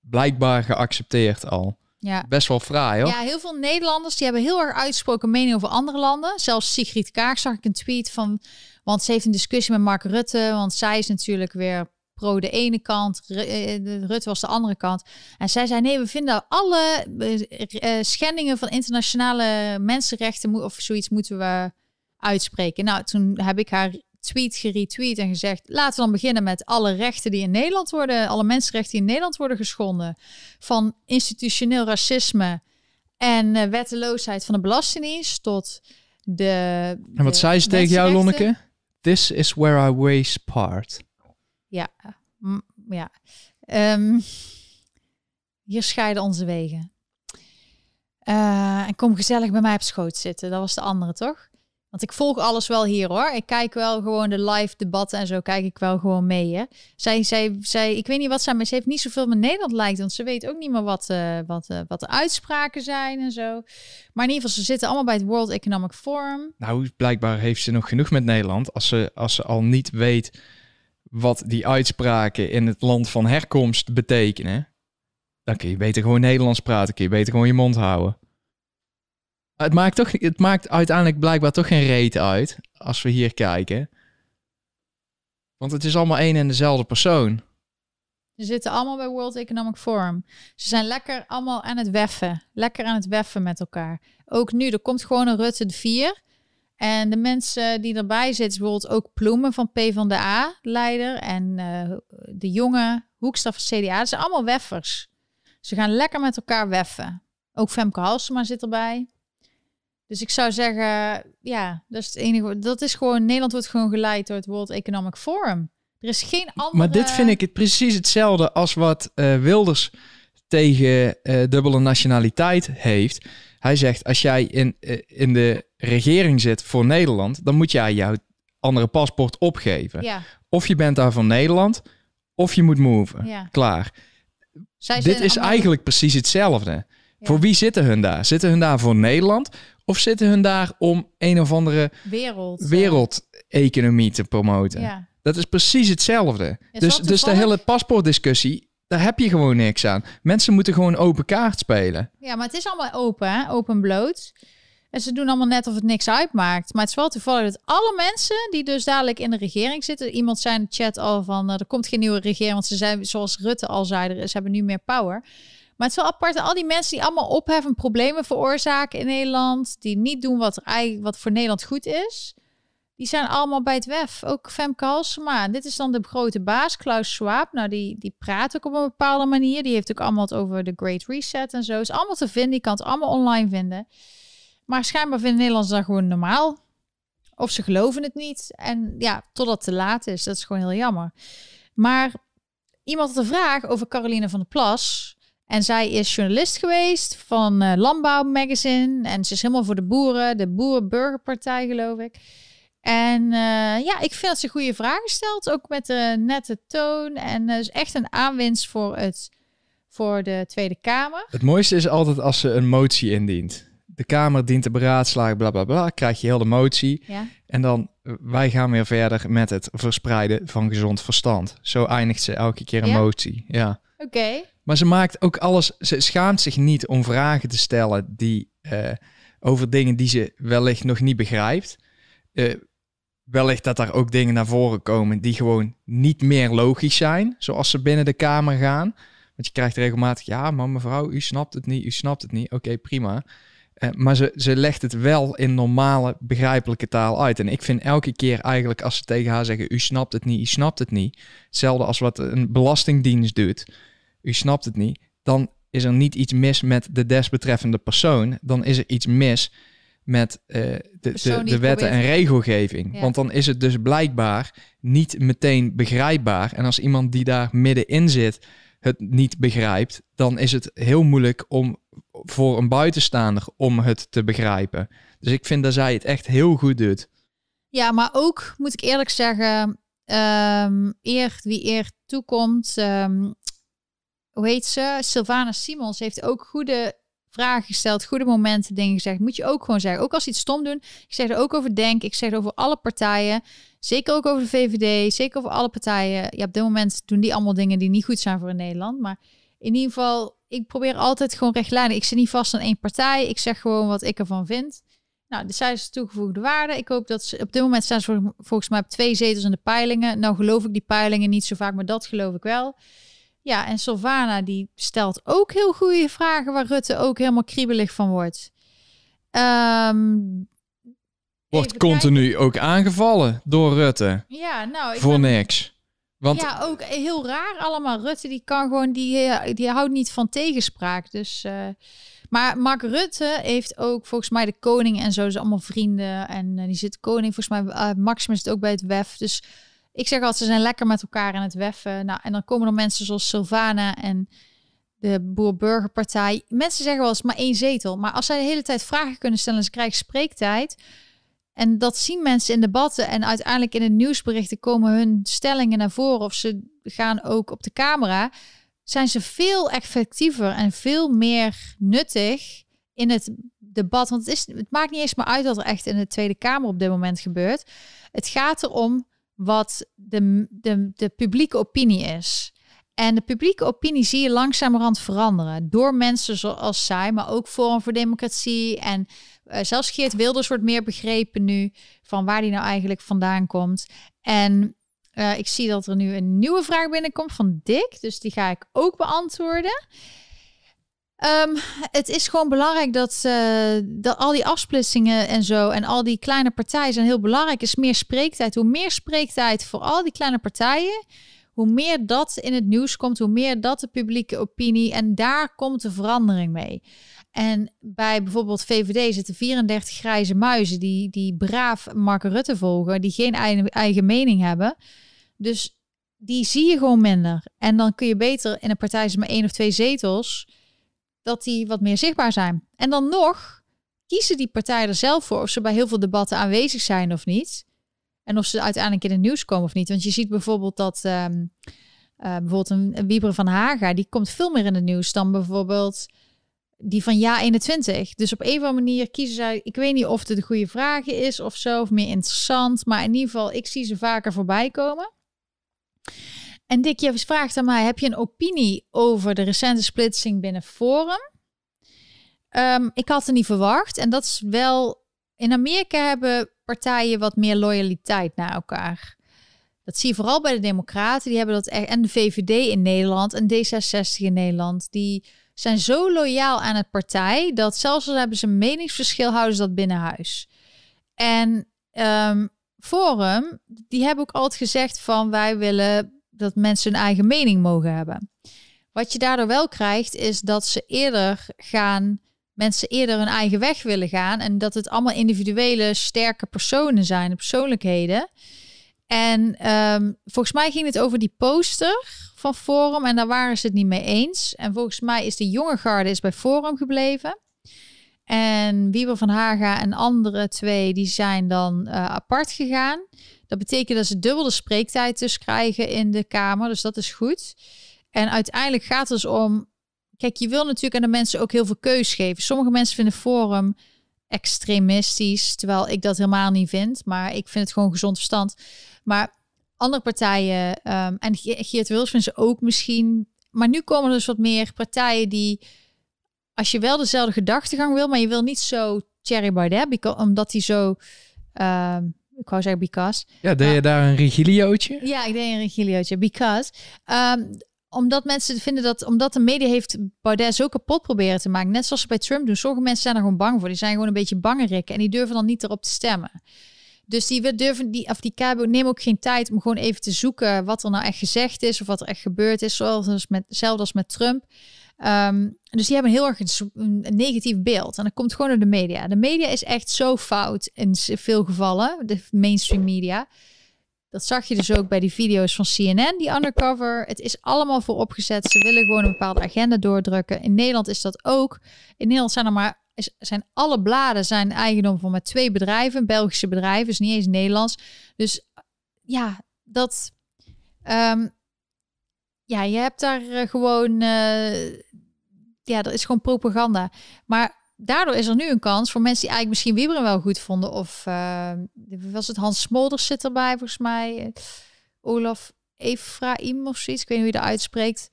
blijkbaar geaccepteerd al. Ja. Best wel fraai hoor. Ja, heel veel Nederlanders die hebben heel erg uitgesproken mening over andere landen. Zelfs Sigrid Kaag zag ik een tweet van, want ze heeft een discussie met Mark Rutte, want zij is natuurlijk weer pro de ene kant, eh, de- Rutte was de andere kant. En zij zei nee, we vinden alle eh, eh, schendingen van internationale mensenrechten of zoiets moeten we uitspreken. Nou, toen heb ik haar tweet geretweet en gezegd, laten we dan beginnen met alle rechten die in Nederland worden, alle mensenrechten die in Nederland worden geschonden van institutioneel racisme en eh, wetteloosheid van de Belastingdienst tot de. en wat de zei ze tegen jou. Lonneke? This is where I waste part. Ja, mm, ja. Ehm, hier scheiden onze wegen. Eh, en kom gezellig bij mij op schoot zitten. Dat was de andere, toch? Want ik volg alles wel hier hoor. Ik kijk wel gewoon de live debatten en zo kijk ik wel gewoon mee. Hè. Zij, zij, zij, ik weet niet wat zij, maar ze heeft niet zoveel met Nederland lijkt. Want ze weet ook niet meer wat, eh, wat, eh, wat de uitspraken zijn en zo. Maar in ieder geval, ze zitten allemaal bij het World Economic Forum. Nou, blijkbaar heeft ze nog genoeg met Nederland. Als ze, als ze al niet weet wat die uitspraken in het land van herkomst betekenen. Dan kun je beter gewoon Nederlands praten. Kun je beter gewoon je mond houden. Het maakt, toch, het maakt uiteindelijk blijkbaar toch geen reet uit. Als we hier kijken. Want het is allemaal één en dezelfde persoon. Ze zitten allemaal bij World Economic Forum. Ze zijn lekker allemaal aan het weffen. Lekker aan het weffen met elkaar. Ook nu, er komt gewoon een Rutte de 4. En de mensen die erbij zitten, bijvoorbeeld ook Ploemen van P van de A, leider. En eh, de jonge Hoekstra van CDA. Dat zijn allemaal weffers. Ze gaan lekker met elkaar weffen. Ook Femke Halsema zit erbij. Dus ik zou zeggen, ja, dat is het enige. Dat is gewoon, Nederland wordt gewoon geleid door het World Economic Forum. Er is geen andere... Maar dit vind ik het precies hetzelfde als wat eh, Wilders tegen eh, dubbele nationaliteit heeft. Hij zegt, als jij in, eh, in de regering zit voor Nederland, dan moet jij jouw andere paspoort opgeven. Ja, Of je bent daar van Nederland, of je moet moven. ja. Klaar. Zij Dit is eigenlijk precies hetzelfde. Ja. Voor wie zitten hun daar? Zitten hun daar voor Nederland? Of zitten hun daar om een of andere wereld. eh, wereldeconomie te promoten? Ja. Dat is precies hetzelfde. Is Dus, dus de hele paspoortdiscussie, daar heb je gewoon niks aan. Mensen moeten gewoon open kaart spelen. ja, maar het is allemaal open, hè? open bloot. En ze doen allemaal net of het niks uitmaakt. Maar het is wel toevallig dat alle mensen die dus dadelijk in de regering zitten... Iemand zei in de chat al van, eh, er komt geen nieuwe regering. Want ze zijn, zoals Rutte al zei, ze hebben nu meer power. Maar het is wel apart, al die mensen die allemaal opheffen... problemen veroorzaken in Nederland... die niet doen wat, eigenlijk, wat voor Nederland goed is... Die zijn allemaal bij het WEF. Ook Femke Halsema. Dit is dan de grote baas, Klaus Schwab. Nou, die, die praat ook op een bepaalde manier. Die heeft ook allemaal het over de Great Reset en zo. Is allemaal te vinden. Je kan het allemaal online vinden. Maar schijnbaar vinden Nederlanders dat gewoon normaal. Of ze geloven het niet. En ja, totdat het te laat is. Dat is gewoon heel jammer. Maar iemand had een vraag over Caroline van der Plas. En zij is journalist geweest van eh, Landbouw Magazine. En ze is helemaal voor de boeren. De Boerenburgerpartij, geloof ik. En eh, ja, ik vind dat ze goede vragen stelt. Ook met de nette toon. En eh, is echt een aanwinst voor, het, voor de Tweede Kamer. Het mooiste is altijd als ze een motie indient. De Kamer dient te beraadslagen, bla bla bla. Krijg je heel de motie. Ja, En dan, wij gaan weer verder met het verspreiden van gezond verstand. Zo eindigt ze elke keer een Ja? motie. Ja. oké. Maar ze maakt ook alles. Ze schaamt zich niet om vragen te stellen die eh, over dingen die ze wellicht nog niet begrijpt. Eh, wellicht dat daar ook dingen naar voren komen die gewoon niet meer logisch zijn, zoals ze binnen de kamer gaan. Want je krijgt regelmatig, ja, maar mevrouw, u snapt het niet, u snapt het niet. Oké, prima. Eh, maar ze, ze legt het wel in normale, begrijpelijke taal uit. En ik vind elke keer eigenlijk als ze tegen haar zeggen: U snapt het niet, u snapt het niet. Hetzelfde als wat een belastingdienst doet. U snapt het niet. Dan is er niet iets mis met de desbetreffende persoon. Dan is er iets mis met eh, de, de, de wetten en regelgeving. Ja. Want dan is het dus blijkbaar niet meteen begrijpbaar. En als iemand die daar middenin zit het niet begrijpt, dan is het heel moeilijk om voor een buitenstaander om het te begrijpen. Dus ik vind dat zij het echt heel goed doet. Ja, maar ook moet ik eerlijk zeggen, ehm eer wie eer toekomt. ehm, hoe heet ze? Sylvana Simons heeft ook goede vragen gesteld, goede momenten, dingen gezegd. Moet je ook gewoon zeggen. Ook als ze iets stom doen. Ik zeg er ook over denk. Ik zeg er over alle partijen. Zeker ook over de VVD. Zeker over alle partijen. Ja, op dit moment doen die allemaal dingen die niet goed zijn voor Nederland. Maar in ieder geval, ik probeer altijd gewoon rechtlijnig. Ik zit niet vast aan één partij. Ik zeg gewoon wat ik ervan vind. Nou, dus zij is toegevoegde waarde. Ik hoop dat ze op dit moment staan volgens mij op twee zetels in de peilingen. Nou geloof ik die peilingen niet zo vaak, maar dat geloof ik wel. Ja, en Sylvana die stelt ook heel goede vragen waar Rutte ook helemaal kriebelig van wordt. Ehm, Wordt continu ook aangevallen door Rutte. Ja, nou, ik voor ben- niks. Want ja, ook heel raar allemaal. Rutte die kan gewoon, die, eh, die houdt niet van tegenspraak. Dus, eh, maar Mark Rutte heeft ook volgens mij de koning en zo, ze allemaal vrienden. En eh, die zit koning, volgens mij, eh, Maximus zit ook bij het WEF. Dus ik zeg altijd, ze zijn lekker met elkaar in het weffen. Nou, en dan komen er mensen zoals Sylvana en de Boer-Burgerpartij. Mensen zeggen wel eens maar één zetel. Maar als zij de hele tijd vragen kunnen stellen en ze krijgen spreektijd... En dat zien mensen in debatten en uiteindelijk in de nieuwsberichten komen hun stellingen naar voren of ze gaan ook op de camera. Zijn ze veel effectiever en veel meer nuttig in het debat. Want het, is, het maakt niet eens meer uit wat er echt in de Tweede Kamer op dit moment gebeurt. Het gaat erom wat de, de, de publieke opinie is. En de publieke opinie zie je langzamerhand veranderen. Door mensen zoals zij, maar ook Forum voor Democratie. En eh, zelfs Geert Wilders wordt meer begrepen nu van waar die nou eigenlijk vandaan komt. En eh, ik zie dat er nu een nieuwe vraag binnenkomt van Dick. Dus die ga ik ook beantwoorden. Ehm, het is gewoon belangrijk dat, eh, dat al die afsplitsingen en zo en al die kleine partijen zijn heel belangrijk. is meer spreektijd. Hoe meer spreektijd voor al die kleine partijen, hoe meer dat in het nieuws komt, hoe meer dat de publieke opinie en daar komt de verandering mee. En bij bijvoorbeeld VVD zitten 34 grijze muizen die, die braaf Mark Rutte volgen, die geen eigen, eigen mening hebben. Dus die zie je gewoon minder. En dan kun je beter in een partij met één of twee zetels, dat die wat meer zichtbaar zijn. En dan nog kiezen die partijen er zelf voor of ze bij heel veel debatten aanwezig zijn of niet. En of ze uiteindelijk in het nieuws komen of niet. Want je ziet bijvoorbeeld dat ehm, eh, bijvoorbeeld een, Wieber van Haga, die komt veel meer in het nieuws dan bijvoorbeeld die van Ja 21. Dus op een of andere manier kiezen zij, ik weet niet of het de goede vragen is of zo, of meer interessant. Maar in ieder geval, ik zie ze vaker voorbij komen. En Dick, je vraagt aan mij, heb je een opinie over de recente splitsing binnen Forum? Ehm, ik had het niet verwacht. En dat is wel, in Amerika hebben partijen wat meer loyaliteit naar elkaar. Dat zie je vooral bij de Democraten. Die hebben dat echt. En de VVD in Nederland en D66 in Nederland. Die zijn zo loyaal aan het partij. dat zelfs al hebben ze een meningsverschil, houden ze dat binnen huis. En ehm, Forum, die hebben ook altijd gezegd van wij willen dat mensen hun eigen mening mogen hebben. Wat je daardoor wel krijgt, is dat ze eerder gaan, mensen eerder hun eigen weg willen gaan. En dat het allemaal individuele, sterke personen zijn, persoonlijkheden. En ehm, volgens mij ging het over die poster van Forum en daar waren ze het niet mee eens. En volgens mij is de jonge garde is bij Forum gebleven. En Wieber van Haga en andere twee, die zijn dan eh, apart gegaan. Dat betekent dat ze dubbel de spreektijd dus krijgen in de Kamer. Dus dat is goed. En uiteindelijk gaat het dus om... Kijk, je wil natuurlijk aan de mensen ook heel veel keus geven. Sommige mensen vinden Forum extremistisch, terwijl ik dat helemaal niet vind. Maar ik vind het gewoon gezond verstand. Maar andere partijen, ehm, en Ge- Geert Wilders vinden ze ook misschien... Maar nu komen er dus wat meer partijen die... Als je wel dezelfde gedachtegang wil, maar je wil niet zo Thierry Baudet, omdat hij zo... ehm, ik wou zeggen because. ja, deed je daar een rigiliootje? Ja, ik deed een regiliootje. Because. ehm, omdat mensen vinden dat, omdat de media heeft Baudet zo kapot proberen te maken. Net zoals ze bij Trump doen. Sommige mensen zijn er gewoon bang voor. Die zijn gewoon een beetje bangerikken en die durven dan niet erop te stemmen. Dus die durven, die, of die KBO nemen ook geen tijd om gewoon even te zoeken wat er nou echt gezegd is of wat er echt gebeurd is. Zoals met, hetzelfde als met Trump. Ehm, dus die hebben heel erg een, negatief beeld. En dat komt gewoon door de media. De media is echt zo fout in veel gevallen, de mainstream media. Dat zag je dus ook bij die video's van CNN, die undercover. Het is allemaal voor opgezet. Ze willen gewoon een bepaalde agenda doordrukken. In Nederland is dat ook. In Nederland zijn er maar zijn alle bladen zijn eigendom van maar twee bedrijven, Belgische bedrijven, is niet eens Nederlands. Dus ja, dat. Um, ja, je hebt daar uh, gewoon. Uh, ja, dat is gewoon propaganda. Maar daardoor is er nu een kans voor mensen die eigenlijk misschien Wieberen wel goed vonden. Of uh, was het Hans Smolders zit erbij, volgens mij. Olaf Efraim of zoiets. Ik weet niet hoe je dat uitspreekt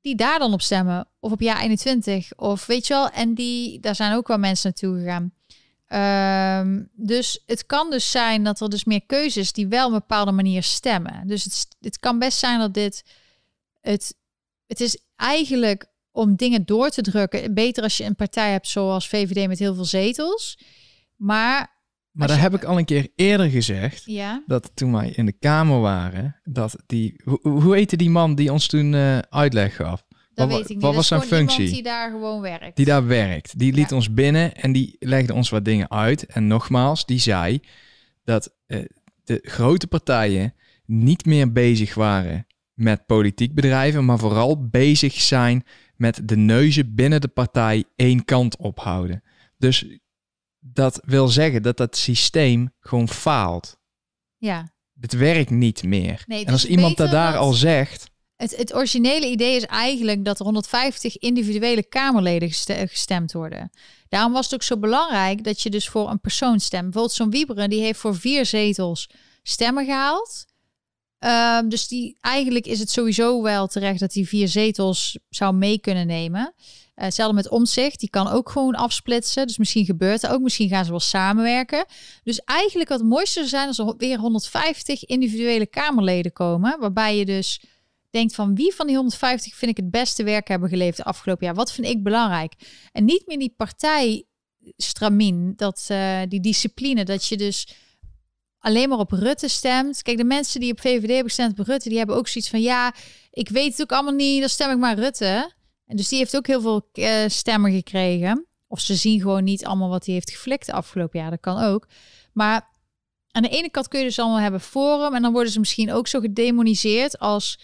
die daar dan op stemmen. Of op jaar 21. Of weet je wel. En die, daar zijn ook wel mensen naartoe gegaan. Um, dus het kan dus zijn dat er dus meer keuzes die wel op een bepaalde manier stemmen. Dus het, het kan best zijn dat dit het, het is eigenlijk om dingen door te drukken. Beter als je een partij hebt zoals VVD met heel veel zetels. Maar maar daar heb ik al een keer eerder gezegd. Ja. Dat toen wij in de Kamer waren, dat die. Hoe, hoe heette die man die ons toen uh, uitleg gaf? Dat wat, weet ik niet. Wat was zijn functie? Die daar gewoon werkt. Die daar werkt. Die liet ons binnen en die legde ons wat dingen uit. En nogmaals, die zei dat uh, de grote partijen niet meer bezig waren met politiek bedrijven, maar vooral bezig zijn met de neuzen binnen de partij één kant ophouden. Dus dat wil zeggen dat dat systeem gewoon faalt. Ja. Het werkt niet meer. Nee, en als iemand dat daar al zegt. Het, het originele idee is eigenlijk dat er 150 individuele Kamerleden gestemd worden. Daarom was het ook zo belangrijk dat je dus voor een persoon stemt. Bijvoorbeeld zo'n Wieberen, die heeft voor vier zetels stemmen gehaald. Um, dus die, eigenlijk is het sowieso wel terecht dat hij vier zetels zou mee kunnen nemen. Uh, hetzelfde met omzicht, die kan ook gewoon afsplitsen. Dus misschien gebeurt er ook, misschien gaan ze wel samenwerken. Dus eigenlijk wat het mooiste zijn als er weer 150 individuele Kamerleden komen. Waarbij je dus denkt van wie van die 150 vind ik het beste werk hebben geleverd de afgelopen jaar? Wat vind ik belangrijk? En niet meer die partijstramien, dat, uh, die discipline, dat je dus alleen maar op Rutte stemt. Kijk, de mensen die op VVD hebben gestemd op Rutte, die hebben ook zoiets van ja, ik weet het ook allemaal niet, dan stem ik maar Rutte. En dus die heeft ook heel veel uh, stemmen gekregen. Of ze zien gewoon niet allemaal wat hij heeft geflikt de afgelopen jaar. Dat kan ook. Maar aan de ene kant kun je dus allemaal hebben Forum. En dan worden ze misschien ook zo gedemoniseerd als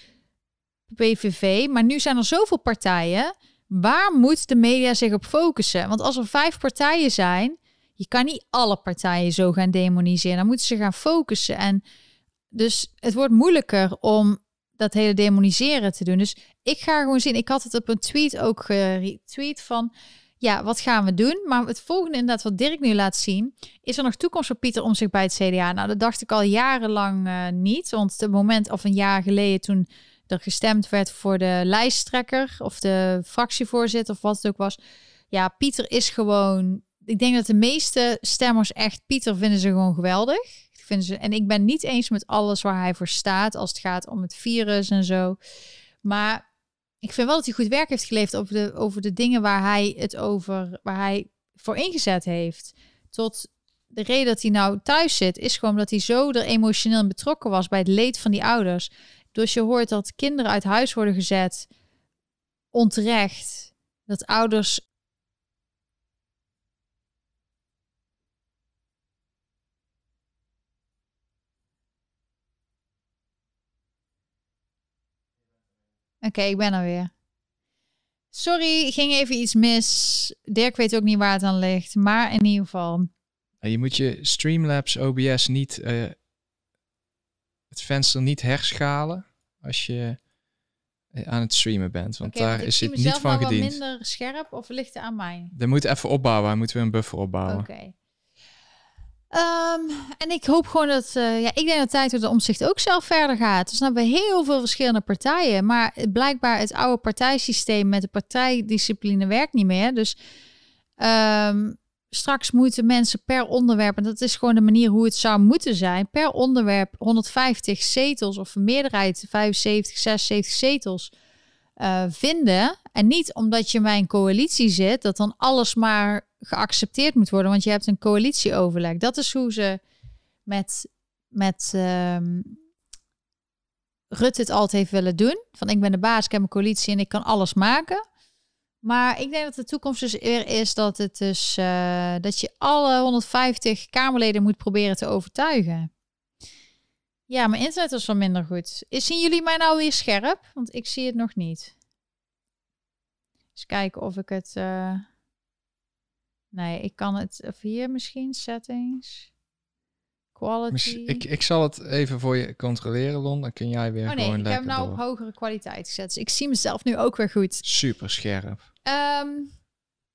PVV. Maar nu zijn er zoveel partijen. Waar moet de media zich op focussen? Want als er vijf partijen zijn, je kan niet alle partijen zo gaan demoniseren. Dan moeten ze gaan focussen. En dus het wordt moeilijker om dat hele demoniseren te doen. Dus ik ga gewoon zien. Ik had het op een tweet ook geretweet van. Ja, wat gaan we doen? Maar het volgende inderdaad wat Dirk nu laat zien, is er nog toekomst voor Pieter om zich bij het CDA? Nou, dat dacht ik al jarenlang uh, niet. Want het moment of een jaar geleden toen er gestemd werd voor de lijsttrekker of de fractievoorzitter of wat het ook was. Ja, Pieter is gewoon. Ik denk dat de meeste stemmers echt Pieter vinden ze gewoon geweldig vinden ze, en ik ben niet eens met alles waar hij voor staat als het gaat om het virus en zo. Maar ik vind wel dat hij goed werk heeft geleverd over de, over de dingen waar hij het over, waar hij voor ingezet heeft. Tot de reden dat hij nou thuis zit, is gewoon dat hij zo er emotioneel betrokken was bij het leed van die ouders. Dus je hoort dat kinderen uit huis worden gezet, onterecht. Dat ouders Oké, ik ben er weer. Sorry, ging even iets mis. Dirk weet ook niet waar het aan ligt. Maar in ieder geval. Je moet je Streamlabs OBS niet. Uh, het venster niet herschalen. Als je eh, aan het streamen bent. Want daar is het niet van gediend. Is minder scherp of ligt het aan mij? Dat moet even opbouwen. Moeten we een buffer opbouwen. Oké. Um, en ik hoop gewoon dat, uh, ja, ik denk dat tijd door de omzicht ook zelf verder gaat. Dus dan hebben we heel veel verschillende partijen. Maar blijkbaar het oude partijsysteem met de partijdiscipline werkt niet meer. Dus um, straks moeten mensen per onderwerp, en dat is gewoon de manier hoe het zou moeten zijn, per onderwerp 150 zetels of meerderheid, 75, 76 zetels eh, vinden. En niet omdat je bij een coalitie zit, dat dan alles maar geaccepteerd moet worden, want je hebt een coalitieoverleg. Dat is hoe ze met, met ehm, Rutte het altijd heeft willen doen. Van ik ben de baas, ik heb een coalitie en ik kan alles maken. Maar ik denk dat de toekomst dus weer is dat het dus eh, dat je alle 150 Kamerleden moet proberen te overtuigen. Ja, mijn internet was wel minder goed. Is, zien jullie mij nou weer scherp? Want ik zie het nog niet. Eens kijken of ik het. eh, Nee, ik kan het. Of hier misschien settings. Quality. Ik, ik zal het even voor je controleren, Lon. Dan kun jij weer oh nee, gewoon ik heb hem nou door. op hogere kwaliteit gezet. Dus ik zie mezelf nu ook weer goed. Super scherp. Ehm,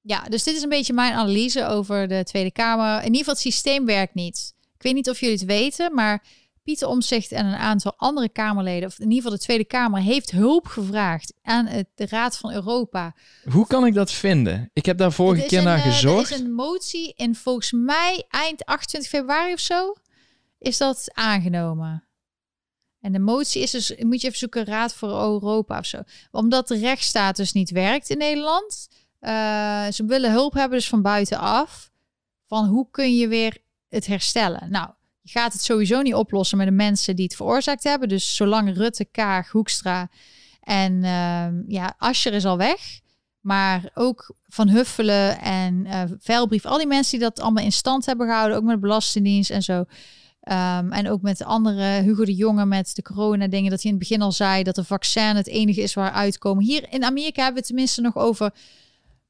ja, dus dit is een beetje mijn analyse over de Tweede Kamer. In ieder geval, het systeem werkt niet. Ik weet niet of jullie het weten, maar Pieter Omzicht en een aantal andere Kamerleden, of in ieder geval de Tweede Kamer, heeft hulp gevraagd aan het, de Raad van Europa. Hoe kan ik dat vinden? Ik heb daar vorige Er keer een, naar eh, gezocht. Er is een motie in volgens mij eind 28 februari of zo is dat aangenomen. En de motie is dus, moet je even zoeken, Raad voor Europa of zo. Omdat de rechtsstaat dus niet werkt in Nederland. eh, ze willen hulp hebben dus van buitenaf. Van hoe kun je weer het herstellen? Nou, je gaat het sowieso niet oplossen met de mensen die het veroorzaakt hebben. Dus zolang Rutte, Kaag, Hoekstra en ehm, ja, Ascher is al weg. Maar ook Van Huffelen en eh Veilbrief, al die mensen die dat allemaal in stand hebben gehouden, ook met de Belastingdienst en zo. Ehm, en ook met de andere, Hugo de Jonge met de corona dingen, dat hij in het begin al zei dat een vaccin het enige is waar uitkomen. Hier in Amerika hebben we tenminste nog over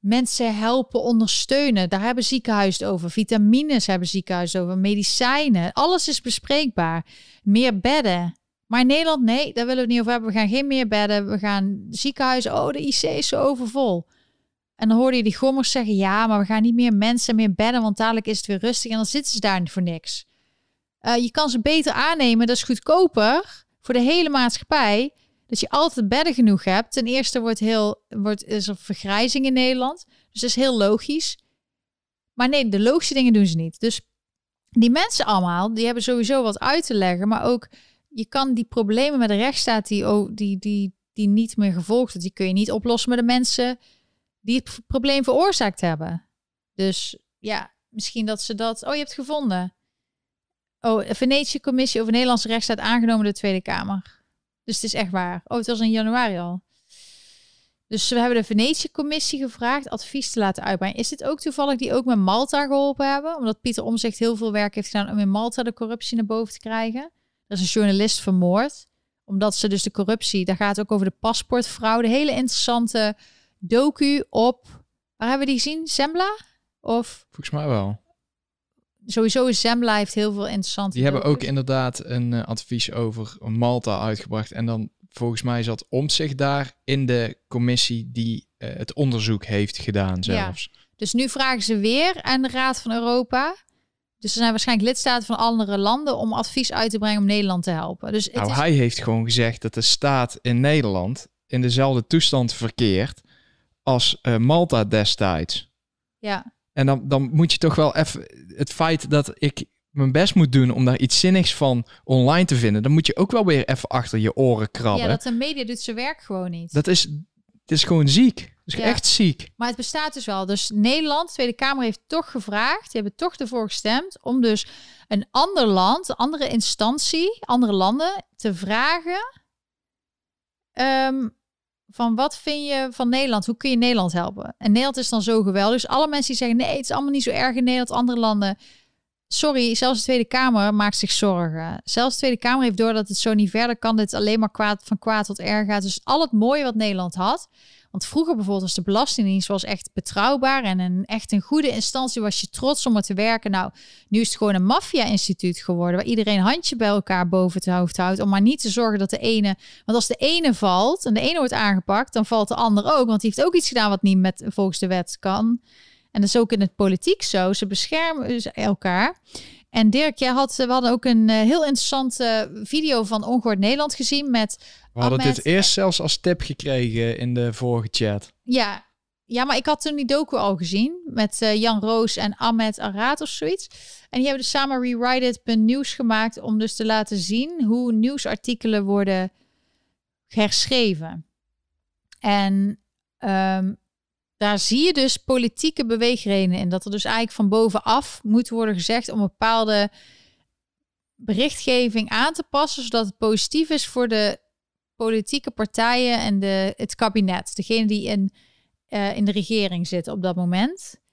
mensen helpen, ondersteunen. Daar hebben ziekenhuizen over. Vitamines hebben ziekenhuizen over. Medicijnen. Alles is bespreekbaar. Meer bedden. Maar in Nederland, nee, daar willen we niet over hebben. We gaan geen meer bedden. We gaan ziekenhuizen. Oh, de IC is zo overvol. En dan hoorde je die gommers zeggen: ja, maar we gaan niet meer mensen, meer bedden, want dadelijk is het weer rustig. En dan zitten ze daar voor niks. Eh, je kan ze beter aannemen. Dat is goedkoper voor de hele maatschappij. Dat je altijd bedden genoeg hebt. Ten eerste wordt heel, wordt, is er vergrijzing in Nederland. Dus dat is heel logisch. Maar nee, de logische dingen doen ze niet. Dus die mensen allemaal, die hebben sowieso wat uit te leggen. Maar ook, je kan die problemen met de rechtsstaat die, oh, die, die, die niet meer gevolgd wordt, die kun je niet oplossen met de mensen die het probleem veroorzaakt hebben. Dus ja, misschien dat ze dat... Oh, je hebt het gevonden. Oh, een Venetië-commissie over Nederlandse rechtsstaat aangenomen door de Tweede Kamer. Dus het is echt waar. Oh, het was in januari al. Dus we hebben de Venetië-commissie gevraagd advies te laten uitbrengen. Is dit ook toevallig die ook met Malta geholpen hebben? Omdat Pieter Omzicht heel veel werk heeft gedaan om in Malta de corruptie naar boven te krijgen. Er is een journalist vermoord. Omdat ze dus de corruptie, daar gaat het ook over de paspoortfraude. Hele interessante docu op, waar hebben we die gezien? Zembla? Of Volgens mij wel. Sowieso is Zembla heeft heel veel interessante Die hebben ook inderdaad een eh, advies over Malta uitgebracht. En dan volgens mij zat Omtzigt daar in de commissie die eh, het onderzoek heeft gedaan zelfs. Dus nu vragen ze weer aan de Raad van Europa. Dus er zijn waarschijnlijk lidstaten van andere landen om advies uit te brengen om Nederland te helpen. Dus het Nou, is, hij heeft gewoon gezegd dat de staat in Nederland in dezelfde toestand verkeert als eh, Malta destijds. ja, En dan, dan moet je toch wel even het feit dat ik mijn best moet doen om daar iets zinnigs van online te vinden, dan moet je ook wel weer even achter je oren krabben. ja, dat de media doet zijn werk gewoon niet. Dat is, het is gewoon ziek. Het is Ja. echt ziek. Maar het bestaat dus wel. Dus Nederland, de Tweede Kamer heeft toch gevraagd, die hebben toch ervoor gestemd om dus een ander land, andere instantie, andere landen te vragen ehm, van wat vind je van Nederland? Hoe kun je Nederland helpen? En Nederland is dan zo geweldig. Dus alle mensen die zeggen nee, het is allemaal niet zo erg in Nederland, andere landen. Sorry, zelfs de Tweede Kamer maakt zich zorgen. Zelfs de Tweede Kamer heeft door dat het zo niet verder kan. Dit alleen maar kwaad, van kwaad tot erg gaat. Dus al het mooie wat Nederland had. Want vroeger bijvoorbeeld was de Belastingdienst was echt betrouwbaar en een echt een goede instantie was je trots om er te werken. Nou, nu is het gewoon een maffia-instituut geworden waar iedereen een handje bij elkaar boven het hoofd houdt om maar niet te zorgen dat de ene, want als de ene valt en de ene wordt aangepakt, dan valt de ander ook, want die heeft ook iets gedaan wat niet met volgens de wet kan. En dat is ook in het politiek zo. Ze beschermen elkaar. En Dirk, jij had, we hadden ook een eh, heel interessante video van Ongehoord Nederland gezien met We hadden Ahmed- dit eerst zelfs als tip gekregen in de vorige chat. Ja, ja, maar ik had toen die docu al gezien met eh, Jan Roos en Ahmed Arad of zoiets. En die hebben dus samen rewrite.it.nieuws gemaakt om dus te laten zien hoe nieuwsartikelen worden herschreven. En ehm, daar zie je dus politieke beweegredenen in. Dat er dus eigenlijk van bovenaf moet worden gezegd om bepaalde berichtgeving aan te passen, zodat het positief is voor de politieke partijen en de, het kabinet. Degene die in, eh, in de regering zitten op dat moment.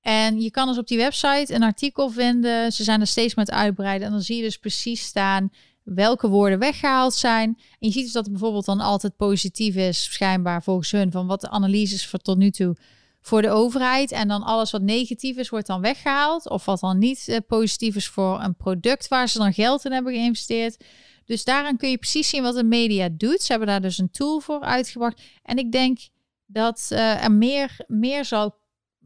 En je kan dus op die website een artikel vinden. Ze zijn er steeds met uitbreiden. En dan zie je dus precies staan welke woorden weggehaald zijn. En je ziet dus dat het bijvoorbeeld dan altijd positief is, schijnbaar volgens hun, van wat de analyses voor tot nu toe voor de overheid. En dan alles wat negatief is, wordt dan weggehaald. Of wat dan niet eh, positief is voor een product waar ze dan geld in hebben geïnvesteerd. Dus daaraan kun je precies zien wat de media doet. Ze hebben daar dus een tool voor uitgebracht. En ik denk dat uh, er meer, meer zal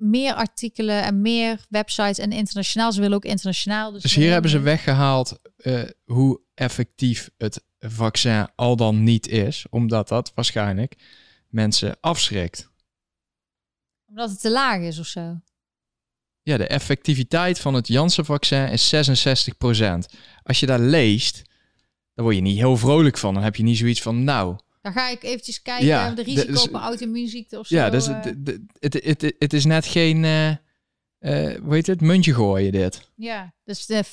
meer artikelen en meer websites en internationaal. Ze willen ook internationaal. Dus, dus hier hebben ze weggehaald uh, hoe effectief het vaccin al dan niet is, omdat dat waarschijnlijk mensen afschrikt. Omdat het te laag is of zo? Ja, de effectiviteit van het Janssen-vaccin is 66%. Als je daar leest, dan word je niet heel vrolijk van. Dan heb je niet zoiets van, nou... Dan ga ik eventjes kijken ja, de risico dus, op auto-immuunziekte of zo. Ja, dus uh... het, het, het, is net geen, uh, uh, hoe heet het, muntje gooien dit. Ja, dus de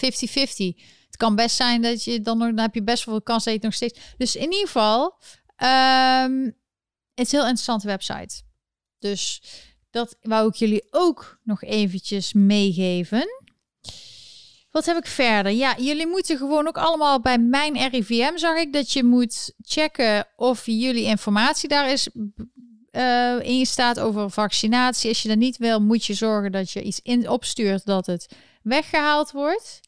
50-50 kan best zijn dat je dan, dan heb je best wel veel kans dat je het nog steeds. Dus in ieder geval, um, het is een heel interessante website. Dus dat wou ik jullie ook nog eventjes meegeven. Wat heb ik verder? Ja, jullie moeten gewoon ook allemaal bij mijn RIVM zag ik dat je moet checken of jullie informatie daar is uh, in staat over vaccinatie. Als je dat niet wil, moet je zorgen dat je iets in opstuurt dat het weggehaald wordt.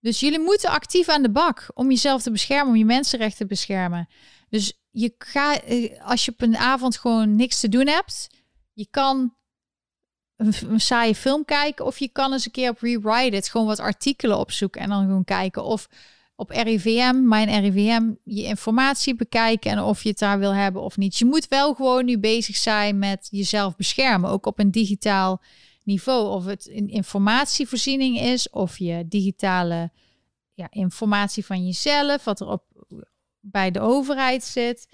Dus jullie moeten actief aan de bak om jezelf te beschermen, om je mensenrechten te beschermen. Dus je gaat, eh, als je op een avond gewoon niks te doen hebt, je kan een, saaie film kijken of je kan eens een keer op Rewrite It gewoon wat artikelen opzoeken en dan gewoon kijken of op RIVM, mijn RIVM, je informatie bekijken en of je het daar wil hebben of niet. Je moet wel gewoon nu bezig zijn met jezelf beschermen, ook op een digitaal niveau. Of het een informatievoorziening is, of je digitale ja, informatie van jezelf, wat er op bij de overheid zit.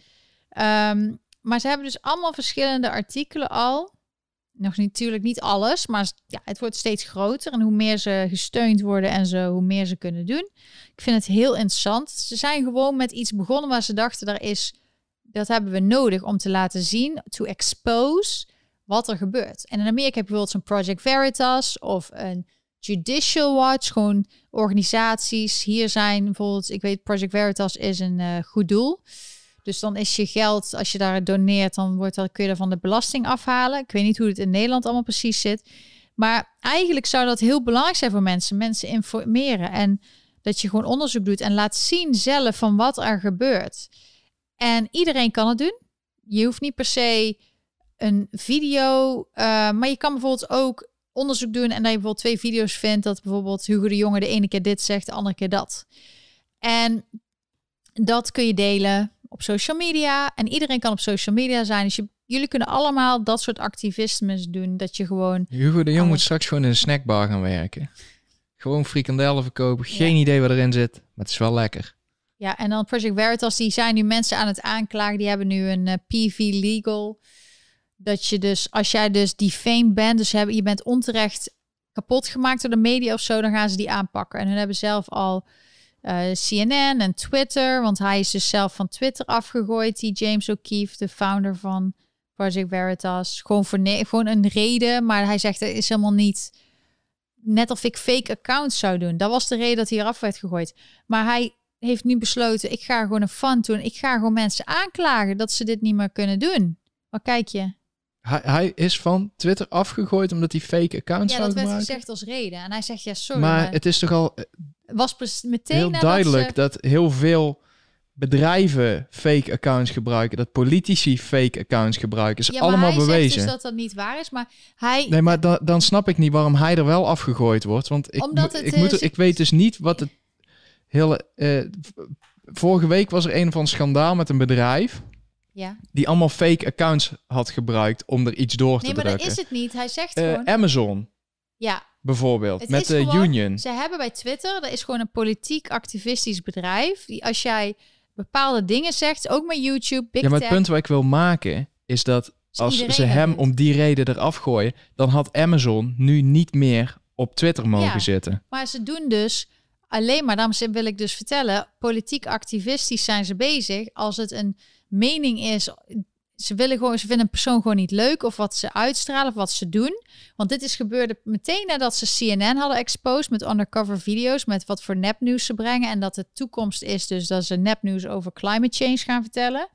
Um, maar ze hebben dus allemaal verschillende artikelen al. Nog natuurlijk niet alles, maar ja, het wordt steeds groter. En hoe meer ze gesteund worden en zo, hoe meer ze kunnen doen. Ik vind het heel interessant. Ze zijn gewoon met iets begonnen waar ze dachten, daar is, dat hebben we nodig om te laten zien, to expose wat er gebeurt. En in Amerika heb je bijvoorbeeld zo'n Project Veritas of een Judicial Watch, gewoon organisaties. Hier zijn bijvoorbeeld, ik weet, Project Veritas is een uh, goed doel. Dus dan is je geld, als je daar doneert, dan wordt dat, kun je er van de belasting afhalen. Ik weet niet hoe het in Nederland allemaal precies zit. Maar eigenlijk zou dat heel belangrijk zijn voor mensen. Mensen informeren en dat je gewoon onderzoek doet en laat zien zelf van wat er gebeurt. En iedereen kan het doen. Je hoeft niet per se een video. Uh, maar je kan bijvoorbeeld ook onderzoek doen en dat je bijvoorbeeld twee video's vindt. Dat bijvoorbeeld Hugo de Jonge de ene keer dit zegt, de andere keer dat. En dat kun je delen op social media. En iedereen kan op social media zijn. Dus je, jullie kunnen allemaal dat soort activismes doen. Dat je gewoon. Hugo de Jong moet straks gewoon in een snackbar gaan werken. Gewoon frikandellen verkopen. Geen idee wat erin zit. Maar het is wel lekker. Ja, en dan Project Veritas, die zijn nu mensen aan het aanklagen. Die hebben nu een uh, eh, PV legal dat je dus, als jij dus die fame bent, dus je bent onterecht kapot gemaakt door de media of zo, dan gaan ze die aanpakken. En hun hebben zelf al eh, CNN en Twitter, want hij is dus zelf van Twitter afgegooid, die James O'Keefe, de founder van Project Veritas. Gewoon voor gewoon een reden, maar hij zegt er is helemaal niet net of ik fake accounts zou doen. Dat was de reden dat hij eraf werd gegooid. Maar hij heeft nu besloten, ik ga gewoon een fund doen. Ik ga gewoon mensen aanklagen dat ze dit niet meer kunnen doen. Wat kijk je? Hij, hij is van Twitter afgegooid omdat hij fake accounts ja, zou maken. Ja, dat werd gezegd als reden. En hij zegt, ja, sorry. Maar, het is toch al eh, was meteen heel duidelijk dat heel veel bedrijven fake accounts gebruiken, dat politici fake accounts gebruiken, is ja, allemaal hij bewezen. Zegt dus dat dat niet waar is, maar hij. Nee, maar dan, dan snap ik niet waarom hij er wel afgegooid wordt, want ik, Omdat ik, moet ik weet dus niet wat het hele. Uh, vorige week was er een van schandaal met een bedrijf. Ja. Die allemaal fake accounts had gebruikt om er iets door te drukken. Nee, maar dat is het niet. Hij zegt uh, gewoon... Amazon. Ja. Bijvoorbeeld, met de Union. Ze hebben bij Twitter, dat is gewoon een politiek activistisch bedrijf. Die als jij bepaalde dingen zegt, ook met YouTube, Big Ja, maar het punt wat ik wil maken is dat als ze hem doet. om die reden eraf gooien, dan had Amazon nu niet meer op Twitter mogen Ja. zitten. Maar ze doen dus alleen maar, daarom wil ik dus vertellen, politiek activistisch zijn ze bezig. Als het een mening is, ze willen gewoon, ze vinden een persoon gewoon niet leuk of wat ze uitstralen of wat ze doen. Want dit is gebeurde meteen nadat ze CNN hadden exposed met undercover video's, met wat voor nepnieuws ze brengen. En dat de toekomst is dus dat ze nepnieuws over climate change gaan vertellen.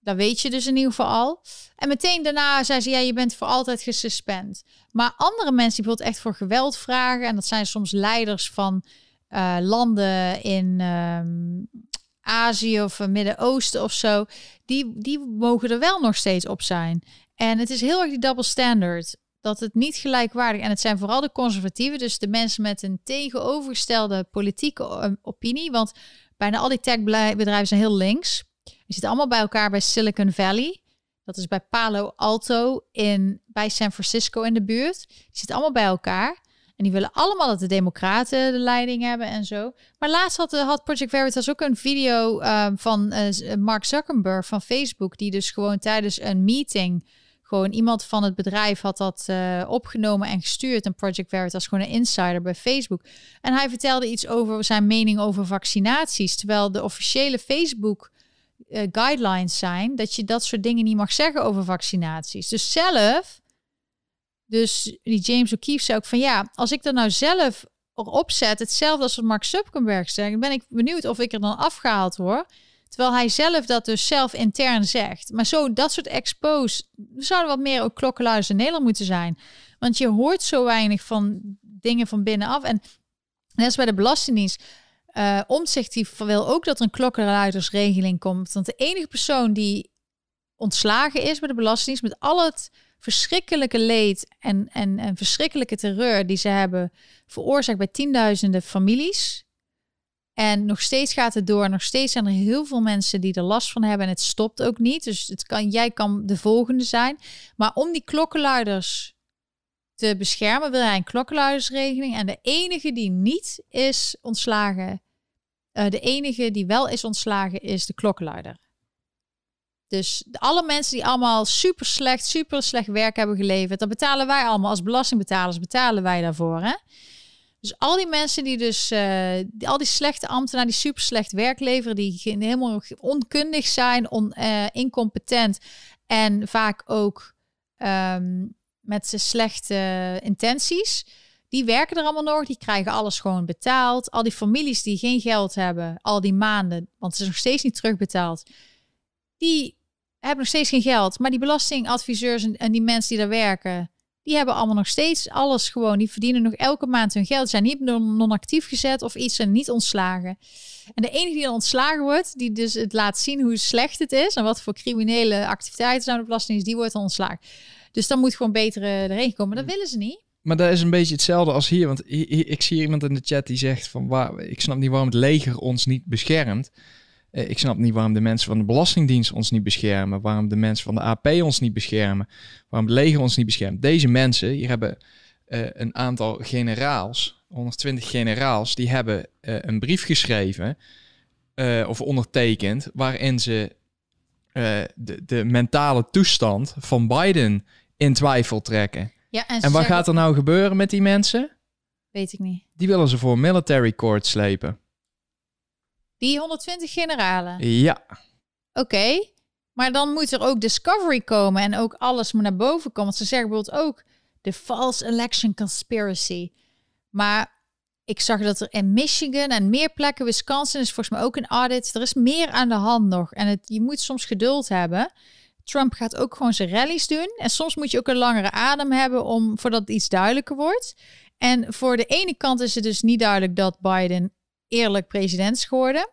Dat weet je dus in ieder geval al. En meteen daarna zei ze, ja, je bent voor altijd gesuspend. Maar andere mensen die bijvoorbeeld echt voor geweld vragen, en dat zijn soms leiders van eh, landen in ehm, Azië of het Midden-Oosten of zo, die, die mogen er wel nog steeds op zijn. En het is heel erg die double standard. Dat het niet gelijkwaardig en het zijn vooral de conservatieven, dus de mensen met een tegenovergestelde politieke eh, opinie. Want bijna al die techbedrijven zijn heel links. Die zitten allemaal bij elkaar bij Silicon Valley. Dat is bij Palo Alto in, bij San Francisco in de buurt. Die zitten allemaal bij elkaar. En die willen allemaal dat de democraten de leiding hebben en zo. Maar laatst had, had Project Veritas ook een video ehm, van eh, Mark Zuckerberg van Facebook... die dus gewoon tijdens een meeting... gewoon iemand van het bedrijf had dat eh, opgenomen en gestuurd. En Project Veritas gewoon een insider bij Facebook. En hij vertelde iets over zijn mening over vaccinaties. Terwijl de officiële Facebook eh, guidelines zijn dat je dat soort dingen niet mag zeggen over vaccinaties. Dus zelf, dus die James O'Keefe zei ook van ja, als ik er nou zelf erop zet, hetzelfde als wat Mark Zuckerberg zegt, dan ben ik benieuwd of ik er dan afgehaald word. Terwijl hij zelf dat dus zelf intern zegt. Maar zo, dat soort expose, er zouden wat meer ook klokkenluiders in Nederland moeten zijn. Want je hoort zo weinig van dingen van binnenaf. En net als bij de Belastingdienst, uh, Omtzigt die wil ook dat er een klokkenluidersregeling komt. Want de enige persoon die ontslagen is bij de Belastingdienst met al het verschrikkelijke leed en, en, en verschrikkelijke terreur die ze hebben veroorzaakt bij tienduizenden families. En nog steeds gaat het door. Nog steeds zijn er heel veel mensen die er last van hebben. En het stopt ook niet. Dus het kan, jij kan de volgende zijn. Maar om die klokkenluiders te beschermen, wil hij een klokkenluidersregeling. En de enige die niet is ontslagen, uh, de enige die wel is ontslagen, is de klokkenluider. Dus alle mensen die allemaal super slecht, super slecht werk hebben geleverd, dat betalen wij allemaal als belastingbetalers, betalen wij daarvoor. Hè? Dus al die mensen die dus, die, al die slechte ambtenaren die super slecht werk leveren, die helemaal onkundig zijn, on, uh, incompetent en vaak ook um, met zijn slechte intenties. Die werken er allemaal nog, die krijgen alles gewoon betaald. Al die families die geen geld hebben, al die maanden, want ze is nog steeds niet terugbetaald, die hebben nog steeds geen geld. Maar die belastingadviseurs en, en die mensen die daar werken, die hebben allemaal nog steeds alles gewoon. Die verdienen nog elke maand hun geld. Ze zijn niet non-actief gezet of iets en niet ontslagen. En de enige die dan ontslagen wordt, die dus het laat zien hoe slecht het is en wat voor criminele activiteiten zijn op belasting is, die wordt dan ontslagen. Dus dan moet gewoon beter erin komen. Dat willen ze niet. Maar dat is een beetje hetzelfde als hier. Want ik zie iemand in de chat die zegt van... Waar, ik snap niet waarom het leger ons niet beschermt. Uh, ik snap niet waarom de mensen van de Belastingdienst ons niet beschermen. Waarom de mensen van de AP ons niet beschermen. Waarom het leger ons niet beschermt. Deze mensen, hier hebben uh, een aantal generaals, 120 generaals, die hebben uh, een brief geschreven of ondertekend waarin ze de, de mentale toestand van Biden in twijfel trekken. Ja, en, en wat gaat er nou gebeuren met die mensen? Weet ik niet. Die willen ze voor military court slepen. Die 120 generalen? Ja. Oké, okay. maar dan moet er ook discovery komen en ook alles moet naar boven komen. Want ze zeggen bijvoorbeeld ook de false election conspiracy. Maar ik zag dat er in Michigan en meer plekken, Wisconsin is volgens mij ook een audit. Er is meer aan de hand nog en het, je moet soms geduld hebben. Trump gaat ook gewoon zijn rallies doen. En soms moet je ook een langere adem hebben om voordat het iets duidelijker wordt. En voor de ene kant is het dus niet duidelijk dat Biden eerlijk president geworden.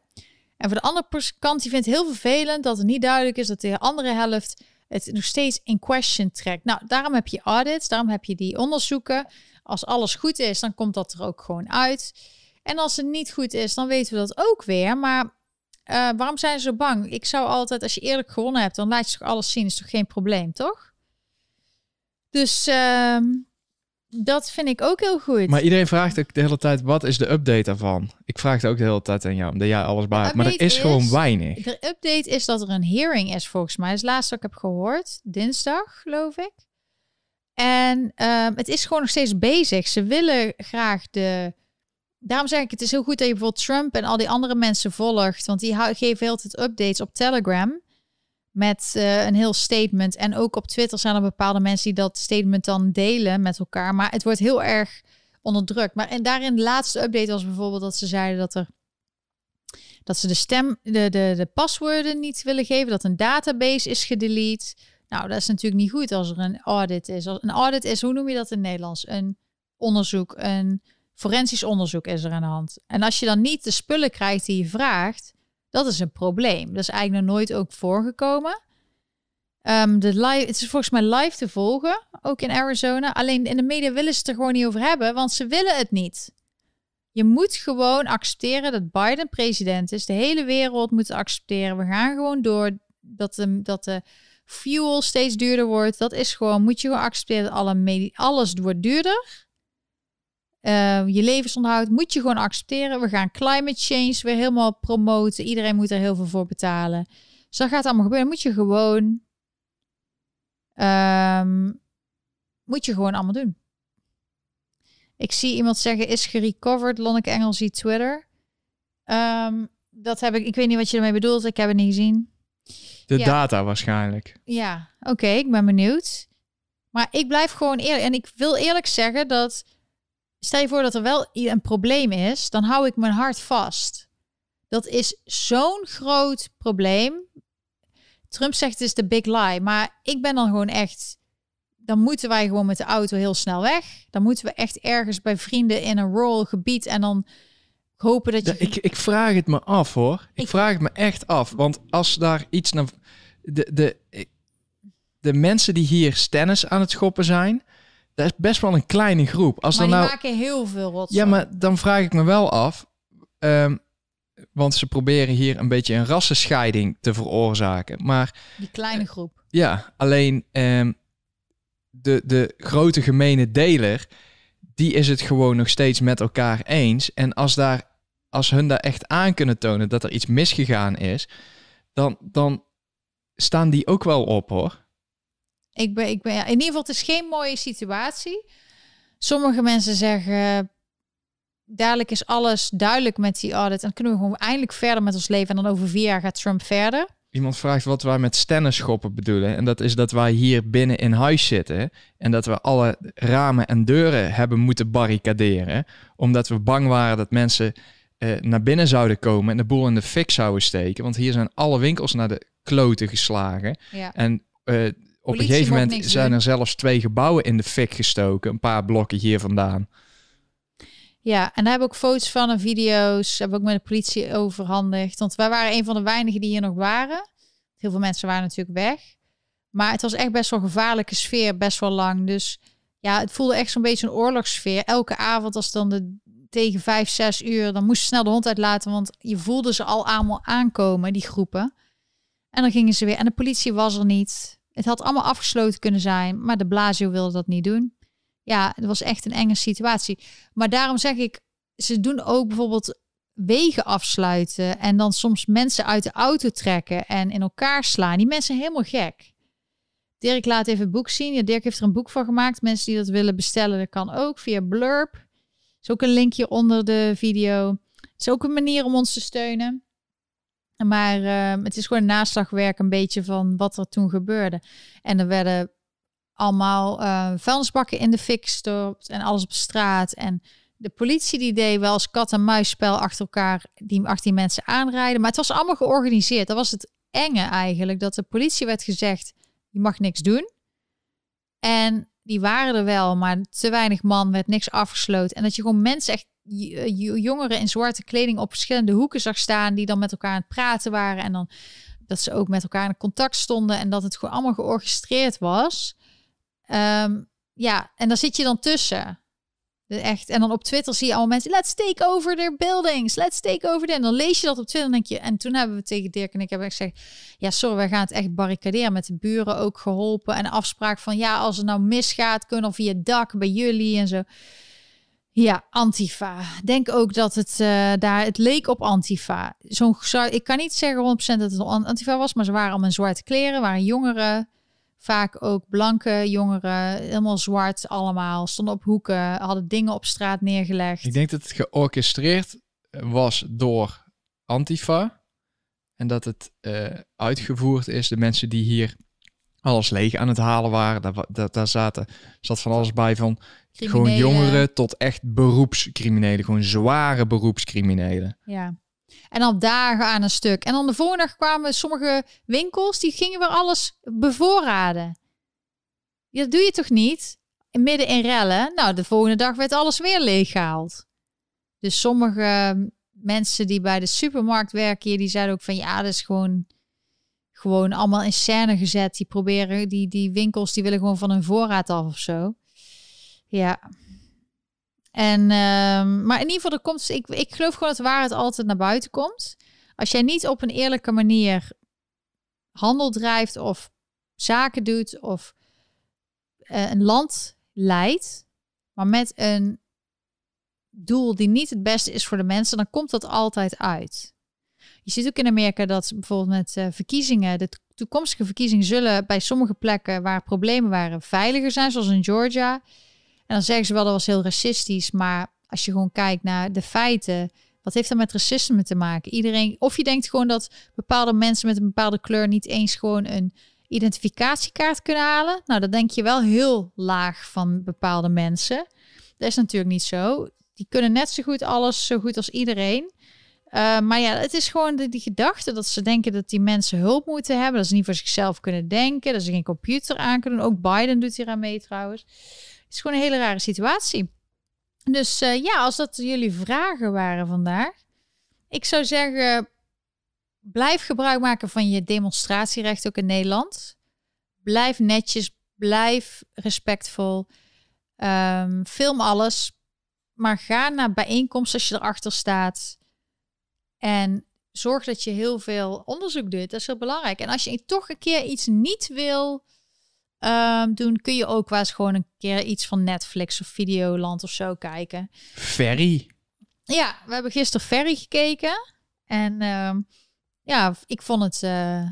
En voor de andere kant, die vindt het heel vervelend dat het niet duidelijk is dat de andere helft het nog steeds in question trekt. Nou, daarom heb je audits, daarom heb je die onderzoeken. Als alles goed is, dan komt dat er ook gewoon uit. En als het niet goed is, dan weten we dat ook weer. Maar uh, waarom zijn ze zo bang? Ik zou altijd, als je eerlijk gewonnen hebt, dan laat je toch alles zien. Is toch geen probleem, toch? Dus uh, dat vind ik ook heel goed. Maar iedereen vraagt ook de hele tijd, wat is de update daarvan? Ik vraag het ook de hele tijd aan jou, omdat jij alles bij hebt. Maar er is gewoon weinig. De update is dat er een hearing is volgens mij. Dat is het laatste wat ik heb gehoord. Dinsdag, geloof ik. En ehm, het is gewoon nog steeds bezig. Ze willen graag de... Daarom zeg ik, het is heel goed dat je bijvoorbeeld Trump en al die andere mensen volgt. Want die geven heel tijd updates op Telegram. Met eh, een heel statement. En ook op Twitter zijn er bepaalde mensen die dat statement dan delen met elkaar. Maar het wordt heel erg onderdrukt. Maar en daarin de laatste update was bijvoorbeeld dat ze zeiden dat er dat ze de stem, de, de, de paswoorden niet willen geven, dat een database is gedelete. Nou, dat is natuurlijk niet goed als er een audit is. Als een audit is, hoe noem je dat in het Nederlands? Een onderzoek, een forensisch onderzoek is er aan de hand. En als je dan niet de spullen krijgt die je vraagt, dat is een probleem. Dat is eigenlijk nog nooit ook voorgekomen. Ehm, de live, het is volgens mij live te volgen, ook in Arizona. Alleen in de media willen ze het er gewoon niet over hebben, want ze willen het niet. Je moet gewoon accepteren dat Biden president is. De hele wereld moet accepteren. We gaan gewoon door dat de, dat de fuel steeds duurder wordt. Dat is gewoon, moet je gewoon accepteren dat alle alles wordt duurder. Eh, je levensonderhoud moet je gewoon accepteren. We gaan climate change weer helemaal promoten. Iedereen moet er heel veel voor betalen. Dus dat gaat allemaal gebeuren. Moet je gewoon, ehm, moet je gewoon allemaal doen. Ik zie iemand zeggen, is gerecoverd. Lonneke Engel ziet Twitter. Ehm, dat heb ik, ik weet niet wat je ermee bedoelt. Ik heb het niet gezien. De Ja. data waarschijnlijk. Ja, oké, ik ben benieuwd. Maar ik blijf gewoon eerlijk. En ik wil eerlijk zeggen dat... Stel je voor dat er wel een probleem is, dan hou ik mijn hart vast. Dat is zo'n groot probleem. Trump zegt het is de big lie. Maar ik ben dan gewoon echt... Dan moeten wij gewoon met de auto heel snel weg. Dan moeten we echt ergens bij vrienden in een rural gebied... en dan hopen dat je... Ja, ik, ik vraag het me af hoor. Ik, Ik- vraag het me echt af. Want als daar iets naar. De, de, de mensen die hier stennis aan het schoppen zijn. Dat is best wel een kleine groep. Als maar er die nou. maken heel veel rotzooi. Ja, maar dan vraag ik me wel af. ehm, want ze proberen hier een beetje een rassenscheiding te veroorzaken. Maar Die kleine groep. ja, alleen ehm, de, de grote gemene deler, die is het gewoon nog steeds met elkaar eens. En als, daar, als hun daar echt aan kunnen tonen dat er iets misgegaan is, dan, dan staan die ook wel op hoor. Ik ben, ik ben, ja, in ieder geval, het is geen mooie situatie. Sommige mensen zeggen, dadelijk is alles duidelijk met die audit. En kunnen we gewoon eindelijk verder met ons leven. En dan over vier jaar gaat Trump verder. Iemand vraagt wat wij met stennenschoppen bedoelen. En dat is dat wij hier binnen in huis zitten. En dat we alle ramen en deuren hebben moeten barricaderen. Omdat we bang waren dat mensen eh, naar binnen zouden komen en de boel in de fik zouden steken. Want hier zijn alle winkels naar de kloten geslagen. Ja. En eh, op een gegeven moment zijn er zelfs twee gebouwen in de fik gestoken. Een paar blokken hier vandaan. ja, en daar hebben we ook foto's van en video's. Hebben we ook met de politie overhandigd. Want wij waren een van de weinigen die hier nog waren. Heel veel mensen waren natuurlijk weg. Maar het was echt best wel een gevaarlijke sfeer, best wel lang. Dus ja, het voelde echt zo'n beetje een oorlogssfeer. Elke avond als dan de tegen vijf, zes uur, dan moest je snel de hond uitlaten, want je voelde ze al allemaal aankomen, die groepen. En dan gingen ze weer. En de politie was er niet. Het had allemaal afgesloten kunnen zijn, maar de Blasio wilde dat niet doen. Ja, het was echt een enge situatie. Maar daarom zeg ik, ze doen ook bijvoorbeeld wegen afsluiten en dan soms mensen uit de auto trekken en in elkaar slaan. Die mensen helemaal gek. Dirk laat even het boek zien. Ja, Dirk heeft er een boek van gemaakt. Mensen die dat willen bestellen, dat kan ook via Blurb. is ook een linkje onder de video. Het is ook een manier om ons te steunen. Maar eh, het is gewoon naslagwerk een beetje van wat er toen gebeurde. En er werden allemaal eh vuilnisbakken in de fik gestopt en alles op straat. En de politie die deed wel als kat en muisspel achter elkaar, die achter die mensen aanrijden. Maar het was allemaal georganiseerd. Dat was het enge eigenlijk, dat de politie werd gezegd, je mag niks doen. En die waren er wel, maar te weinig man, werd niks afgesloten. En dat je gewoon mensen, echt jongeren in zwarte kleding op verschillende hoeken zag staan, die dan met elkaar aan het praten waren. En dan dat ze ook met elkaar in contact stonden en dat het gewoon allemaal georchestreerd was. Ehm, ja, en daar zit je dan tussen. Echt. En dan op Twitter zie je allemaal mensen, let's take over their buildings, let's take over them. En dan lees je dat op Twitter en denk je, en toen hebben we tegen Dirk en ik hebben gezegd, ja sorry, wij gaan het echt barricaderen. Met de buren ook geholpen en afspraak van, ja als het nou misgaat, kunnen we via het dak bij jullie en zo. Ja, Antifa. Denk ook dat het uh, daar, het leek op Antifa. Zo'n, ik kan niet zeggen 100% dat het Antifa was, maar ze waren allemaal in zwarte kleren, waren jongeren. Vaak ook blanke jongeren, helemaal zwart allemaal, stonden op hoeken, hadden dingen op straat neergelegd. Ik denk dat het georchestreerd was door Antifa. En dat het uh, uitgevoerd is, de mensen die hier alles leeg aan het halen waren. Daar, daar zaten, zat van alles bij van gewoon jongeren tot echt beroepscriminelen. Gewoon zware beroepscriminelen. Ja. En al dagen aan een stuk. En dan de volgende dag kwamen sommige winkels, die gingen weer alles bevoorraden. Dat doe je toch niet? Midden in rellen. Nou, de volgende dag werd alles weer leeggehaald. Dus sommige mensen die bij de supermarkt werken die zeiden ook van ja, dat is gewoon, gewoon allemaal in scène gezet. Die proberen, die, die winkels, die willen gewoon van hun voorraad af of zo. Ja. En, um, maar in ieder geval, er komt, ik, ik geloof gewoon dat de waarheid altijd naar buiten komt. Als jij niet op een eerlijke manier handel drijft of zaken doet of uh, een land leidt, maar met een doel die niet het beste is voor de mensen, dan komt dat altijd uit. Je ziet ook in Amerika dat bijvoorbeeld met uh, verkiezingen, de toekomstige verkiezingen zullen bij sommige plekken waar problemen waren veiliger zijn, zoals in Georgia. En dan zeggen ze wel dat was heel racistisch, maar als je gewoon kijkt naar de feiten, wat heeft dat met racisme te maken? Iedereen, of je denkt gewoon dat bepaalde mensen met een bepaalde kleur niet eens gewoon een identificatiekaart kunnen halen. Nou, dat denk je wel heel laag van bepaalde mensen. Dat is natuurlijk niet zo. Die kunnen net zo goed alles, zo goed als iedereen. Uh, maar ja, het is gewoon die gedachte dat ze denken dat die mensen hulp moeten hebben. Dat ze niet voor zichzelf kunnen denken. Dat ze geen computer aan kunnen Ook Biden doet hier aan mee trouwens is gewoon een hele rare situatie. Dus uh, ja, als dat jullie vragen waren vandaag. Ik zou zeggen, blijf gebruik maken van je demonstratierecht ook in Nederland. Blijf netjes, blijf respectvol. Um, film alles. Maar ga naar bijeenkomsten als je erachter staat. En zorg dat je heel veel onderzoek doet. Dat is heel belangrijk. En als je toch een keer iets niet wil um, doen, kun je ook wel eens gewoon een keer iets van Netflix of Videoland of zo kijken. Ferry. Ja, we hebben gisteren Ferry gekeken. En um, ja, ik vond het. Uh,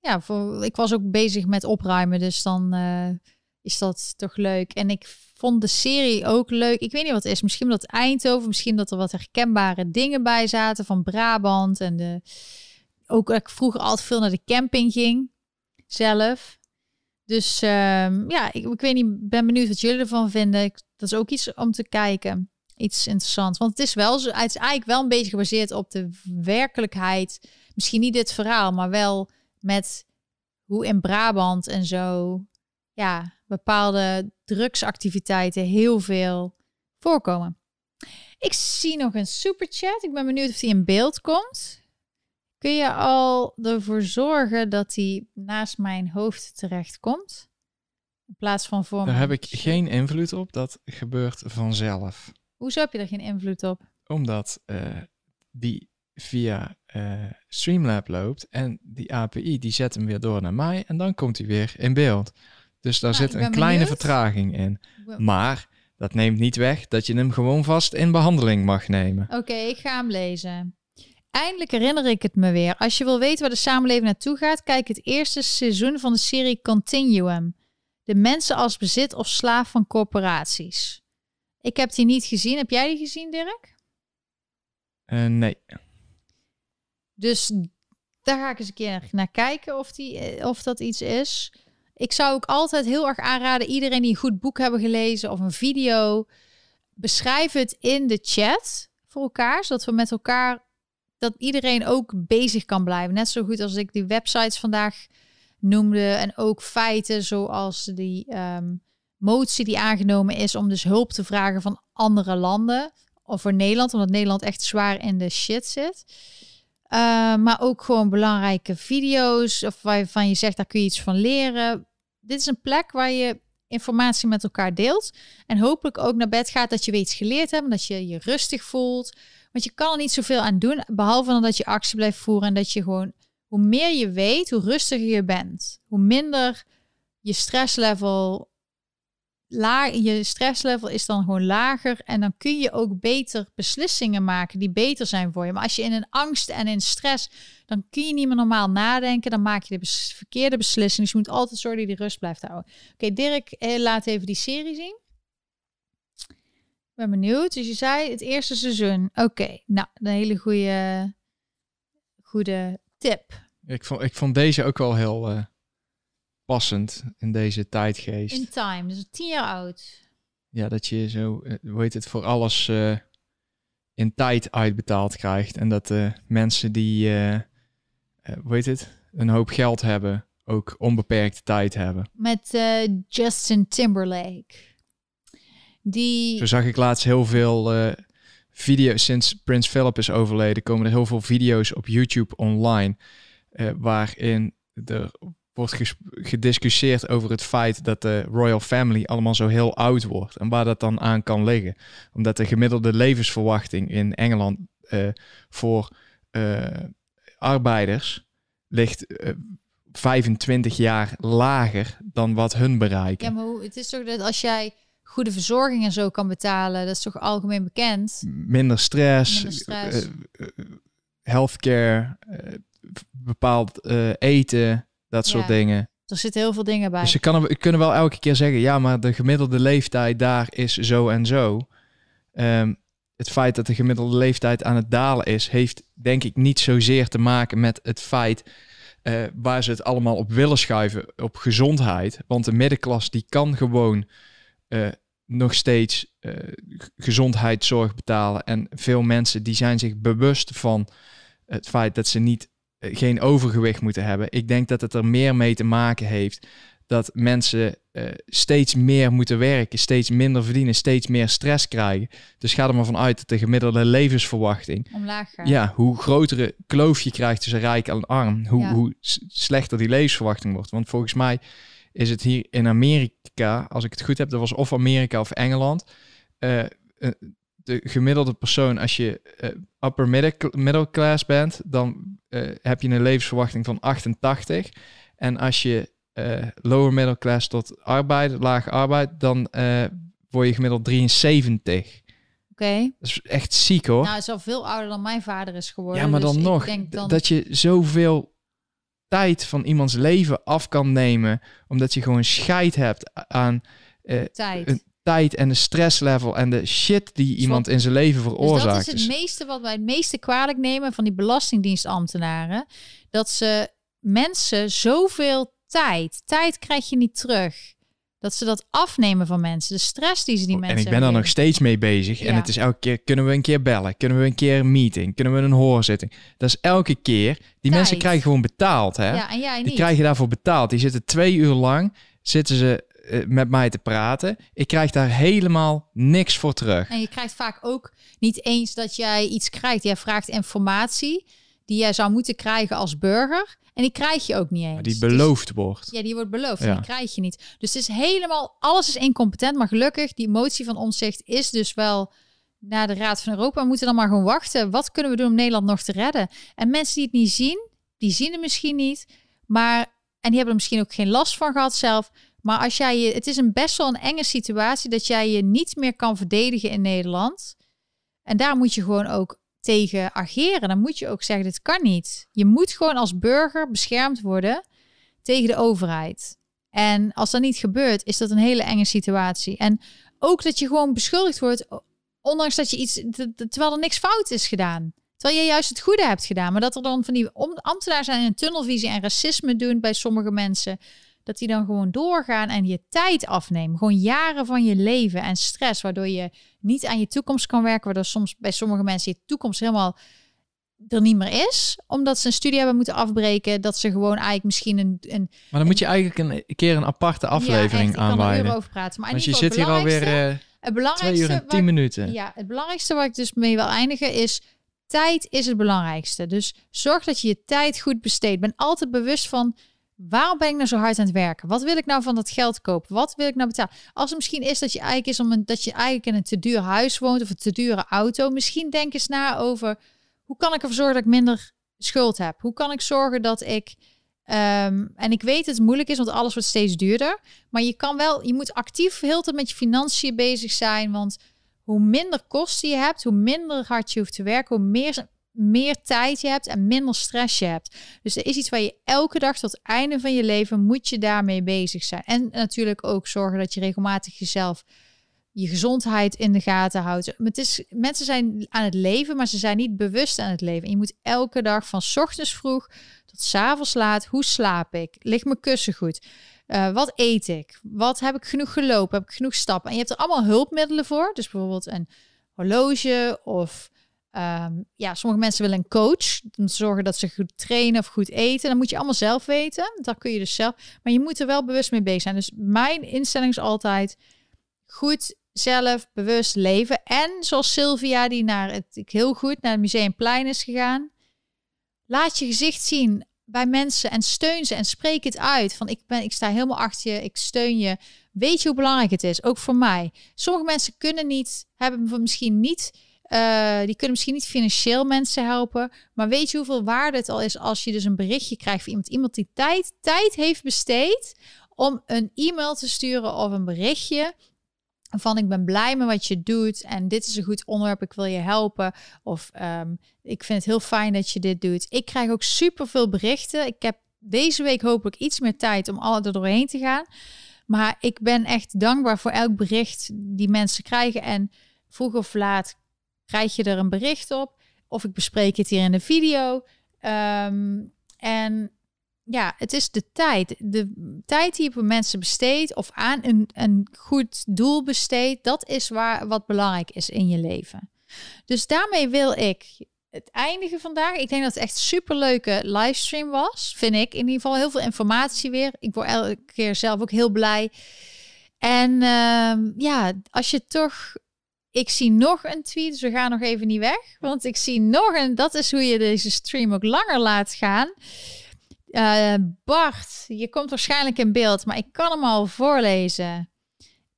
ja, voor, ik was ook bezig met opruimen, dus dan uh, is dat toch leuk. En ik vond de serie ook leuk. Ik weet niet wat het is. Misschien dat Eindhoven, misschien dat er wat herkenbare dingen bij zaten van Brabant. En de, ook dat ik vroeger altijd veel naar de camping ging zelf. Dus um, ja, ik, ik, weet niet, ben benieuwd wat jullie ervan vinden. Dat is ook iets om te kijken. Iets interessants. Want het is wel het is eigenlijk wel een beetje gebaseerd op de werkelijkheid. Misschien niet dit verhaal, maar wel met hoe in Brabant en zo ja, bepaalde drugsactiviteiten heel veel voorkomen. Ik zie nog een superchat. Ik ben benieuwd of die in beeld komt. Kun je al ervoor zorgen dat hij naast mijn hoofd terechtkomt? In plaats van voor Daar heb ik geen invloed op. Dat gebeurt vanzelf. Hoezo heb je er geen invloed op? Omdat uh, die via uh, Streamlab loopt en die API die zet hem weer door naar mij en dan komt hij weer in beeld. Dus daar nou, zit een kleine vertraging in. Maar dat neemt niet weg dat je hem gewoon vast in behandeling mag nemen. Oké, ik ga hem lezen. Eindelijk herinner ik het me weer. Als je wil weten waar de samenleving naartoe gaat, kijk het eerste seizoen van de serie Continuum. De mensen als bezit of slaaf van corporaties. Ik heb die niet gezien. Heb jij die gezien, Dirk? Uh, nee. Dus daar ga ik eens een keer naar kijken of, die, eh, of dat iets is. Ik zou ook altijd heel erg aanraden, iedereen die een goed boek hebben gelezen of een video, beschrijf het in de chat voor elkaar, zodat we met elkaar dat iedereen ook bezig kan blijven. Net zo goed als ik die websites vandaag noemde. En ook feiten zoals die um, motie die aangenomen is om dus hulp te vragen van andere landen. Of voor Nederland, omdat Nederland echt zwaar in de shit zit. Uh, maar ook gewoon belangrijke video's of waarvan je zegt, daar kun je iets van leren. Dit is een plek waar je informatie met elkaar deelt. En hopelijk ook naar bed gaat dat je weer iets geleerd hebt. Dat je je rustig voelt. Want je kan er niet zoveel aan doen. Behalve dan dat je actie blijft voeren. En dat je gewoon, hoe meer je weet, hoe rustiger je bent. Hoe minder je stresslevel laag, je stresslevel is dan gewoon lager en dan kun je ook beter beslissingen maken die beter zijn voor je. Maar als je in een angst en in stress, dan kun je niet meer normaal nadenken, dan maak je de verkeerde beslissing. Dus je moet altijd zorgen dat je die rust blijft houden. Oké, Dirk, eh, laat even die serie zien. Ik ben benieuwd. Dus je zei het eerste seizoen. Oké, nou, een hele goede, goede tip. Ik vond, ik vond deze ook wel heel uh, passend in deze tijdgeest. In time, dus tien jaar oud. Ja, dat je zo, uh, hoe heet het, voor alles uh, in tijd uitbetaald krijgt. En dat de mensen die, hoe heet het, een hoop geld hebben, ook onbeperkte tijd hebben. Met Justin Timberlake. Die... Zo zag ik laatst heel veel uh, video's. Sinds Prins Philip is overleden, komen er heel veel video's op YouTube online. Uh, waarin er wordt gediscussieerd over het feit dat de Royal Family allemaal zo heel oud wordt. En waar dat dan aan kan liggen. Omdat de gemiddelde levensverwachting in Engeland uh, voor arbeiders ligt 25 jaar lager dan wat hun bereiken. Ja, maar hoe, het is toch dat als jij goede verzorging en zo kan betalen. Dat is toch algemeen bekend? Minder stress, Minder stress. Uh, healthcare, uh, bepaald uh, eten, dat soort dingen. Er zitten heel veel dingen bij. Dus je kan er, kunnen wel elke keer zeggen, ja, maar de gemiddelde leeftijd daar is zo en zo. Um, het feit dat de gemiddelde leeftijd aan het dalen is, heeft denk ik niet zozeer te maken met het feit uh, waar ze het allemaal op willen schuiven, op gezondheid. Want de middenklasse die kan gewoon uh, nog steeds uh, gezondheidszorg betalen. En veel mensen die zijn zich bewust van het feit dat ze niet uh, geen overgewicht moeten hebben. Ik denk dat het er meer mee te maken heeft dat mensen uh, steeds meer moeten werken, steeds minder verdienen, steeds meer stress krijgen. Dus ga er maar vanuit dat de gemiddelde levensverwachting omlaag gaat. Ja, hoe grotere kloof je krijgt tussen rijk en arm, hoe, ja. hoe slechter die levensverwachting wordt. Want volgens mij is het hier in Amerika, als ik het goed heb, dat was of Amerika of Engeland. Uh, de gemiddelde persoon, als je uh, upper middle, class bent, dan uh, heb je een levensverwachting van 88. En als je lower middle class tot arbeid, lage arbeid, dan word je gemiddeld 73. Oké. Okay. Dat is echt ziek hoor. Nou, hij is al veel ouder dan mijn vader is geworden. Ja, maar dan dus nog, dan... dat je zoveel tijd van iemands leven af kan nemen, omdat je gewoon scheid hebt aan uh, tijd. Een tijd en de stresslevel en de shit die iemand in zijn leven veroorzaakt. Dus dat is het meeste wat wij het meeste kwalijk nemen van die belastingdienstambtenaren, dat ze mensen zoveel tijd, tijd krijg je niet terug. Dat ze dat afnemen van mensen. De stress die ze die mensen En ik ben er nog steeds mee bezig. Ja. En het is elke keer, kunnen we een keer bellen? Kunnen we een keer een meeting? Kunnen we een hoorzitting? Dat is elke keer. Die Tijd. mensen krijgen gewoon betaald, hè? Ja, en jij niet. Die krijgen daarvoor betaald. Die zitten twee uur lang, zitten ze uh, met mij te praten. Ik krijg daar helemaal niks voor terug. En je krijgt vaak ook niet eens dat jij iets krijgt. Jij vraagt informatie die jij zou moeten krijgen als burger. En die krijg je ook niet eens. Maar die beloofd dus, wordt. Ja, die wordt beloofd. Ja. En die krijg je niet. Dus het is helemaal, alles is incompetent. Maar gelukkig, die motie van omzicht is dus wel naar de Raad van Europa. We moeten dan maar gewoon wachten. Wat kunnen we doen om Nederland nog te redden? En mensen die het niet zien, die zien het misschien niet. Maar, en die hebben er misschien ook geen last van gehad zelf. Maar als jij je, het is een best wel een enge situatie dat jij je niet meer kan verdedigen in Nederland. En daar moet je gewoon ook tegen ageren. Dan moet je ook zeggen, dit kan niet. Je moet gewoon als burger beschermd worden tegen de overheid. En als dat niet gebeurt, is dat een hele enge situatie. En ook dat je gewoon beschuldigd wordt, ondanks dat je iets, terwijl er niks fout is gedaan. Terwijl je juist het goede hebt gedaan. Maar dat er dan van die ambtenaren zijn een tunnelvisie en racisme doen bij sommige mensen. Dat die dan gewoon doorgaan en je tijd afnemen. Gewoon jaren van je leven en stress, waardoor je niet aan je toekomst kan werken. Waardoor soms bij sommige mensen je toekomst helemaal er niet meer is. Omdat ze een studie hebben moeten afbreken. Dat ze gewoon eigenlijk misschien een... een maar dan moet je eigenlijk een keer een aparte aflevering ja, aanwijden. over praten. Maar Want je zit hier alweer uh, het belangrijkste twee uur en tien minuten. Ja, het belangrijkste waar ik dus mee wil eindigen is... Tijd is het belangrijkste. Dus zorg dat je je tijd goed besteedt. Ben altijd bewust van Waarom ben ik nou zo hard aan het werken? Wat wil ik nou van dat geld kopen? Wat wil ik nou betalen? Als het misschien is dat je eigenlijk is om dat je eigenlijk in een te duur huis woont of een te dure auto, misschien denk eens na over hoe kan ik ervoor zorgen dat ik minder schuld heb? Hoe kan ik zorgen dat ik ehm, en ik weet dat het moeilijk is, want alles wordt steeds duurder. Maar je kan wel, je moet actief heel tijd met je financiën bezig zijn. Want hoe minder kosten je hebt, hoe minder hard je hoeft te werken, hoe meer meer tijd je hebt en minder stress je hebt. Dus er is iets waar je elke dag tot het einde van je leven moet je daarmee bezig zijn. En natuurlijk ook zorgen dat je regelmatig jezelf je gezondheid in de gaten houdt. Het is, mensen zijn aan het leven, maar ze zijn niet bewust aan het leven. En je moet elke dag van ochtends vroeg tot s avonds laat. Hoe slaap ik? Ligt mijn kussen goed? Uh, wat eet ik? Wat heb ik genoeg gelopen? Heb ik genoeg stappen? En je hebt er allemaal hulpmiddelen voor. Dus bijvoorbeeld een horloge of Um, ja, sommige mensen willen een coach om te zorgen dat ze goed trainen of goed eten. Dan moet je allemaal zelf weten. Dat kun je dus zelf. Maar je moet er wel bewust mee bezig zijn. Dus mijn instelling is altijd goed zelf bewust leven. En zoals Sylvia, die naar het heel goed naar het Museumplein is gegaan. Laat je gezicht zien bij mensen en steun ze en spreek het uit. Van ik, ben, ik sta helemaal achter je, ik steun je. Weet je hoe belangrijk het is? Ook voor mij. Sommige mensen kunnen niet, hebben misschien niet uh, die kunnen misschien niet financieel mensen helpen. Maar weet je hoeveel waarde het al is als je dus een berichtje krijgt van iemand, iemand die tijd, tijd heeft besteed om een e-mail te sturen of een berichtje van ik ben blij met wat je doet en dit is een goed onderwerp, ik wil je helpen. Of um, ik vind het heel fijn dat je dit doet. Ik krijg ook super veel berichten. Ik heb deze week hopelijk iets meer tijd om alle er doorheen te gaan. Maar ik ben echt dankbaar voor elk bericht die mensen krijgen. En vroeg of laat krijg je er een bericht op. Of ik bespreek het hier in de video. Ehm, en ja, het is de tijd. De tijd die je voor mensen besteedt of aan een, een goed doel besteedt, dat is waar wat belangrijk is in je leven. Dus daarmee wil ik het eindigen vandaag. Ik denk dat het echt super leuke livestream was. Vind ik in ieder geval heel veel informatie weer. Ik word elke keer zelf ook heel blij. En uh, ja, als je toch ik zie nog een tweet, dus we gaan nog even niet weg. Want ik zie nog een, dat is hoe je deze stream ook langer laat gaan. Uh, Bart, je komt waarschijnlijk in beeld, maar ik kan hem al voorlezen.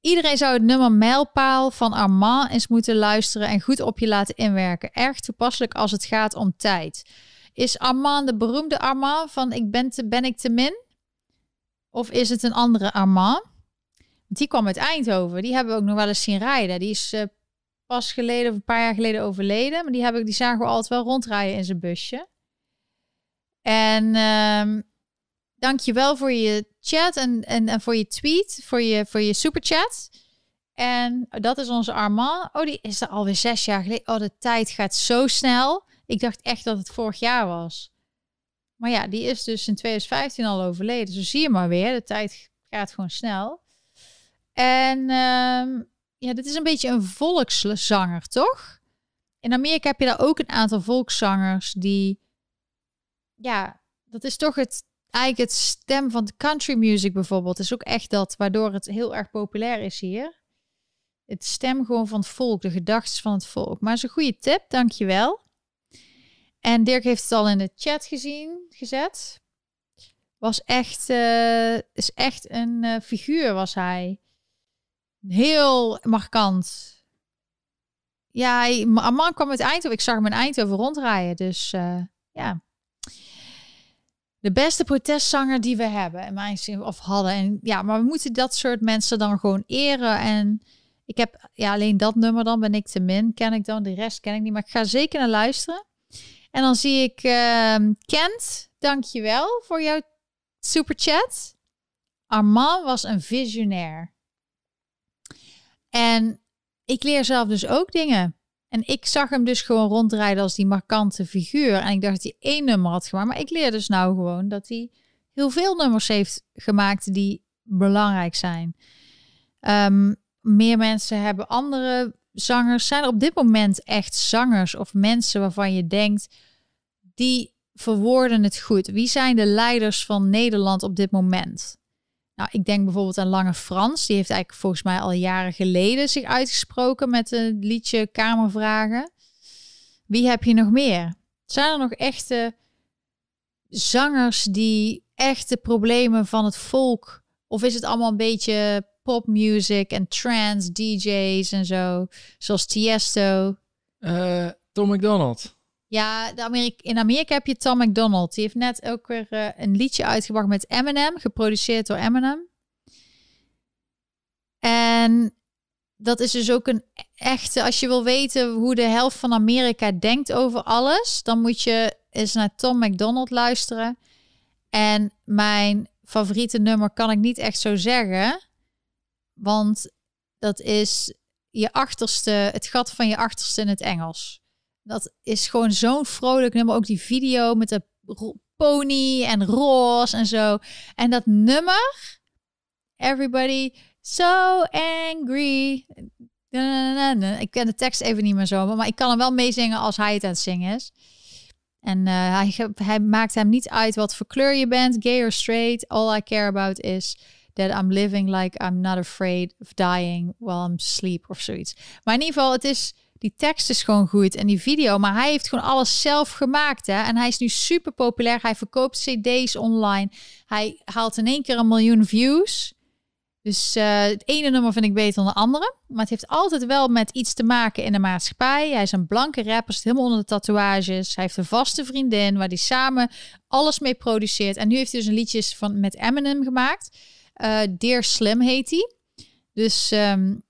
Iedereen zou het nummer Mijlpaal van Armand eens moeten luisteren en goed op je laten inwerken. Erg toepasselijk als het gaat om tijd. Is Armand de beroemde Armand van Ik ben, te, ben ik te min? Of is het een andere Armand? die kwam uit Eindhoven. Die hebben we ook nog wel eens zien rijden. Die is uh, pas geleden, of een paar jaar geleden overleden. Maar die, heb ik, die zagen we altijd wel rondrijden in zijn busje. En je wel voor je chat en, en, en voor je tweet, voor je, voor je superchat. En dat is onze Armand. Oh, die is er alweer zes jaar geleden. Oh, de tijd gaat zo snel. Ik dacht echt dat het vorig jaar was. Maar ja, die is dus in 2015 al overleden. Zo zie je maar weer. De tijd gaat gewoon snel. En um, ja, dit is een beetje een volkszanger, toch? In Amerika heb je daar ook een aantal volkszangers die, ja, dat is toch het, eigenlijk het stem van de country music bijvoorbeeld. is ook echt dat, waardoor het heel erg populair is hier. Het stem gewoon van het volk, de gedachten van het volk. Maar is een goede tip, dankjewel. En Dirk heeft het al in de chat gezien, gezet. Was echt, uh, is echt een uh, figuur, was hij. Heel markant. Ja, een man kwam uit Eindhoven. Ik zag hem in Eindhoven rondrijden. Dus uh, ja. De beste protestzanger die we hebben. En mijn zin, of hadden. En ja, maar we moeten dat soort mensen dan gewoon eren. En ik heb ja, alleen dat nummer dan ben ik te min. Ken ik dan. De rest ken ik niet. Maar ik ga zeker naar luisteren. En dan zie ik uh, Kent. Dankjewel voor jouw super chat. Armand was een visionair. En ik leer zelf dus ook dingen. En ik zag hem dus gewoon rondrijden als die markante figuur. En ik dacht dat hij één nummer had gemaakt. Maar ik leer dus nou gewoon dat hij heel veel nummers heeft gemaakt die belangrijk zijn. Um, meer mensen hebben andere zangers. Zijn er op dit moment echt zangers of mensen waarvan je denkt, die verwoorden het goed? Wie zijn de leiders van Nederland op dit moment? Nou, ik denk bijvoorbeeld aan Lange Frans. Die heeft eigenlijk volgens mij al jaren geleden zich uitgesproken met het liedje Kamervragen. Wie heb je nog meer? Zijn er nog echte zangers die echt de problemen van het volk? Of is het allemaal een beetje popmuzic en trance DJ's en zo, zoals Tiesto? Eh, Tom McDonald. Ja, de Amerika, in Amerika heb je Tom McDonald. Die heeft net ook weer eh, een liedje uitgebracht met Eminem, geproduceerd door Eminem. En dat is dus ook een echte, als je wil weten hoe de helft van Amerika denkt over alles, dan moet je eens naar Tom McDonald luisteren. En mijn favoriete nummer kan ik niet echt zo zeggen, want dat is je achterste, het gat van je achterste in het Engels. Dat is gewoon zo'n vrolijk nummer. Ook die video met de pony en roze en zo. En dat nummer, Everybody So Angry. Ik ken de tekst even niet meer zo, maar ik kan hem wel meezingen als hij het aan het zingen is. En uh, hij, hij maakt hem niet uit wat voor kleur je bent, gay or straight. All I care about is that I'm living like I'm not afraid of dying while I'm asleep of zoiets. Maar in ieder geval, het is die tekst is gewoon goed en die video. Maar hij heeft gewoon alles zelf gemaakt. Hè? En hij is nu super populair. Hij verkoopt CD's online. Hij haalt in één keer een miljoen views. Dus uh, het ene nummer vind ik beter dan de andere. Maar het heeft altijd wel met iets te maken in de maatschappij. Hij is een blanke rapper, zit helemaal onder de tatoeages. Hij heeft een vaste vriendin waar hij samen alles mee produceert. En nu heeft hij dus een liedje van, met Eminem gemaakt. Uh, Dear Slim heet hij. Dus um,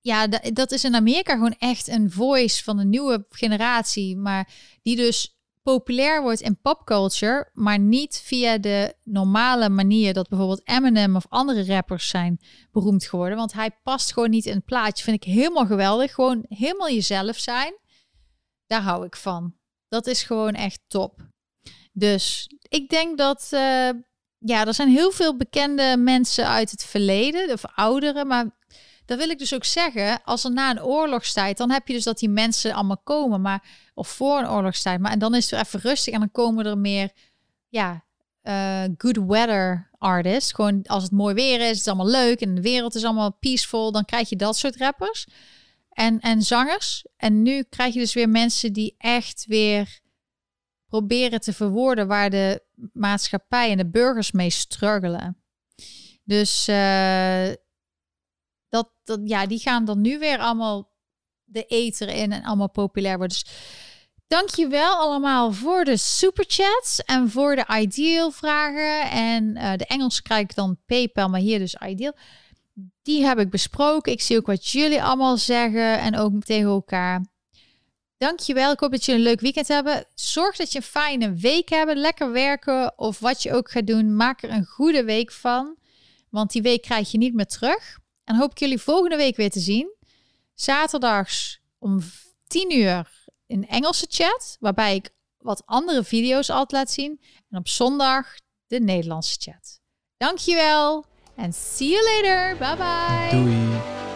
ja, dat is in Amerika gewoon echt een voice van de nieuwe generatie. Maar die dus populair wordt in popculture, maar niet via de normale manier dat bijvoorbeeld Eminem of andere rappers zijn beroemd geworden. Want hij past gewoon niet in het plaatje. Vind ik helemaal geweldig. Gewoon helemaal jezelf zijn. Daar hou ik van. Dat is gewoon echt top. Dus ik denk dat. Uh, ja, er zijn heel veel bekende mensen uit het verleden, of ouderen, maar dat wil ik dus ook zeggen, als er na een oorlogstijd, dan heb je dus dat die mensen allemaal komen, maar of voor een oorlogstijd, maar en dan is het even rustig en dan komen er meer, ja, uh, good weather artists. Gewoon als het mooi weer is, het is allemaal leuk en de wereld is allemaal peaceful, dan krijg je dat soort rappers en, en zangers. En nu krijg je dus weer mensen die echt weer proberen te verwoorden waar de maatschappij en de burgers mee struggelen. Dus uh, ja, die gaan dan nu weer allemaal de eter in en allemaal populair worden. Dus dankjewel allemaal voor de superchats en voor de ideal vragen. En uh, de Engels krijg ik dan PayPal, maar hier dus ideal. Die heb ik besproken. Ik zie ook wat jullie allemaal zeggen en ook tegen elkaar. Dankjewel. Ik hoop dat jullie een leuk weekend hebben. Zorg dat je een fijne week hebt. Lekker werken of wat je ook gaat doen. Maak er een goede week van. Want die week krijg je niet meer terug. En hoop ik jullie volgende week weer te zien. Zaterdags om 10 uur in Engelse chat, waarbij ik wat andere video's altijd laat zien. En op zondag de Nederlandse chat. Dankjewel en see you later. Bye bye. Doei.